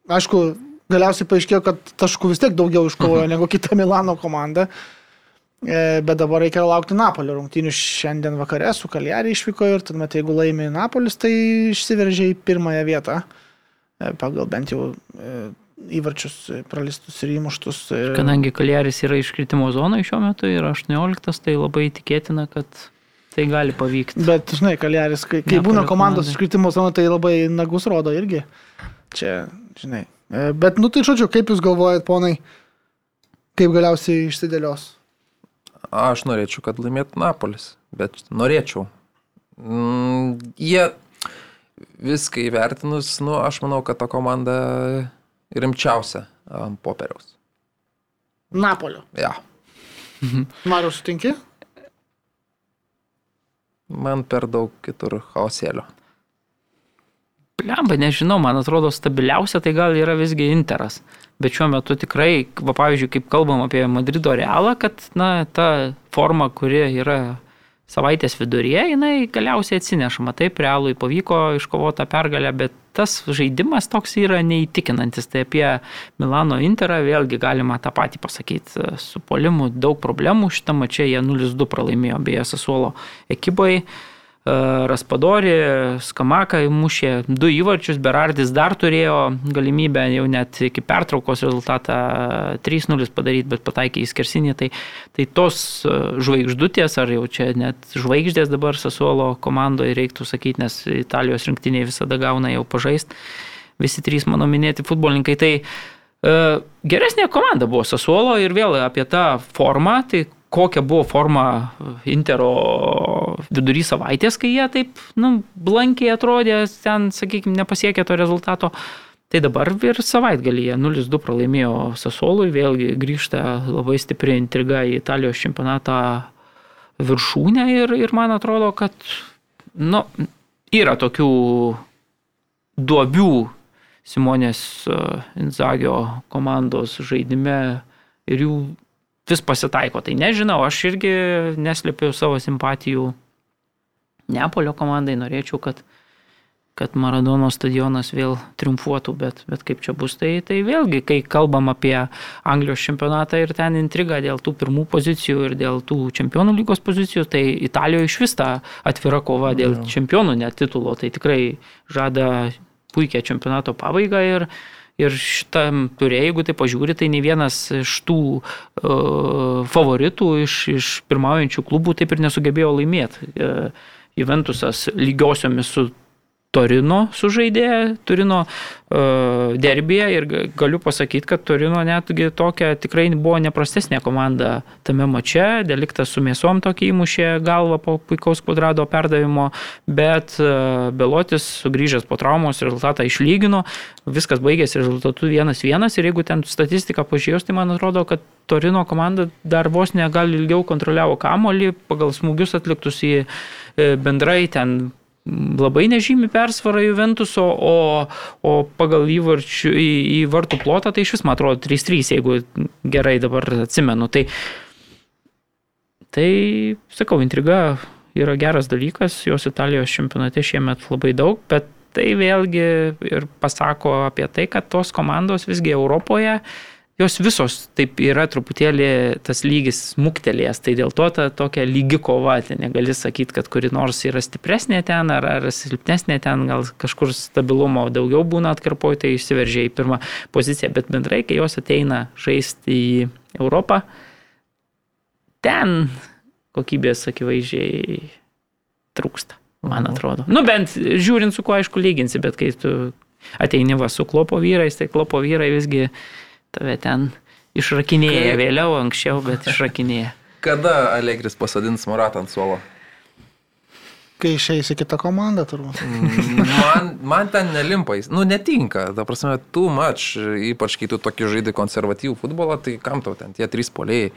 aišku, galiausiai paaiškėjo, kad taškų vis tiek daugiau iškovojo negu kita Milano komanda. Bet dabar reikia laukti Napolio rungtynių šiandien vakare su Kaljari išvyko ir tuomet jeigu laimi Napolis, tai išsiveržė į pirmąją vietą pagal bent jau įvarčius e, pralistus ir įmuštus. e, Kadangi Kaljeris yra iškritimo zonoje šiuo metu ir 18, tai labai tikėtina, kad tai gali pavykti. Bet, žinai, Kaljaris, kai, kai būna komandos komanda. iškritimo zona, tai labai nagus rodo irgi. Čia, žinai. E, Bet, nu tai žodžiu, kaip jūs galvojat, ponai, kaip galiausiai išsidėlios? Aš norėčiau, kad laimėtų Napolis, bet norėčiau. Mm, jie viską įvertinus, nu, aš manau, kad ta komanda rimčiausia ant popieriaus. Napolio. Ja. <laughs> Mariu, sutinki? Man per daug kitur chaosėlio. Lemba, nežinau, man atrodo stabiliausia tai gal yra visgi Interas. Bet šiuo metu tikrai, va, pavyzdžiui, kaip kalbam apie Madrido realą, kad na, ta forma, kuri yra savaitės viduryje, jinai galiausiai atsinešama. Taip, realui pavyko iškovoti tą pergalę, bet tas žaidimas toks yra neįtikinantis. Tai apie Milano Interą vėlgi galima tą patį pasakyti. Su polimu daug problemų šitą mačią jie 0-2 pralaimėjo beje Sasuolo ekipai. Raspadori, Skamaka mušė du įvarčius, Berardis dar turėjo galimybę jau net iki pertraukos rezultatą 3-0 padaryti, bet pataikė į skersinį. Tai, tai tos žvaigždutės, ar jau čia net žvaigždės dabar Sasuolo komandoje reiktų sakyti, nes Italijos rinktiniai visada gauna jau pažaist. Visi trys mano minėti futbolininkai. Tai geresnė komanda buvo Sasuolo ir vėl apie tą formą. Tai kokia buvo forma Intero vidury savaitės, kai jie taip, nu, blankiai atrodė, ten, sakykime, nepasiekė to rezultato. Tai dabar ir savaitgalyje 0-2 pralaimėjo Sasolui, vėlgi grįžta labai stipri intriga į Italijos čempionatą viršūnę ir, ir man atrodo, kad, nu, yra tokių duobių Simonės e, Inzagio komandos žaidime ir jų vis pasitaiko. Tai nežinau, aš irgi neslėpiau savo simpatijų Neapolio komandai, norėčiau, kad, kad Maradono stadionas vėl triumfuotų, bet, bet kaip čia bus, tai, tai vėlgi, kai kalbam apie Anglijos čempionatą ir ten intrigą dėl tų pirmų pozicijų ir dėl tų čempionų lygos pozicijų, tai Italijoje iš vis ta atvira kova dėl čempionų net titulo, tai tikrai žada puikia čempionato pabaigą ir, Ir šitam turė, jeigu tai pažiūri, tai ne vienas iš tų uh, favoritų, iš, iš pirmaujančių klubų taip ir nesugebėjo laimėti. Uh, Juventusas lygiosiomis su Torino sužaidė, Turino uh, derbėje ir ga- galiu pasakyti, kad Turino netgi tokia tikrai buvo neprastesnė komanda tame mače, deliktas su mėsom tokį įmušė galvą po puikaus kvadrado perdavimo, bet uh, Belotis sugrįžęs po traumos rezultatą išlygino, viskas baigėsi rezultatu 1-1 ir jeigu ten statistiką pažiūrėjus, tai man atrodo, kad Torino komanda dar vos negal ilgiau kontroliavo kamolį pagal smūgius atliktus į e, bendrai ten labai nežymi persvara Juventuso, o, o pagal įvarčių, į, į vartų plotą tai iš vis, man atrodo, 3-3, jeigu gerai dabar atsimenu. Tai, tai sakau, intriga yra geras dalykas, jos Italijos čempionate šiemet labai daug, bet tai vėlgi ir pasako apie tai, kad tos komandos visgi Europoje jos visos taip yra truputėlį tas lygis smuktelės, tai dėl to ta tokia lygi kova, tai negali sakyti, kad kuri nors yra stipresnė ten ar, ar silpnesnė ten, gal kažkur stabilumo daugiau būna atkarpoj, tai išsiveržia į pirmą poziciją, bet bendrai, kai jos ateina žaisti į Europą, ten kokybės akivaizdžiai trūksta, man atrodo. Nu bent žiūrint su kuo aišku lyginsi, bet kai tu ateini va su klopo vyrais, tai klopo vyrai visgi tave ten išrakinėja Kaip- vėliau, anksčiau, bet išrakinėja. <laughs> Kada Allegris pasadins Moratą ant suolo? Kai išeis į kitą komandą, turbūt. Man, man ten nelimpa, jis- nu netinka, ta prasme, tu mač, ypač kai tu tokį žaidži konservatyvų futbolą, tai kam tau ten tie trys poliai.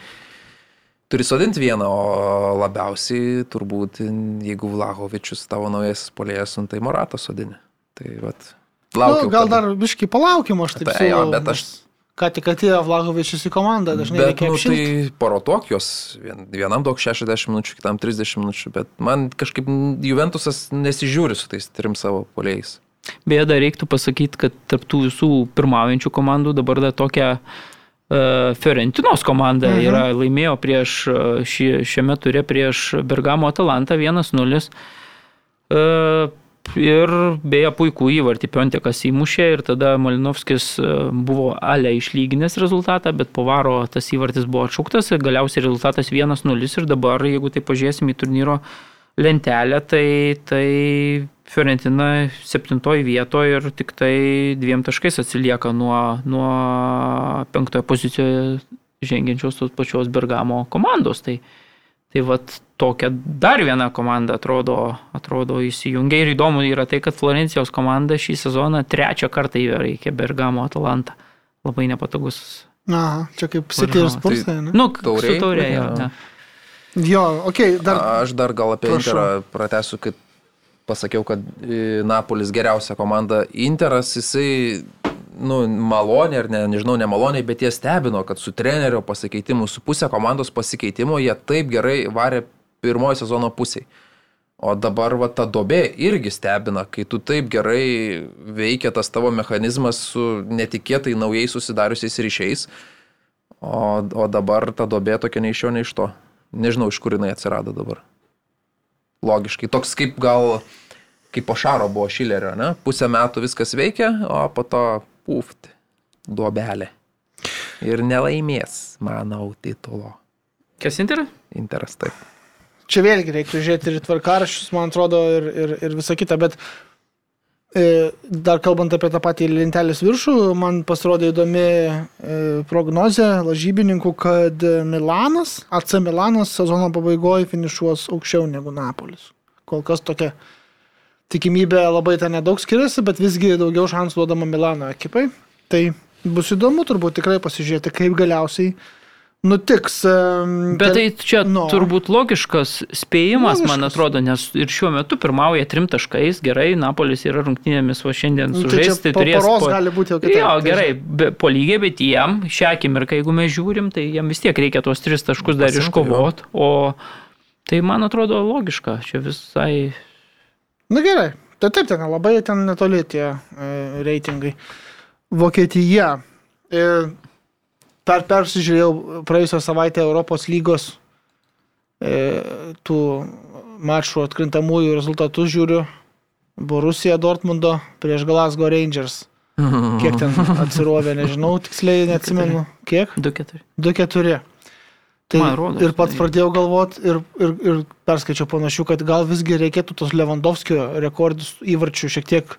Turi sodinti vieną, o labiausiai turbūt, jeigu Vlahovičius tavo naujasis polėjas, nu, tai Moratą sodini. Tai vat, laukiu. Nu, gal kada- dar biškai palaukim, aš taip Tai jo, bet aš- Ką tik atėjo Vlahovičius į komandą, dažnai Bet, reikia nu, apšilti. tai parotuok jos, vien, vienam daug 60 minučių, kitam 30 minučių, bet man kažkaip Juventusas nesižiūri su tais trim savo polėjais. Beje, dar reiktų pasakyti, kad tarptų visų pirmaujančių komandų dabar dar tokia uh, Fiorentinos komanda mhm. yra laimėjo prieš e, šį, šiame turė prieš Bergamo Atalantą 1-0. Uh, ir beje, puikų įvartį Piontekas įmušė ir tada Malinovskis e, buvo ale išlyginęs rezultatą, bet po varo tas įvartis buvo atšauktas galiausiai rezultatas 1-0 ir dabar, jeigu tai pažiūrėsim į turnyro lentelę, tai, tai Fiorentina septintoji vietoje ir tik tai dviem taškais atsilieka nuo, nuo penktojo pozicijoje žengiančios tos pačios Bergamo komandos. Tai, tai vat tokia dar viena komanda atrodo, atrodo įsijungia ir įdomu yra tai, kad Florencijos komanda šį sezoną trečią kartą įveikė Bergamo Atalantą. Labai nepatogus. Aha, čia kaip City ir Varžovas. Spursai, Tai- ne? Nu, taurė, jo. Jo. ne. Jo, okei, okay, dar. Aš dar gal apie Prašau. Interą pratęsiu, kad pasakiau, kad e, Napolis geriausia komanda. Interas, jisai, nu, maloniai ar ne, nežinau, nemaloniai, bet jie stebino, kad su trenerio pasikeitimu, su pusė komandos pasikeitimo, jie taip gerai varė pirmojo sezono pusiai. O dabar va ta dobė irgi stebina, kai tu taip gerai veikia tas tavo mechanizmas su netikėtai naujai susidariusiais ryšiais, o, o dabar ta dobė tokia nei iš jo, nei iš to. Nežinau, iš kur jinai atsirado dabar. Logiškai. Toks kaip gal, kaip po šaro buvo Šilerio, ne? Pusę metų viskas veikia, o po to puft, duobelė. Ir nelaimės, manau, titulo. Kas Interas? Interas taip. Čia vėlgi reiktų žiūrėti ir tvarkaraščius, man atrodo, ir, ir, ir visa kita, bet e, dar kalbant apie tą patį lentelės viršų, man pasirodė įdomi e, prognozė lažybininkų, kad Milanas, AC Milanas sezono pabaigoje finišuos aukščiau negu Napolis. Kol kas tokia tikimybė labai ten nedaug skiriasi, bet visgi daugiau šansų duodama Milano ekipai. Tai bus įdomu turbūt tikrai pasižiūrėti, kaip galiausiai nutiks. Bet tai čia Nu. no. turbūt logiškas spėjimas, logiškas. man atrodo, nes ir šiuo metu pirmauja trim taškais, gerai, Napolis yra rungtynėmis, o šiandien Nu, tai po turės. poros gali būti jau kitaip, Jo, tai gerai, be, po lygiai, bet jiem šią akimirką, jeigu mes žiūrim, tai jiem vis tiek reikia tuos tris taškus dar iškovot, o tai man atrodo logiška, čia visai... Na gerai, tai taip, ten labai ten netoli tie e, reitingai. Vokietija. E, per persižiūrėjau praėjusią savaitę Europos lygos e, tų mačų atkrintamųjų rezultatus žiūriu. Borusija Dortmundo prieš Glasgow Rangers. Kiek ten <laughs> atsirovė, nežinau, tiksliai neatsimenu. Kiek? 2-4. 2-4. Tai Man rodos, ir pats tai- pradėjau galvoti ir, ir, ir perskaičiau panašių, kad gal visgi reikėtų tos Lewandowskio rekordus įvarčių šiek tiek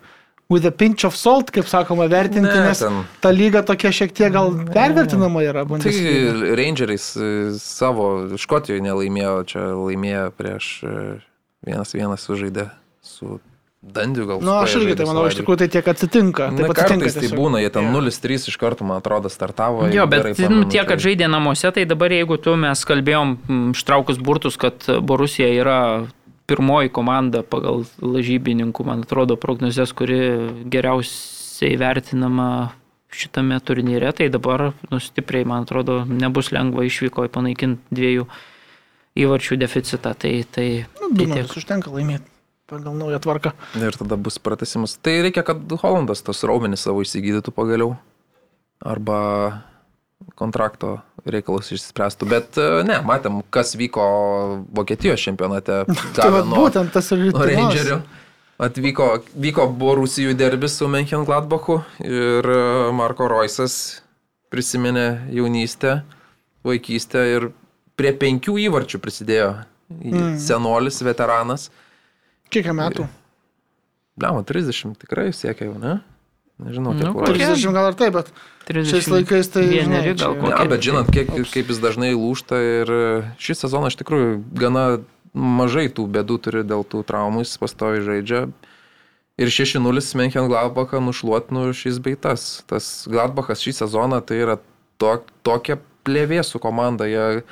with a pinch of salt, kaip sakoma, vertinti, Ne, nes ten- ta lyga tokia šiek tiek gal pervertinama yra. Tai. Rangeriais e, savo Škotijoje nelaimėjo, čia laimėjo prieš e, vienas vienas sužaidė su Dandiu gal. Na, nu, aš irgi tai manau, iš tikrųjų tai tiek atsitinka. Na, Taip atsitinka kartais tai tiesiog. būna, jie ten Jo. 0-3 iš karto, man atrodo, startavo. Jo, bet gerai nu, pamenu, tie, kad tai- žaidė namuose, tai dabar jeigu tu mes kalbėjom ištraukus burtus, kad Borusija yra pirmoji komanda pagal lažybininkų, man atrodo, prognozes, kuri geriausiai vertinama šitame turnyre, tai dabar nustipriai, man atrodo, nebus lengva išvyko panaikinti dviejų įvarčių deficitą. Tai, tai, Nu, tai tiek. užtenka laimėti pagal naują tvarką. Ir tada bus pratesimas. Tai reikia, kad Holandas tos raumenis savo įsigydytų pagaliau. Arba kontrakto reikalus išspręstų. Bet e, ne, matėm, kas vyko Vokietijos čempionate. <laughs> Tai va, nuo- būtent tas ir nuo Rangerių. Atvyko, vyko Borusijų derbis su Menchen Gladbachu ir e, Marko Roisas prisiminė jaunystę, vaikystę ir prie penkių įvarčių prisidėjo. Mm. Senolis, veteranas. Kiek jam metų? Bliamo, 30 tikrai siekia jau, ne? Nežinau, kiek Nu, nu, kokie- 30 gal ir taip, bet 30 šiais laikais tai... vieneri gal kokie. Ne, bet žinot, kiek, kaip jis dažnai lūšta ir šį sezoną iš tikrųjų gana mažai tų bėdų turi dėl tų traumų, jis pastovi žaidžia. Ir 6-0 Menchen Gladbachą nušluot nu šis beitas. Tas Gladbachas šį sezoną tai yra to, tokia plėvė su komanda. Jie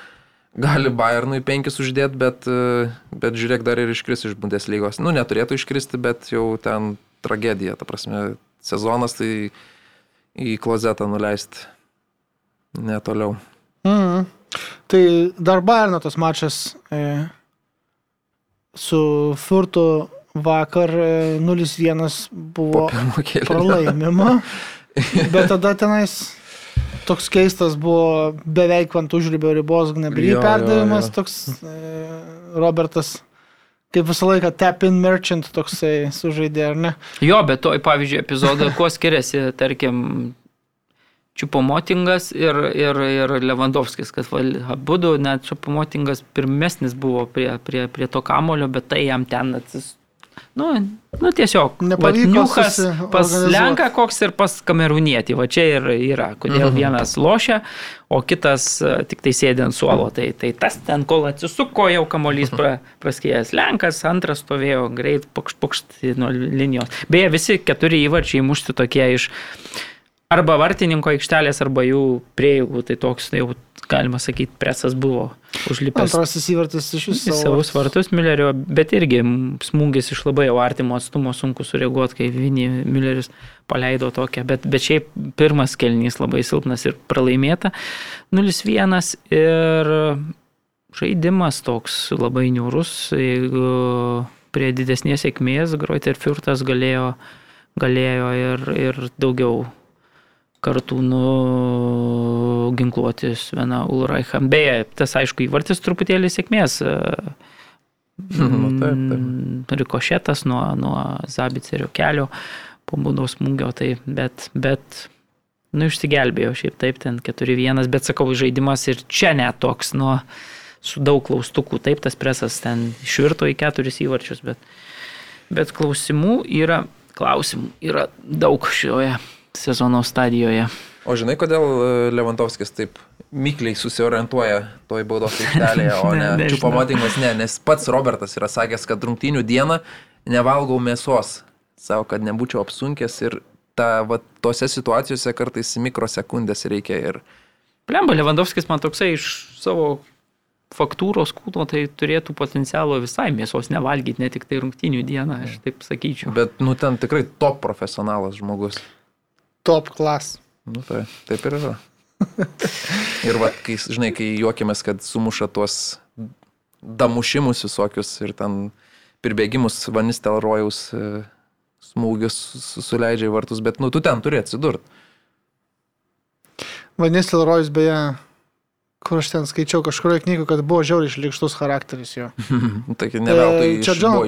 gali Bayernui 5 uždėti, bet, e, bet žiūrėk dar ir iškris iš Bundeslygos. Nu, neturėtų iškristi, bet jau ten tragedija. Ta prasme, sezonas tai į klozetą nuleisti. Netoliau. Mhm. Tai dar Bayerno tas mačas e, su Furtu vakar e, 0-1 buvo pralaimima, <laughs> bet tada tenais toks keistas buvo beveik ant užribio ribos gnebry Jo, jo, perdavimas, jo. toks e, Robertas, kaip visą laiką tap-in merchant toksai sužaidė, ar ne? Jo, bet toj, pavyzdžiui, epizodą, kuo skiriasi, tarkim, Čiupomotingas ir, ir, ir Lewandowskis, kad abu du, net Čiupomotingas pirmesnis buvo prie, prie, prie to kamulio, bet tai jam ten atsis. Nu, nu tiesiog. Susiorganizuot. pas Lenką koks ir pas Kamerūnietį. Va čia ir yra, kodėl Mhm. vienas lošia, o kitas e, tik tai sėdė ant suolo. Tai, tai tas ten, kol atsisuko, jau kamolys pra, praskėjęs Lenkas, antras stovėjo greit pokšt pokšt nuo linijos. Beje, visi keturi įvarčiai mušti tokie iš arba vartininko aikštelės, arba jų prieigų. Tai toks, jau galima sakyti, presas buvo užlipęs. Antrasis įvartis iš Į viso. savus vartus Millerio, bet irgi smūgis iš labai jau artimo atstumo sunku sureaguoti, kai Vini Milleris paleido tokią, bet, bet šiaip pirmas kelnys labai silpnas ir pralaimėta 0-1 ir žaidimas toks labai niūrus, jeigu prie didesnės sėkmės Groiter Furtas galėjo, galėjo ir, ir daugiau kartų nuginkluoti Svena Ulreicham. Beje, tas aišku įvartis truputėlį sėkmės. e, <laughs> Nu, taip, mm, Rikošetas nuo, nuo Zabicerio kelio po būdos smūgio, tai bet, bet nu, išsigelbėjo šiaip taip, ten 4-1, bet sakau, žaidimas ir čia net toks, nu, su daug klaustukų, taip tas presas ten išvirto į keturis įvarčius, bet, bet klausimų yra, klausimų yra daug šioje sezono stadijoje. O žinai, kodėl e, Lewandowskis taip mikliai susiorientuoja toj baudos aikštelėje, o <laughs> Ne, ne, nežinau. čiupamotingas, ne, nes pats Robertas yra sakęs, kad rungtynių dieną nevalgau mėsos, savo, kad nebūčiau apsunkęs ir ta, va, tose situacijose kartais mikrosekundės reikia ir Plemba, Lewandowskis man toksai iš savo faktūros kūno, tai turėtų potencialo visai mėsos nevalgyti, ne tik tai rungtinių dieną, aš taip sakyčiau. Bet, nu, ten tikrai top profesionalas žmogus. Top klas. Nu, tai, taip ir yra. ir, va, kai, žinai, kai juokiamės, kad sumuša tuos damušimus visokius ir ten pirbėgimus Vanis Telrojaus e, smūgius su- suleidžia į vartus, bet, nu, tu ten turi atsidurti. Vanis Tilrojus beje, kur aš ten skaičiau kažkurioje knygoje, kad buvo žiauriai išlikštus charakteris jo. <laughs> Tai ne veltui E, Čia iš- buvo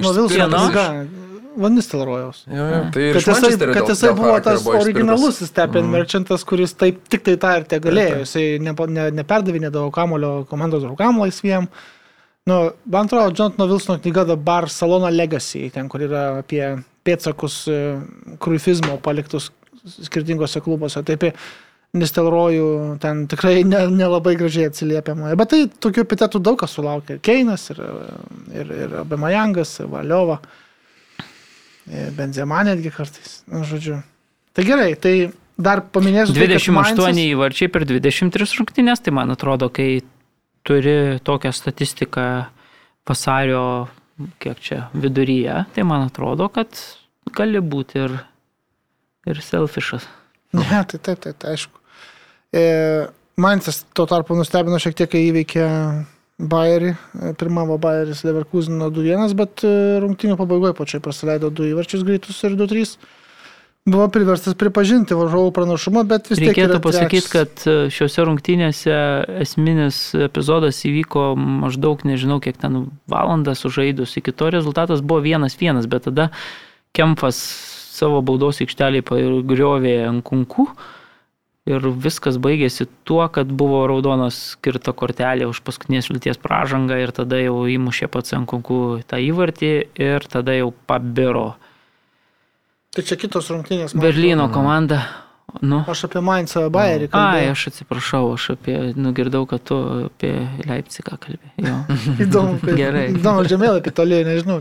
Vanis Telrojaus. Jo, jo, tai ir Kad jisai, kad jisai buvo tas originalusis Stephen Mhm. mm. Merchantas, kuris taip, tik tai tą ir te galėjo. Jisai nepa- ne, neperdavinėdavo kamulio komandos draugam laisviem. Nu, man atrodo, Jonathan Wilsono knyga The Barcelona Legacy, ten, kur yra apie pėtsakus e, kruifizmo paliktus skirtingose klubuose. Taip, Nistelrojų ten tikrai ne- nelabai gražiai atsiliepiama. Bet tai tokių epitetų daug kas sulaukė. Keinas ir, ir, ir Abemajangas, Valiova. E, Benzema netgi kartais. Na, žodžiu. Tai gerai, tai dar paminėsiu. tai, kad 28 Mainzas- įvarčiai per 23 rungtynės, tai man atrodo, kai turi tokią statistiką vasario, kiek čia, viduryje, tai man atrodo, kad gali būti ir, ir selfišas. Ne, tai taip, taip, tai aišku. E, Mainzas tuo tarpu nustebino šiek tiek, kai įveikė Bayerį. E, Pirmavo Bayeris Leverkusino 2-1, bet e, rungtynių pabaigoje pačiai praleido 2 įvarčius greitus ir 2-3. Buvo priverstas pripažinti varžovų pranašumą, bet vis tiek. Reikėtų pasakyti, kad e, šiuose rungtynėse esminis epizodas įvyko maždaug, nežinau, kiek ten valandą sužaidus. Iki to rezultatas buvo vienas vienas, bet tada Kempas savo baudos aikštelį pagriovė ant kunkų. Ir viskas baigėsi tuo, kad buvo raudonas skirta kortelė už paskutinės vilties pražangą ir tada jau įmušė pats ant kunkų tą įvartį ir tada jau pabiro Tai čia kitos rungtynės. Berlyno komanda. Nu. Aš apie Mainzą Bayerį Ai, kalbėjau. aš atsiprašau, aš apie, nugirdau, kad tu apie Leipzigą kalbėjai. <laughs> Įdomu, kaip. Gerai. Įdomu, žemėlapį toli, nežinau.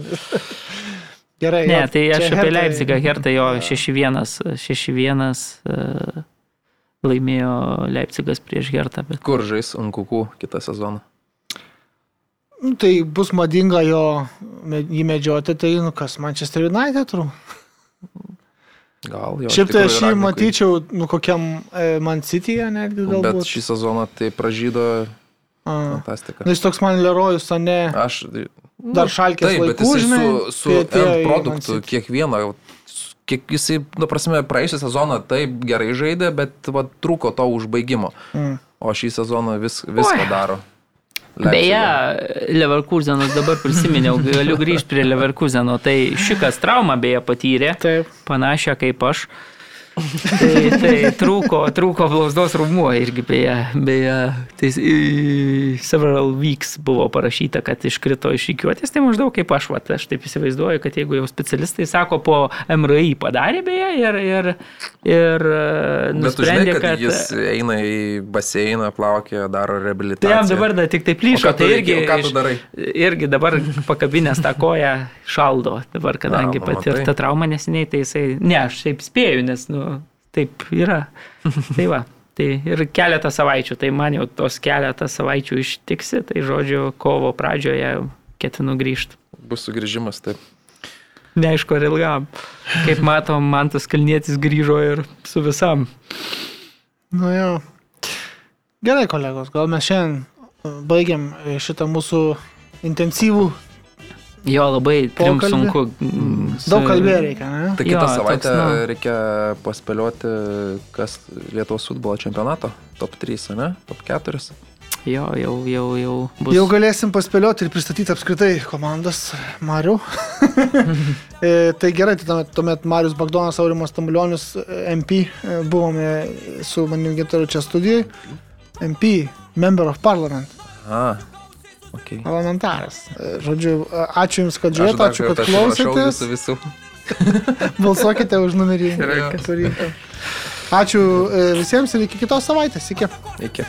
<laughs> Gerai. Ne, jo, tai aš apie Leipzigą, Hertha jo 6-1, 6-1 e, laimėjo Leipzigas prieš Hertą, bet Kur žais ant kukų kitą sezoną? Nu, Tai bus madinga jo jį medžioti, tai nu kas, Manchester United turbūt. Gal jo. Šiaip tai aš jį Ragnikui. matyčiau, nu kokiam e, Man City'e netgi Bet galbūt. šį sezoną tai pražydo A. fantastika. Nu, jis toks man Lerojus, o ne Aš. dar šalkės Taip, bet laikų, jisai žinai. su, su į Man produktu kiekvieną, kiek jisai, nu, prasme, praėjusią sezoną taip gerai žaidė, bet va, trūko to užbaigimo. Mm. O šį sezoną vis, viską Oi. daro. Beje, Leverkusenas dabar prisiminiau, <laughs> galiu grįžti prie Leverkuseno. Tai šikas traumą beje patyrė, Taip. panašią kaip aš. Tai, tai trūko, trūko blausdos rumuo irgi beje, beje, tai several weeks buvo parašyta, kad iškrito iš įkiuotės, tai maždaug kaip aš, vat, aš taip įsivaizduoju, kad jeigu jau specialistai sako, po MRI padarė beje ir, ir, ir e, tu žinai, nusprendė, kad, kad... jis eina į baseiną, plaukia, daro Tai reabilitaciją. jam dabar da, tik tai plyšo, tai irgi, iš- irgi dabar pakabinės tą koją šaldo, dabar kadangi patirta trauma nesiniai, tai jisai, ne, aš taip spėju, nes, nu, taip yra. <laughs> Tai va, tai ir keletą savaičių, tai man jau tos keletą savaičių ištiksi, tai žodžiu, kovo pradžioje ketinu grįžti. Bus sugrįžimas, taip. Neaišku, ar ilgam. Kaip matom, man tas kalnietis grįžo ir su visam. Nu jo. Gerai, kolegos, gal mes šiandien e, baigiam e, šitą mūsų intensyvų, Jo, labai trim Pokalbį. sunku. su- daug kalbėjų reikia, ne? Tai Jo, kitą toks, savaitę nu. reikia paspėlioti, kas Lietuvos futbolo čempionato. Top 3, ne? Top 4. Jo, jau, jau, jau bus. Jau galėsim paspėlioti ir pristatyti apskritai komandas Mariu. <laughs> E, tai gerai, tai tuomet, tuomet Marius Bagdonas, Aurimas Tamulionis, MP, e, buvome su manimi gintaru čia studijoje. MP, Member of Parliament, A, ok. parlamentaras. Žodžiu, ačiū Jums, kad žiūrėjote, ačiū, kad klausėtės. Visų, visų. <laughs> Balsuokite už numerį. Ačiū e, visiems ir iki kitos savaitės. Iki. Iki.